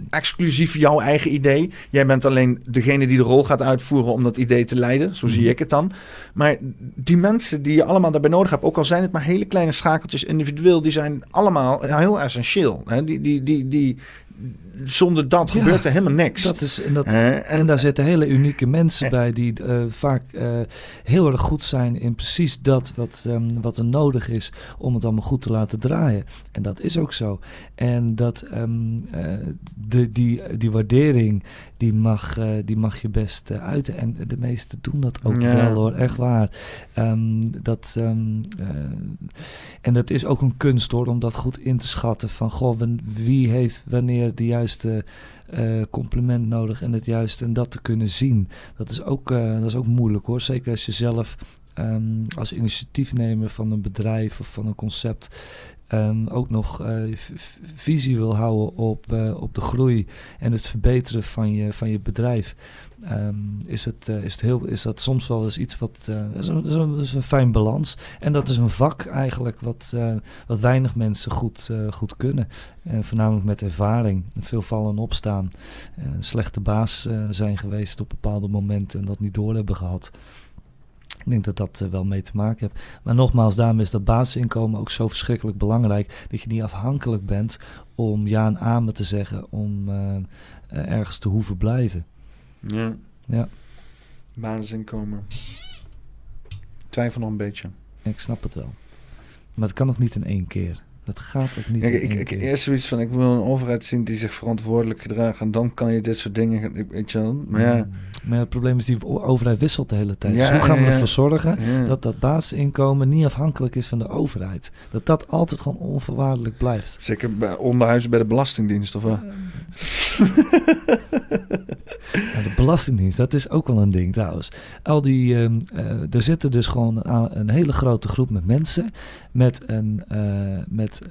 exclusief jouw eigen idee. Jij bent alleen degene die de rol gaat uitvoeren om dat idee te leiden. Zo zie mhm. ik het dan. Maar die mensen die je allemaal daarbij nodig hebt, ook al zijn het maar hele kleine schakeltjes individueel, die zijn allemaal heel essentieel. Hè? Die, die, die, die, zonder dat gebeurt er helemaal niks. Dat is, en, dat, en, daar zitten hele unieke mensen bij die uh, vaak uh, heel erg goed zijn in precies dat wat, um, wat er nodig is om het allemaal goed te laten draaien. En dat is ook zo. En dat um, uh, de, die, die waardering, die mag, die mag je best uiten. En de meesten doen dat ook wel hoor, echt waar. Um, dat, en dat is ook een kunst hoor, om dat goed in te schatten. Van goh, wie heeft wanneer de juiste uh, compliment nodig en het juiste en dat te kunnen zien. Dat is ook, uh, dat is ook moeilijk hoor. Zeker als je zelf um, als initiatiefnemer van een bedrijf of van een concept um, ook nog uh, visie wil houden op, uh, op de groei en het verbeteren van je, van je bedrijf. Um, is, het, uh, is, het heel, is dat soms wel eens iets wat. dat, is een, is een, fijn balans. En dat is een vak eigenlijk wat, wat weinig mensen goed, goed kunnen. voornamelijk met ervaring. Veel vallen en opstaan. slechte baas zijn geweest op bepaalde momenten en dat niet door hebben gehad. Ik denk dat dat uh, wel mee te maken heeft. Maar nogmaals, daarom is dat basisinkomen ook zo verschrikkelijk belangrijk. Dat je niet afhankelijk bent om ja en amen te zeggen om uh, ergens te hoeven blijven. Ja. ja. Basisinkomen. Twijfel nog een beetje. Ik snap het wel. Maar het kan nog niet in één keer. Dat gaat ook niet. ik, ik, eerst zoiets van: ik wil een overheid zien die zich verantwoordelijk gedraagt. En dan kan je dit soort dingen. Weet je wel. Maar ja. Mm. Maar het probleem is, die overheid wisselt de hele tijd. dus hoe gaan we ervoor zorgen dat dat basisinkomen niet afhankelijk is van de overheid? Dat dat altijd gewoon onvoorwaardelijk blijft. Zeker bij onderhuizen bij de Belastingdienst of wat? de Belastingdienst, dat is ook wel een ding trouwens. Al die, uh, er zitten dus gewoon een, een, hele grote groep met mensen met een, uh, met,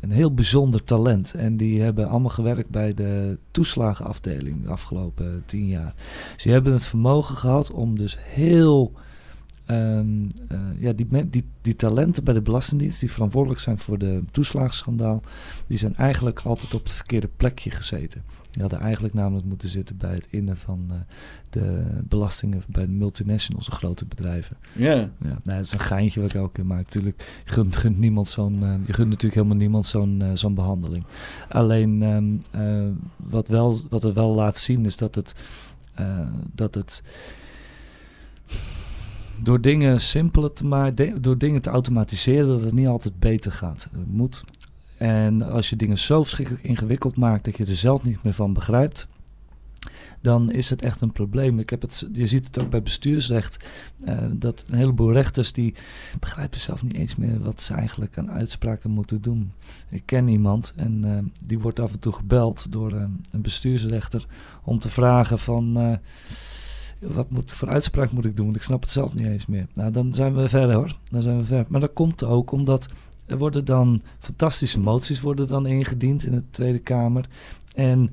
een heel bijzonder talent. En die hebben allemaal gewerkt bij de toeslagenafdeling de afgelopen tien jaar. Dus die hebben het vermogen gehad om dus heel Um, uh, ja, die, die, die talenten bij de Belastingdienst, die verantwoordelijk zijn voor de toeslagenschandaal, die zijn eigenlijk altijd op het verkeerde plekje gezeten. Die hadden eigenlijk namelijk moeten zitten bij het innen van uh, de belastingen bij de multinationals, de grote bedrijven. Ja. ja nou, dat is een geintje wat ik elke keer maak. Natuurlijk, je gunt, gunt niemand zo'n, uh, je gunt natuurlijk helemaal niemand zo'n, zo'n behandeling. Alleen um, wat, wel, wat er wel laat zien is dat het, dat het door dingen simpeler te maken, door dingen te automatiseren, dat het niet altijd beter gaat. Het moet. En als je dingen zo verschrikkelijk ingewikkeld maakt dat je er zelf niet meer van begrijpt, dan is het echt een probleem. Ik heb het, je ziet het ook bij bestuursrecht, uh, dat een heleboel rechters die begrijpen zelf niet eens meer wat ze eigenlijk aan uitspraken moeten doen. Ik ken iemand en uh, die wordt af en toe gebeld door uh, een bestuursrechter om te vragen van wat moet, voor uitspraak moet ik doen? Ik snap het zelf niet eens meer. Nou, dan zijn we verder hoor. Dan zijn we ver. Maar dat komt ook omdat er worden dan fantastische moties worden dan ingediend in de Tweede Kamer. En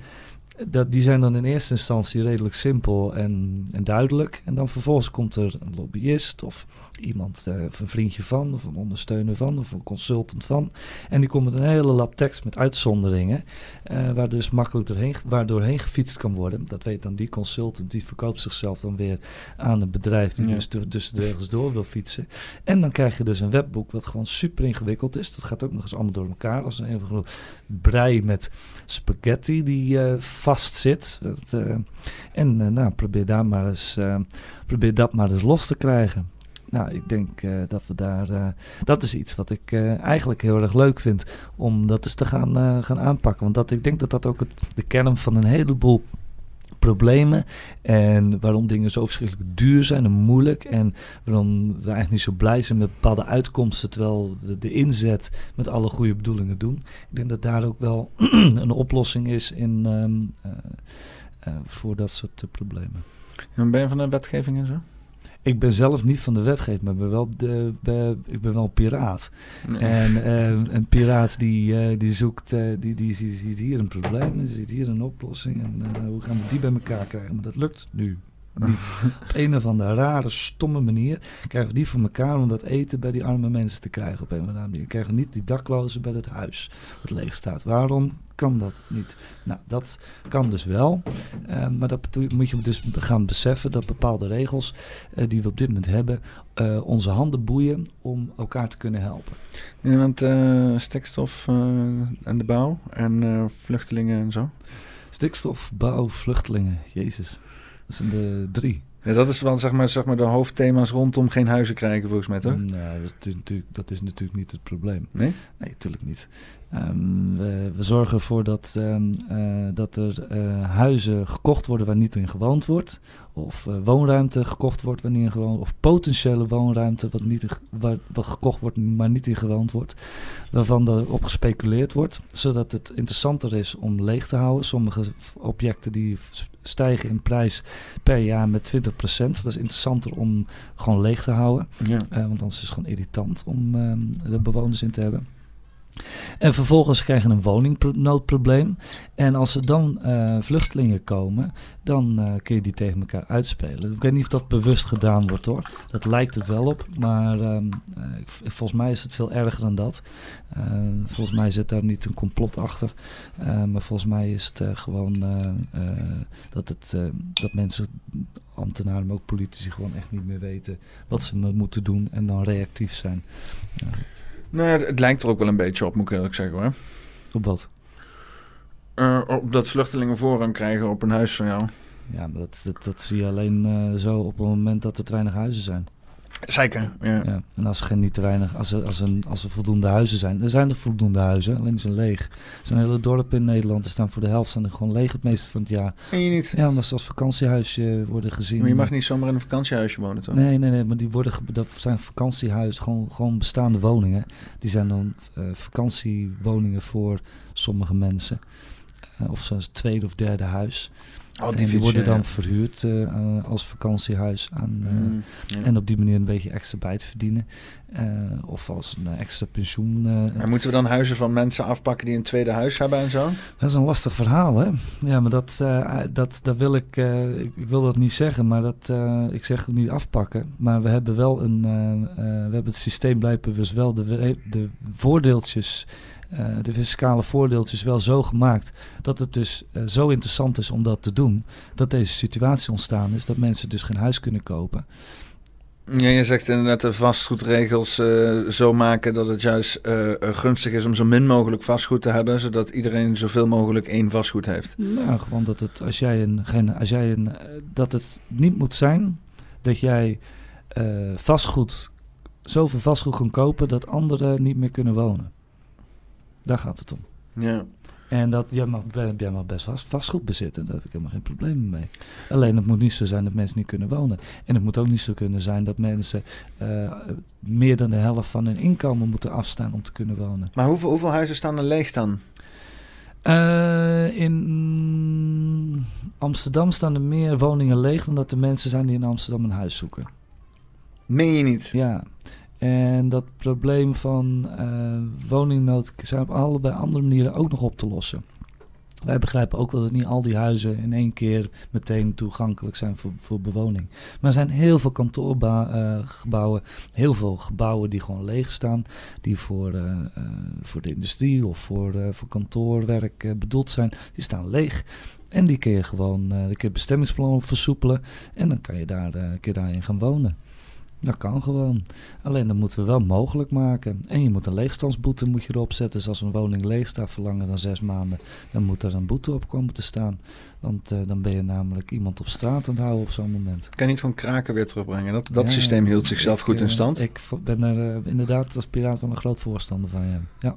dat, die zijn dan in eerste instantie redelijk simpel en, en duidelijk. En dan vervolgens komt er een lobbyist of iemand, uh, of een vriendje van, of een ondersteuner van, of een consultant van. En die komt met een hele lap tekst met uitzonderingen, uh, waar dus makkelijk doorheen, waardoor heen gefietst kan worden. Dat weet dan die consultant, die verkoopt zichzelf dan weer aan een bedrijf die dus tussen de regels door wil fietsen. En dan krijg je dus een webboek wat gewoon super ingewikkeld is. Dat gaat ook nog eens allemaal door elkaar als een even brei met spaghetti die uh, vast zit. uh, en uh, nou, probeer, daar maar eens, probeer dat maar eens los te krijgen. Nou, ik denk dat we daar. dat is iets wat ik eigenlijk heel erg leuk vind om dat eens te gaan, gaan aanpakken. Want dat, ik denk dat dat ook het, de kern van een heleboel problemen en waarom dingen zo verschrikkelijk duur zijn en moeilijk en waarom we eigenlijk niet zo blij zijn met bepaalde uitkomsten terwijl we de inzet met alle goede bedoelingen doen. Ik denk dat daar ook wel een oplossing is in, um, uh, uh, voor dat soort uh, problemen. En ben je van de wetgeving en zo? Ik ben zelf niet van de wetgeving, maar ben wel de, ik ben wel een piraat. Nee. En uh, een piraat die, uh, die zoekt, uh, die, die, die, ziet hier een probleem, die ziet hier een oplossing. En hoe gaan we die bij elkaar krijgen? Maar dat lukt nu niet. op een of andere rare, stomme manier krijgen we die voor elkaar om dat eten bij die arme mensen te krijgen. Op een of andere manier. krijgen niet die daklozen bij het huis dat leeg staat. Waarom kan dat niet? Nou, dat kan dus wel. Uh, maar dat moet je dus gaan beseffen dat bepaalde regels uh, die we op dit moment hebben, uh, onze handen boeien om elkaar te kunnen helpen. Ja, want stikstof en de bouw en vluchtelingen en zo? Stikstof, bouw, vluchtelingen, Jezus. Dat zijn de drie. Ja, dat is wel zeg maar, zeg maar de hoofdthema's rondom geen huizen krijgen, volgens mij, toch? Nee, dat is natuurlijk, dat is natuurlijk niet het probleem. Nee? Nee, natuurlijk niet. Um, we, we, zorgen ervoor dat, um, uh, dat er uh, huizen gekocht worden waar niet in gewoond wordt. Of uh, woonruimte gekocht wordt waar niet in gewoond wordt. Of potentiële woonruimte wat, niet in, waar, wat gekocht wordt maar niet in gewoond wordt. Waarvan er op gespeculeerd wordt. Zodat het interessanter is om leeg te houden. Sommige objecten die stijgen in prijs per jaar met 20%. Dat is interessanter om gewoon leeg te houden. Ja. want anders is het gewoon irritant om um, er bewoners in te hebben. En vervolgens krijgen een woningnoodprobleem. En als er dan uh, vluchtelingen komen, dan uh, kun je die tegen elkaar uitspelen. Ik weet niet of dat bewust gedaan wordt hoor. Dat lijkt het wel op, maar uh, volgens mij is het veel erger dan dat. volgens mij zit daar niet een complot achter. maar volgens mij is het gewoon dat, het, dat mensen ambtenaren, maar ook politici gewoon echt niet meer weten wat ze moeten doen en dan reactief zijn. Nou ja, het lijkt er ook wel een beetje op, moet ik eerlijk zeggen hoor. Op wat? Uh, op dat vluchtelingen voorrang krijgen op een huis van jou. Ja, maar dat, dat, dat zie je alleen uh, zo op het moment dat er te weinig huizen zijn. Zeker, ja. ja. En als er geen niet te weinig, als er, als, er, als er voldoende huizen zijn, er zijn er voldoende huizen, alleen zijn leeg. Er zijn hele dorpen in Nederland, er staan voor de helft zijn er gewoon leeg het meeste van het jaar. En je niet? Ja, omdat ze als vakantiehuisje worden gezien. Maar je mag niet zomaar in een vakantiehuisje wonen, toch? Nee, nee, nee, maar die worden, dat zijn vakantiehuizen, gewoon, gewoon bestaande woningen. Die zijn dan uh, vakantiewoningen voor sommige mensen. Uh, of zelfs tweede of derde huis. Oh, die, en die worden dan verhuurd uh, als vakantiehuis aan. Uh, mm, ja. En op die manier een beetje extra bij te verdienen. Uh, of als een extra pensioen. en moeten we dan huizen van mensen afpakken die een tweede huis hebben en zo? Dat is een lastig verhaal, hè? Ja, maar dat, dat, dat wil ik, ik, ik. wil dat niet zeggen, maar dat. ik zeg het niet afpakken. Maar we hebben wel een. we hebben het systeem blijkbaar dus wel de, de voordeeltjes uh, de fiscale voordeeltjes wel zo gemaakt dat het dus uh, zo interessant is om dat te doen, dat deze situatie ontstaan is, dat mensen dus geen huis kunnen kopen. Ja, je zegt inderdaad de vastgoedregels uh, zo maken dat het juist gunstig is om zo min mogelijk vastgoed te hebben, zodat iedereen zoveel mogelijk één vastgoed heeft. Nou, gewoon dat het als jij een, geen, als jij een, dat het niet moet zijn dat jij vastgoed, zoveel vastgoed kan kopen dat anderen niet meer kunnen wonen. Daar gaat het om. Ja. En dat jij mag, jij mag best vast, vastgoed bezitten. Daar heb ik helemaal geen problemen mee. Alleen het moet niet zo zijn dat mensen niet kunnen wonen. En het moet ook niet zo kunnen zijn dat mensen uh, meer dan de helft van hun inkomen moeten afstaan om te kunnen wonen. Maar hoeveel, hoeveel huizen staan er leeg dan? Uh, in Amsterdam staan er meer woningen leeg dan dat er mensen zijn die in Amsterdam een huis zoeken. Meen je niet? Ja. En dat probleem van uh, woningnood zijn op allerlei andere manieren ook nog op te lossen. Wij begrijpen ook wel dat niet al die huizen in één keer meteen toegankelijk zijn voor, voor bewoning. Maar er zijn heel veel kantoorgebouwen, uh, heel veel gebouwen die gewoon leeg staan, die voor, uh, voor de industrie of voor, voor kantoorwerk bedoeld zijn. Die staan leeg. En die kun je gewoon, uh, je bestemmingsplan versoepelen. En dan kan je, daar, kun je daarin gaan wonen. Dat kan gewoon. Alleen dat moeten we wel mogelijk maken. En je moet een leegstandsboete moet je erop zetten. Dus als een woning leeg staat voor langer dan zes maanden, dan moet er een boete op komen te staan. Want uh, dan ben je namelijk iemand op straat aan het houden op zo'n moment. Kan je niet van kraken weer terugbrengen? Dat, dat ja, systeem hield zichzelf ik, goed in stand. Ik ben er inderdaad als piraat wel een groot voorstander van. Ja. ja.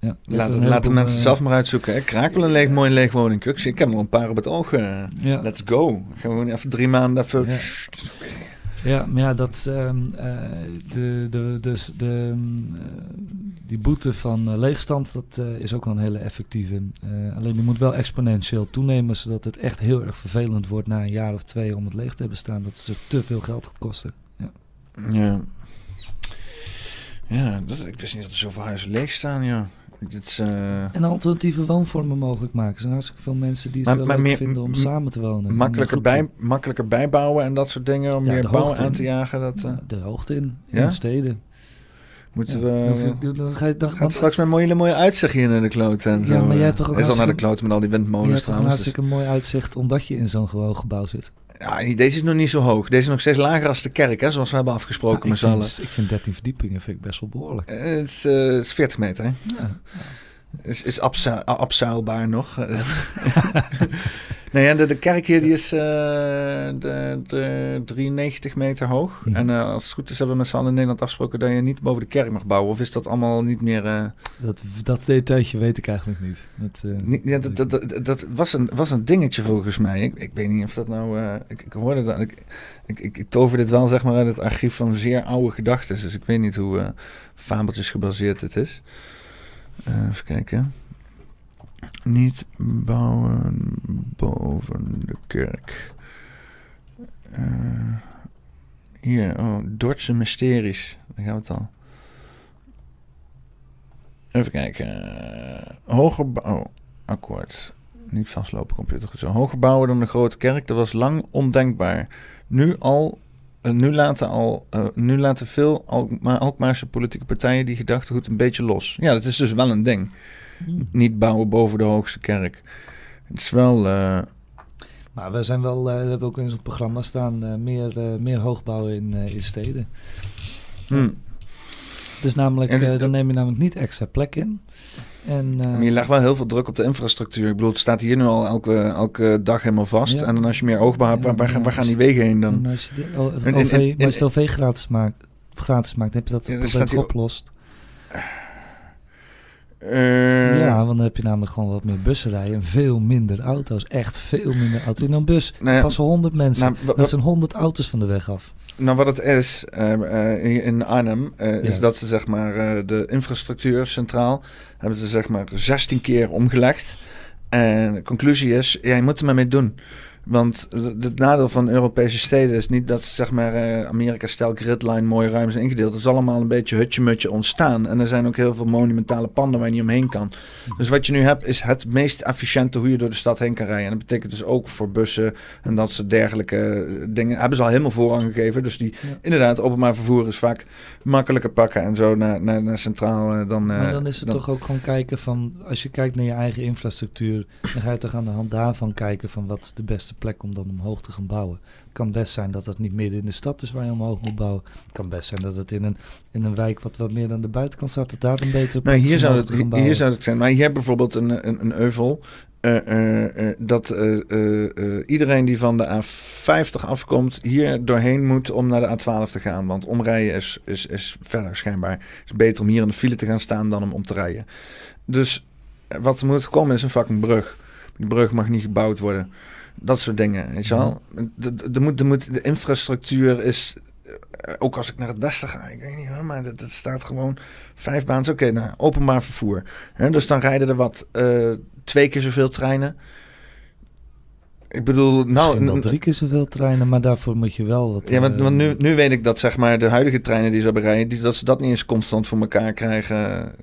Ja, Laat, laat de mensen uh, zelf maar uitzoeken. Hè. Krakel een leeg, mooi leeg woning. Ik heb nog een paar op het oog. Ja. Let's go. Gewoon even drie maanden even... Ja. Maar ja, dat, um, uh, de, de, dus de, uh, die boete van uh, leegstand, dat is ook wel een hele effectieve. alleen die moet wel exponentieel toenemen, zodat het echt heel erg vervelend wordt na een jaar of twee om het leeg te hebben staan. Dat het te veel geld gaat kosten. Ja. Ja, ja dat, ik wist niet dat er zoveel huizen leeg staan, ja. Is, uh... En alternatieve woonvormen mogelijk maken. Er zijn hartstikke veel mensen die het maar, maar meer, vinden om samen te wonen. Makkelijker, bij, makkelijker bijbouwen en dat soort dingen. Om ja, meer bouw aan te jagen. Dat, uh... de hoogte in, ja? in steden. Moeten ja. we... Dan, dan ga je, dan, gaat straks met mooie, mooie uitzicht hier naar de kloot en zo. Ja, maar jij hebt toch ook... Is al naar de kloot met al die windmolens Je hebt toch een hartstikke dus. mooi uitzicht omdat je in zo'n gewoon gebouw zit. Ja, deze is nog niet zo hoog. Deze is nog steeds lager als de kerk, hè, zoals we hebben afgesproken ja, met z'n allen. Ik vind 13 verdiepingen vind ik best wel behoorlijk. Uh, het, is, uh, het is 40 meter, hè? Ja. Is, is abzuilbaar nog. nee, ja, de, de kerk hier die is uh, de, de 93 meter hoog. Mm. En uh, als het goed is hebben we met z'n allen in Nederland afgesproken dat je niet boven de kerk mag bouwen. Of is dat allemaal niet meer... Uh... Dat, dat detailje weet ik eigenlijk niet. Dat, niet ja, dat, dat, dat, dat, was, een, was een dingetje volgens mij. Ik, ik weet niet of dat nou... ik, ik hoorde dat... Ik, ik, ik, ik tover dit wel zeg maar uit het archief van zeer oude gedachten. Dus ik weet niet hoe fabeltjes gebaseerd het is. Even kijken. Niet bouwen boven de kerk. Uh, hier, oh, Dordtse Mysteries. Daar gaan we het al. Even kijken. Hoger oh, akkoord. Niet vastlopen computer. Zo hoger bouwen dan de grote kerk, dat was lang ondenkbaar. Nu al uh, nu, laten al, uh, nu laten veel Alkma Alkmaarse politieke partijen die gedachtegoed een beetje los. Ja, dat is dus wel een ding. Hmm. Niet bouwen boven de hoogste kerk. Het is wel... Uh... Maar we zijn wel, we hebben ook in ons programma staan, meer, meer hoogbouwen in, in steden. Hmm. Dus namelijk, en, dan neem je namelijk niet extra plek in. En, maar je legt wel heel veel druk op de infrastructuur. Ik bedoel, het staat hier nu al elke, elke dag helemaal vast. Ja. En dan als je meer oogbouw hebt, ja, waar, waar, waar, gaan die wegen heen dan? En als je de OV, het OV gratis maakt, gratis maakt, heb je dat ja, probleem opgelost. Uh, ja, want dan heb je namelijk gewoon wat meer bussen rijden en veel minder auto's. Echt veel minder auto's. In een bus nou ja, passen 100 mensen. Nou, dat zijn 100 auto's van de weg af. Nou, wat het is uh, uh, in Arnhem, ja. is dat ze zeg maar de infrastructuur centraal hebben ze zeg maar 16 keer omgelegd. En de conclusie is, ja, je moet er maar mee doen. Want het nadeel van Europese steden is niet dat zeg maar, uh, Amerika stel gridline mooi ruim is ingedeeld. Het is allemaal een beetje hutje-mutje ontstaan. En er zijn ook heel veel monumentale panden waar je niet omheen kan. Dus wat je nu hebt is het meest efficiënte hoe je door de stad heen kan rijden. En dat betekent dus ook voor bussen en dat soort dergelijke dingen. Hebben ze al helemaal voorrang gegeven. Dus die ja. inderdaad, openbaar vervoer is vaak makkelijker pakken en zo naar, naar, naar centraal. Uh, dan, maar dan is het dan, toch ook gewoon kijken van, als je kijkt naar je eigen infrastructuur, dan ga je toch aan de hand daarvan kijken van wat de beste plek om dan omhoog te gaan bouwen. Het kan best zijn dat het niet midden in de stad is waar je omhoog moet bouwen. Het kan best zijn dat het in een, in een wijk wat wat meer aan de buitenkant staat, dat daar een betere nou, hier zou het, Hier zou het zijn, maar hier bijvoorbeeld een, een, een euvel. Uh, uh, uh, dat iedereen die van de A50 afkomt, hier doorheen moet om naar de A12 te gaan. Want omrijden is, is, is verder schijnbaar. Het is beter om hier in de file te gaan staan dan om om te rijden. Dus wat er moet komen is een fucking brug. Die brug mag niet gebouwd worden. Dat soort dingen, weet je wel. De, de, de, moet, de, moet, de infrastructuur is... Eh, ook als ik naar het westen ga, ik weet niet, maar dat, dat staat gewoon vijf baans. Oké, okay, nou, openbaar vervoer. Hè, dus dan rijden er wat uh, twee keer zoveel treinen. Ik bedoel, nou... wel drie keer zoveel treinen, maar daarvoor moet je wel wat... Ja, want, want nu, nu weet ik dat zeg maar de huidige treinen die ze hebben rijden... Die, dat ze dat niet eens constant voor elkaar krijgen.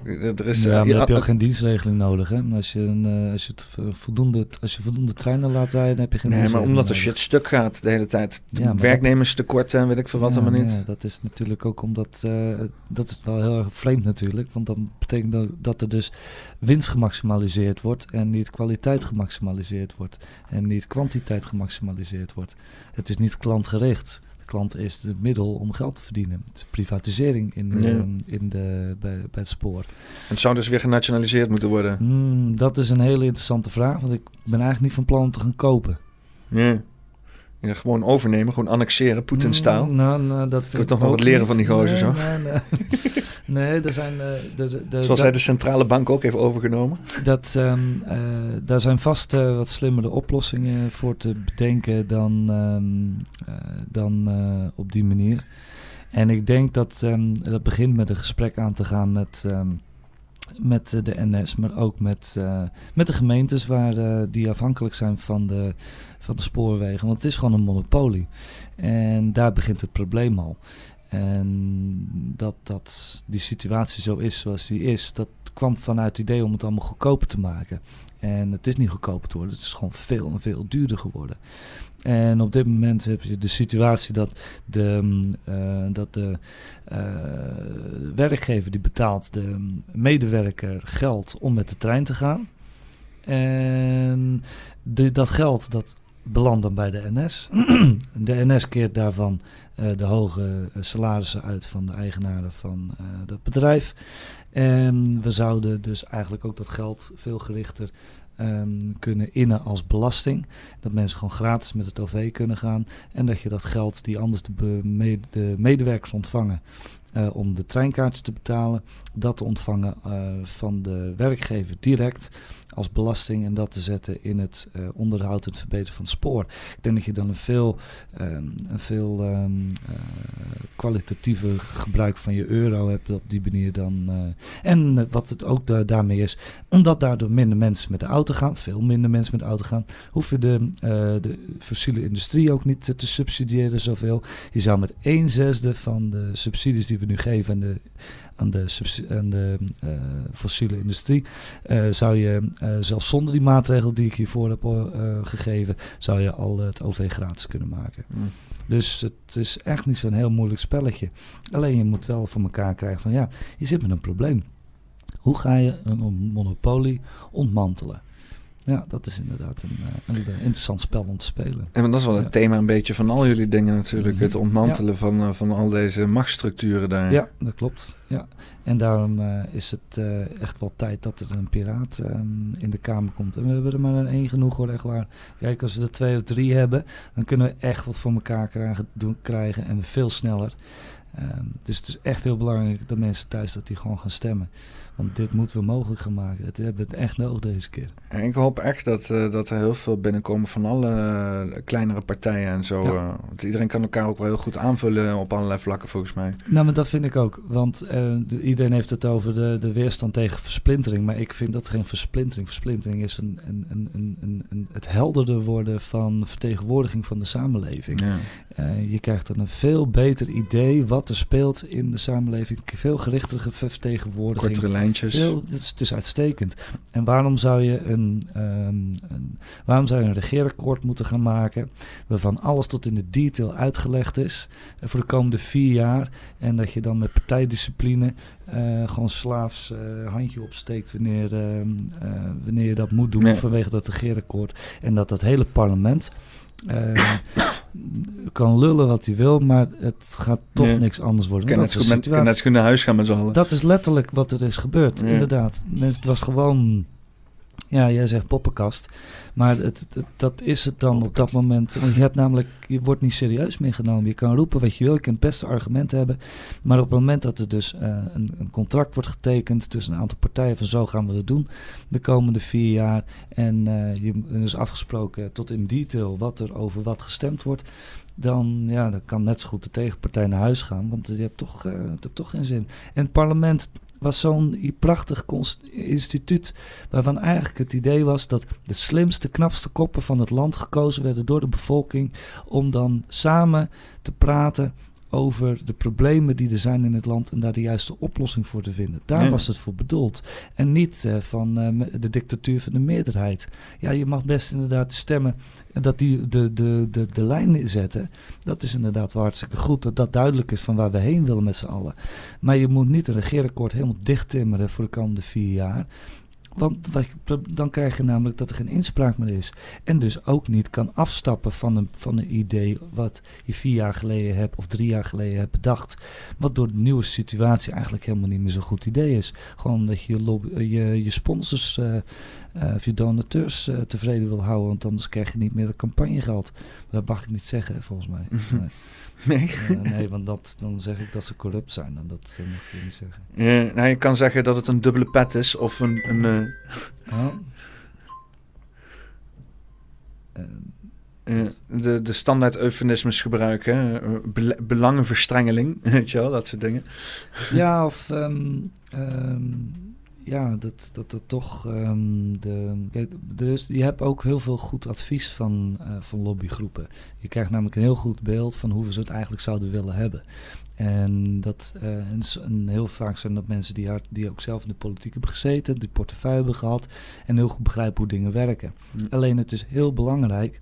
Er is, ja, maar dan heb je ook geen dienstregeling nodig, hè? Als je, een, als je, het voldoende, als je voldoende treinen laat rijden, heb je geen Nee, maar omdat er shit stuk gaat de hele tijd. Ja, werknemers tekort en weet ik veel wat ja, allemaal niet. Ja, dat is natuurlijk ook omdat... Uh, dat is wel heel erg vreemd natuurlijk. Want dan betekent dat, dat er dus winst gemaximaliseerd wordt... en niet kwaliteit gemaximaliseerd wordt. En niet kwantiteit gemaximaliseerd wordt. Het is niet klantgericht. De klant is het middel om geld te verdienen. Het is privatisering in, in de, bij, bij het spoor. Het zou dus weer genationaliseerd moeten worden? Hmm, dat is een hele interessante vraag, want ik ben eigenlijk niet van plan om te gaan kopen. Ja. Ja, gewoon overnemen, gewoon annexeren, Poetin-staal. Mm, nou, nou, dat vind ik toch nog wat leren van die gozer zo. Nee, nee. nee, er zijn... De, de, Zoals hij de centrale bank ook heeft overgenomen. Dat, um, uh, daar zijn vast uh, wat slimmere oplossingen voor te bedenken dan, um, dan op die manier. En ik denk dat um, dat begint met een gesprek aan te gaan met met de NS, maar ook met, uh, met de gemeentes waar, uh, die afhankelijk zijn van de, van de spoorwegen. Want het is gewoon een monopolie. En daar begint het probleem al. En dat, dat die situatie zo is zoals die is, dat kwam vanuit het idee om het allemaal goedkoper te maken. En het is niet goedkoper te worden, het is gewoon veel en veel duurder geworden. En op dit moment heb je de situatie dat de, uh, dat de uh, werkgever die betaalt de medewerker geld om met de trein te gaan. En de, dat geld dat belandt dan bij de NS. de NS keert daarvan uh, de hoge salarissen uit van de eigenaren van dat bedrijf. En we zouden dus eigenlijk ook dat geld veel gerichter um, kunnen innen als belasting. Dat mensen gewoon gratis met het OV kunnen gaan. En dat je dat geld die anders de, de medewerkers ontvangen uh, om de treinkaartjes te betalen, dat te ontvangen uh, van de werkgever direct als belasting en dat te zetten in het uh, onderhoud en het verbeteren van het spoor. Ik denk dat je dan een veel, um, een veel um, kwalitatiever gebruik van je euro hebt op die manier dan. en wat het ook da daarmee is, omdat daardoor minder mensen met de auto gaan, veel minder mensen met de auto gaan, hoef je de, de fossiele industrie ook niet te, te subsidiëren zoveel. Je zou met een zesde van de subsidies die we nu geven aan de, aan de, aan de uh, fossiele industrie, uh, zou je uh, zelfs zonder die maatregel die ik hiervoor heb gegeven, zou je al het OV gratis kunnen maken. Mm. Dus het is echt niet zo'n heel moeilijk spelletje. Alleen je moet wel voor elkaar krijgen van ja, je zit met een probleem. Hoe ga je een monopolie ontmantelen? Ja, dat is inderdaad een, eh, een, interessant spel om te spelen. En dat is wel het thema een beetje van al jullie dingen natuurlijk. Het ontmantelen van, uh, van al deze machtsstructuren daar. Ja, dat klopt. Ja. En daarom uh, is het echt wel tijd dat er een piraat um, in de Kamer komt. En we hebben er maar één genoeg hoor, echt waar. Kijk, als we er twee of drie hebben, dan kunnen we echt wat voor elkaar krijgen, doen, krijgen en veel sneller. Um, dus het is echt heel belangrijk dat mensen thuis dat die gewoon gaan stemmen. Want dit moeten we mogelijk gaan maken. Dat hebben we het echt nodig deze keer. En ik hoop echt dat, uh, dat er heel veel binnenkomen van alle uh, kleinere partijen en zo. Uh, want iedereen kan elkaar ook wel heel goed aanvullen op allerlei vlakken volgens mij. Nou, maar dat vind ik ook. Want de, iedereen heeft het over de, de weerstand tegen versplintering. Maar ik vind dat geen versplintering. Versplintering is een, een, een, een, een het helderder worden van vertegenwoordiging van de samenleving. Ja. je krijgt dan een veel beter idee wat er speelt in de samenleving. Veel gerichtere vertegenwoordiging. Kortere Veel, het, is, het is uitstekend. En waarom zou je een, um, een, waarom zou je een regeerakkoord moeten gaan maken... waarvan alles tot in de detail uitgelegd is... Uh, voor de komende vier jaar... en dat je dan met partijdiscipline... Uh, gewoon slaafs uh, handje opsteekt wanneer, uh, wanneer je dat moet doen nee. vanwege dat regeerakkoord. En dat dat hele parlement uh, kan lullen wat hij wil, maar het gaat toch niks anders worden. Kan net, met, kan net naar huis gaan met z'n allen. Dat is letterlijk wat er is gebeurd, inderdaad. Het was gewoon ja, jij zegt poppenkast. Maar het, het, dat is het dan op dat moment. Want je hebt namelijk, je wordt niet serieus meer genomen. Je kan roepen wat je wil, je kan het beste argumenten hebben. Maar op het moment dat er dus uh, een, een, contract wordt getekend tussen een aantal partijen van zo gaan we het doen de komende vier jaar. En uh, je er is afgesproken tot in detail wat er over wat gestemd wordt dan, ja, dan kan net zo goed de tegenpartij naar huis gaan, want je hebt toch, uh, het hebt toch geen zin. En het parlement was zo'n prachtig instituut waarvan eigenlijk het idee was dat de slimste, knapste koppen van het land gekozen werden door de bevolking om dan samen te praten over de problemen die er zijn in het land en daar de juiste oplossing voor te vinden. Daar was het voor bedoeld. En niet uh, van uh, de dictatuur van de meerderheid. Ja, je mag best inderdaad stemmen en dat die de, de, de, de lijn zetten. Dat is inderdaad wel hartstikke goed. Dat dat duidelijk is van waar we heen willen met z'n allen. Maar je moet niet een regeerakkoord helemaal dicht timmeren voor de komende vier jaar. Want dan krijg je namelijk dat er geen inspraak meer is. En dus ook niet kan afstappen van een, van een idee wat je vier jaar geleden hebt of drie jaar geleden hebt bedacht. Wat door de nieuwe situatie eigenlijk helemaal niet meer zo'n goed idee is. Gewoon dat je je, je, je sponsors uh, uh, of je donateurs uh, tevreden wil houden. Want anders krijg je niet meer de campagnegeld. Dat mag ik niet zeggen volgens mij. Nee. Nee. Nee, want dat, dan zeg ik dat ze corrupt zijn. En dat uh, mag je niet zeggen. Nou, je kan zeggen dat het een dubbele pet is of een. een uh... oh. de, de standaard eufemismes gebruiken. Be belangenverstrengeling, weet je wel, dat soort dingen. Ja, of um, um, ja, dat, dat er toch. Um, de, kijk, dus je hebt ook heel veel goed advies van, uh, van lobbygroepen. Je krijgt namelijk een heel goed beeld van hoe we ze het eigenlijk zouden willen hebben. En, dat, uh, en, en, heel vaak zijn dat mensen die, hard, die ook zelf in de politiek hebben gezeten, die portefeuille hebben gehad en heel goed begrijpen hoe dingen werken. Mm. Alleen het is heel belangrijk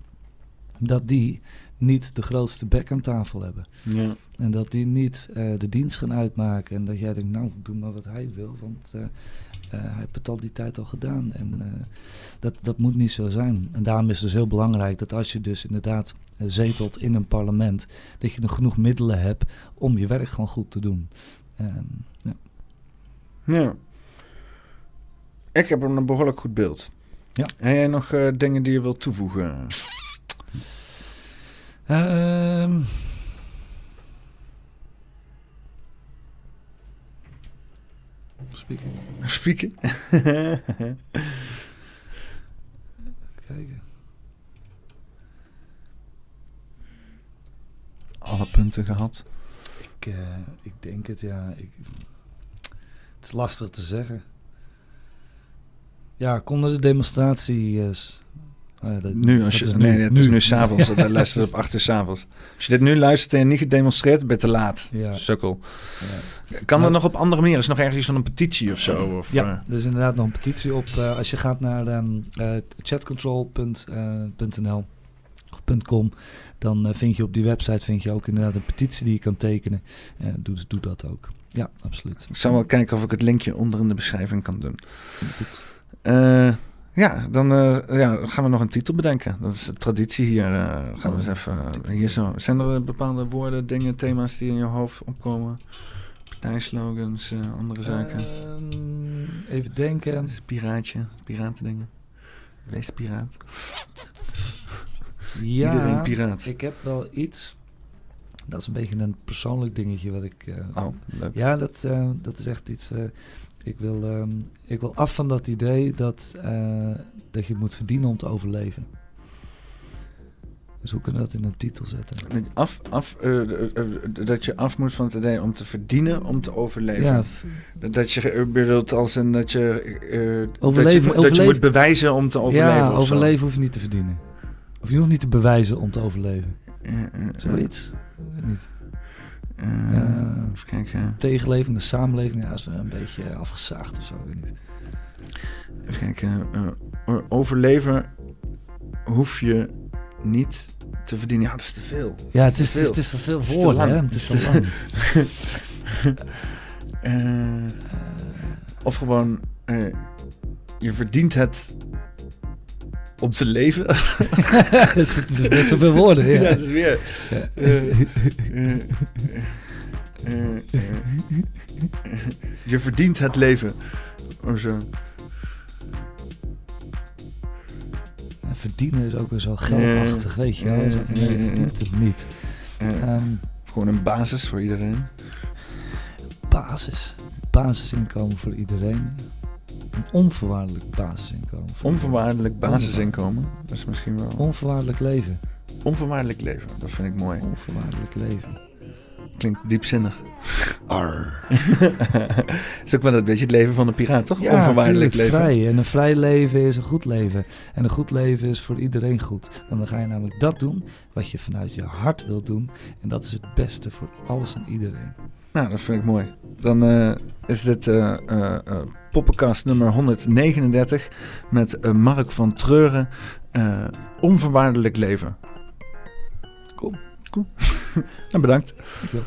dat die niet de grootste bek aan tafel hebben. Ja. En dat die niet uh, de dienst gaan uitmaken. En dat jij denkt, nou, doe maar wat hij wil. Want uh, hij heeft het al die tijd al gedaan. En dat, dat moet niet zo zijn. En daarom is het dus heel belangrijk dat als je dus inderdaad zetelt in een parlement... dat je er genoeg middelen hebt om je werk gewoon goed te doen. Um, ja. ja. Ik heb een behoorlijk goed beeld. Ja. Heb jij nog dingen die je wilt toevoegen? Um, Spieken. Spieken. kijken. Alle punten gehad? Ik, uh, ik denk het, ja. Ik, het is lastig te zeggen. Ja, konden de demonstraties uh, dat, nu, als je, nee, het is nu s'avonds. dat luistert op achter s'avonds. Als je dit nu luistert en niet gedemonstreerd, ben je te laat. Ja. Sukkel. Ja. Kan maar, er nog op andere manieren? Is er nog ergens iets van een petitie of zo? Of, ja, uh, er is inderdaad nog een petitie op. Uh, als je gaat naar um, chatcontrol.nl of .com, dan vind je op die website vind je ook inderdaad een petitie die je kan tekenen. doe, doe dat ook. Ja, absoluut. Ik zal wel kijken of ik het linkje onder in de beschrijving kan doen. Goed. Ja, dan uh, ja, gaan we nog een titel bedenken. Dat is de traditie hier. Uh, gaan we eens even uh, hier zo. Zijn er bepaalde woorden, dingen, thema's die in je hoofd opkomen? Partijslogans, andere zaken? Um, even denken. Piraatje, piratendingen. Wees piraat. Ja, Iedereen piraat. ik heb wel iets. Dat is een beetje een persoonlijk dingetje wat ik. oh, leuk. Ja, dat, dat is echt iets. Ik wil, um, ik wil af van dat idee dat, uh, dat je moet verdienen om te overleven. Dus hoe kunnen we dat in een titel zetten? Af, af, uh, uh, dat je af moet van het idee om te verdienen om te overleven. Ja. Dat je bedoelt als een dat je, overleven, dat, je, dat je moet bewijzen om te overleven. Ja, overleven hoef je niet te verdienen. Of je hoeft niet te bewijzen om te overleven. Zoiets. Niet. Uh, even kijken. Tegenleving, de samenleving, ja, is een beetje afgezaagd of zo. Ik weet niet. Even kijken. Uh, overleven hoef je niet te verdienen. Ja, dat is te veel. Ja, het is, te, het is, te veel voor, hè? Het is te lang. uh, of gewoon, je verdient het om te leven. dat is best zoveel woorden, ja. ja dat is weer... Ja. Uh, uh, uh, je verdient het leven. Of zo. verdienen is ook weer zo geldachtig, weet je wel. nee, je verdient het niet. Um, Gewoon een basis voor iedereen. Basis. Basisinkomen voor iedereen. Een onvoorwaardelijk basisinkomen. Onvoorwaardelijk basisinkomen, dat is misschien wel... Onvoorwaardelijk leven. Onvoorwaardelijk leven, dat vind ik mooi. Onvoorwaardelijk leven. Klinkt diepzinnig. is ook wel een beetje het leven van een piraat, toch? Ja, Onvoorwaardelijk leven. vrij. En een vrij leven is een goed leven. En een goed leven is voor iedereen goed. Want dan ga je namelijk dat doen wat je vanuit je hart wilt doen. En dat is het beste voor alles en iedereen. Nou, dat vind ik mooi. Dan uh, is dit uh, uh, poppenkast nummer 139 met Mark van Treuren. onvoorwaardelijk leven. Cool. Cool. en bedankt. Dankjewel.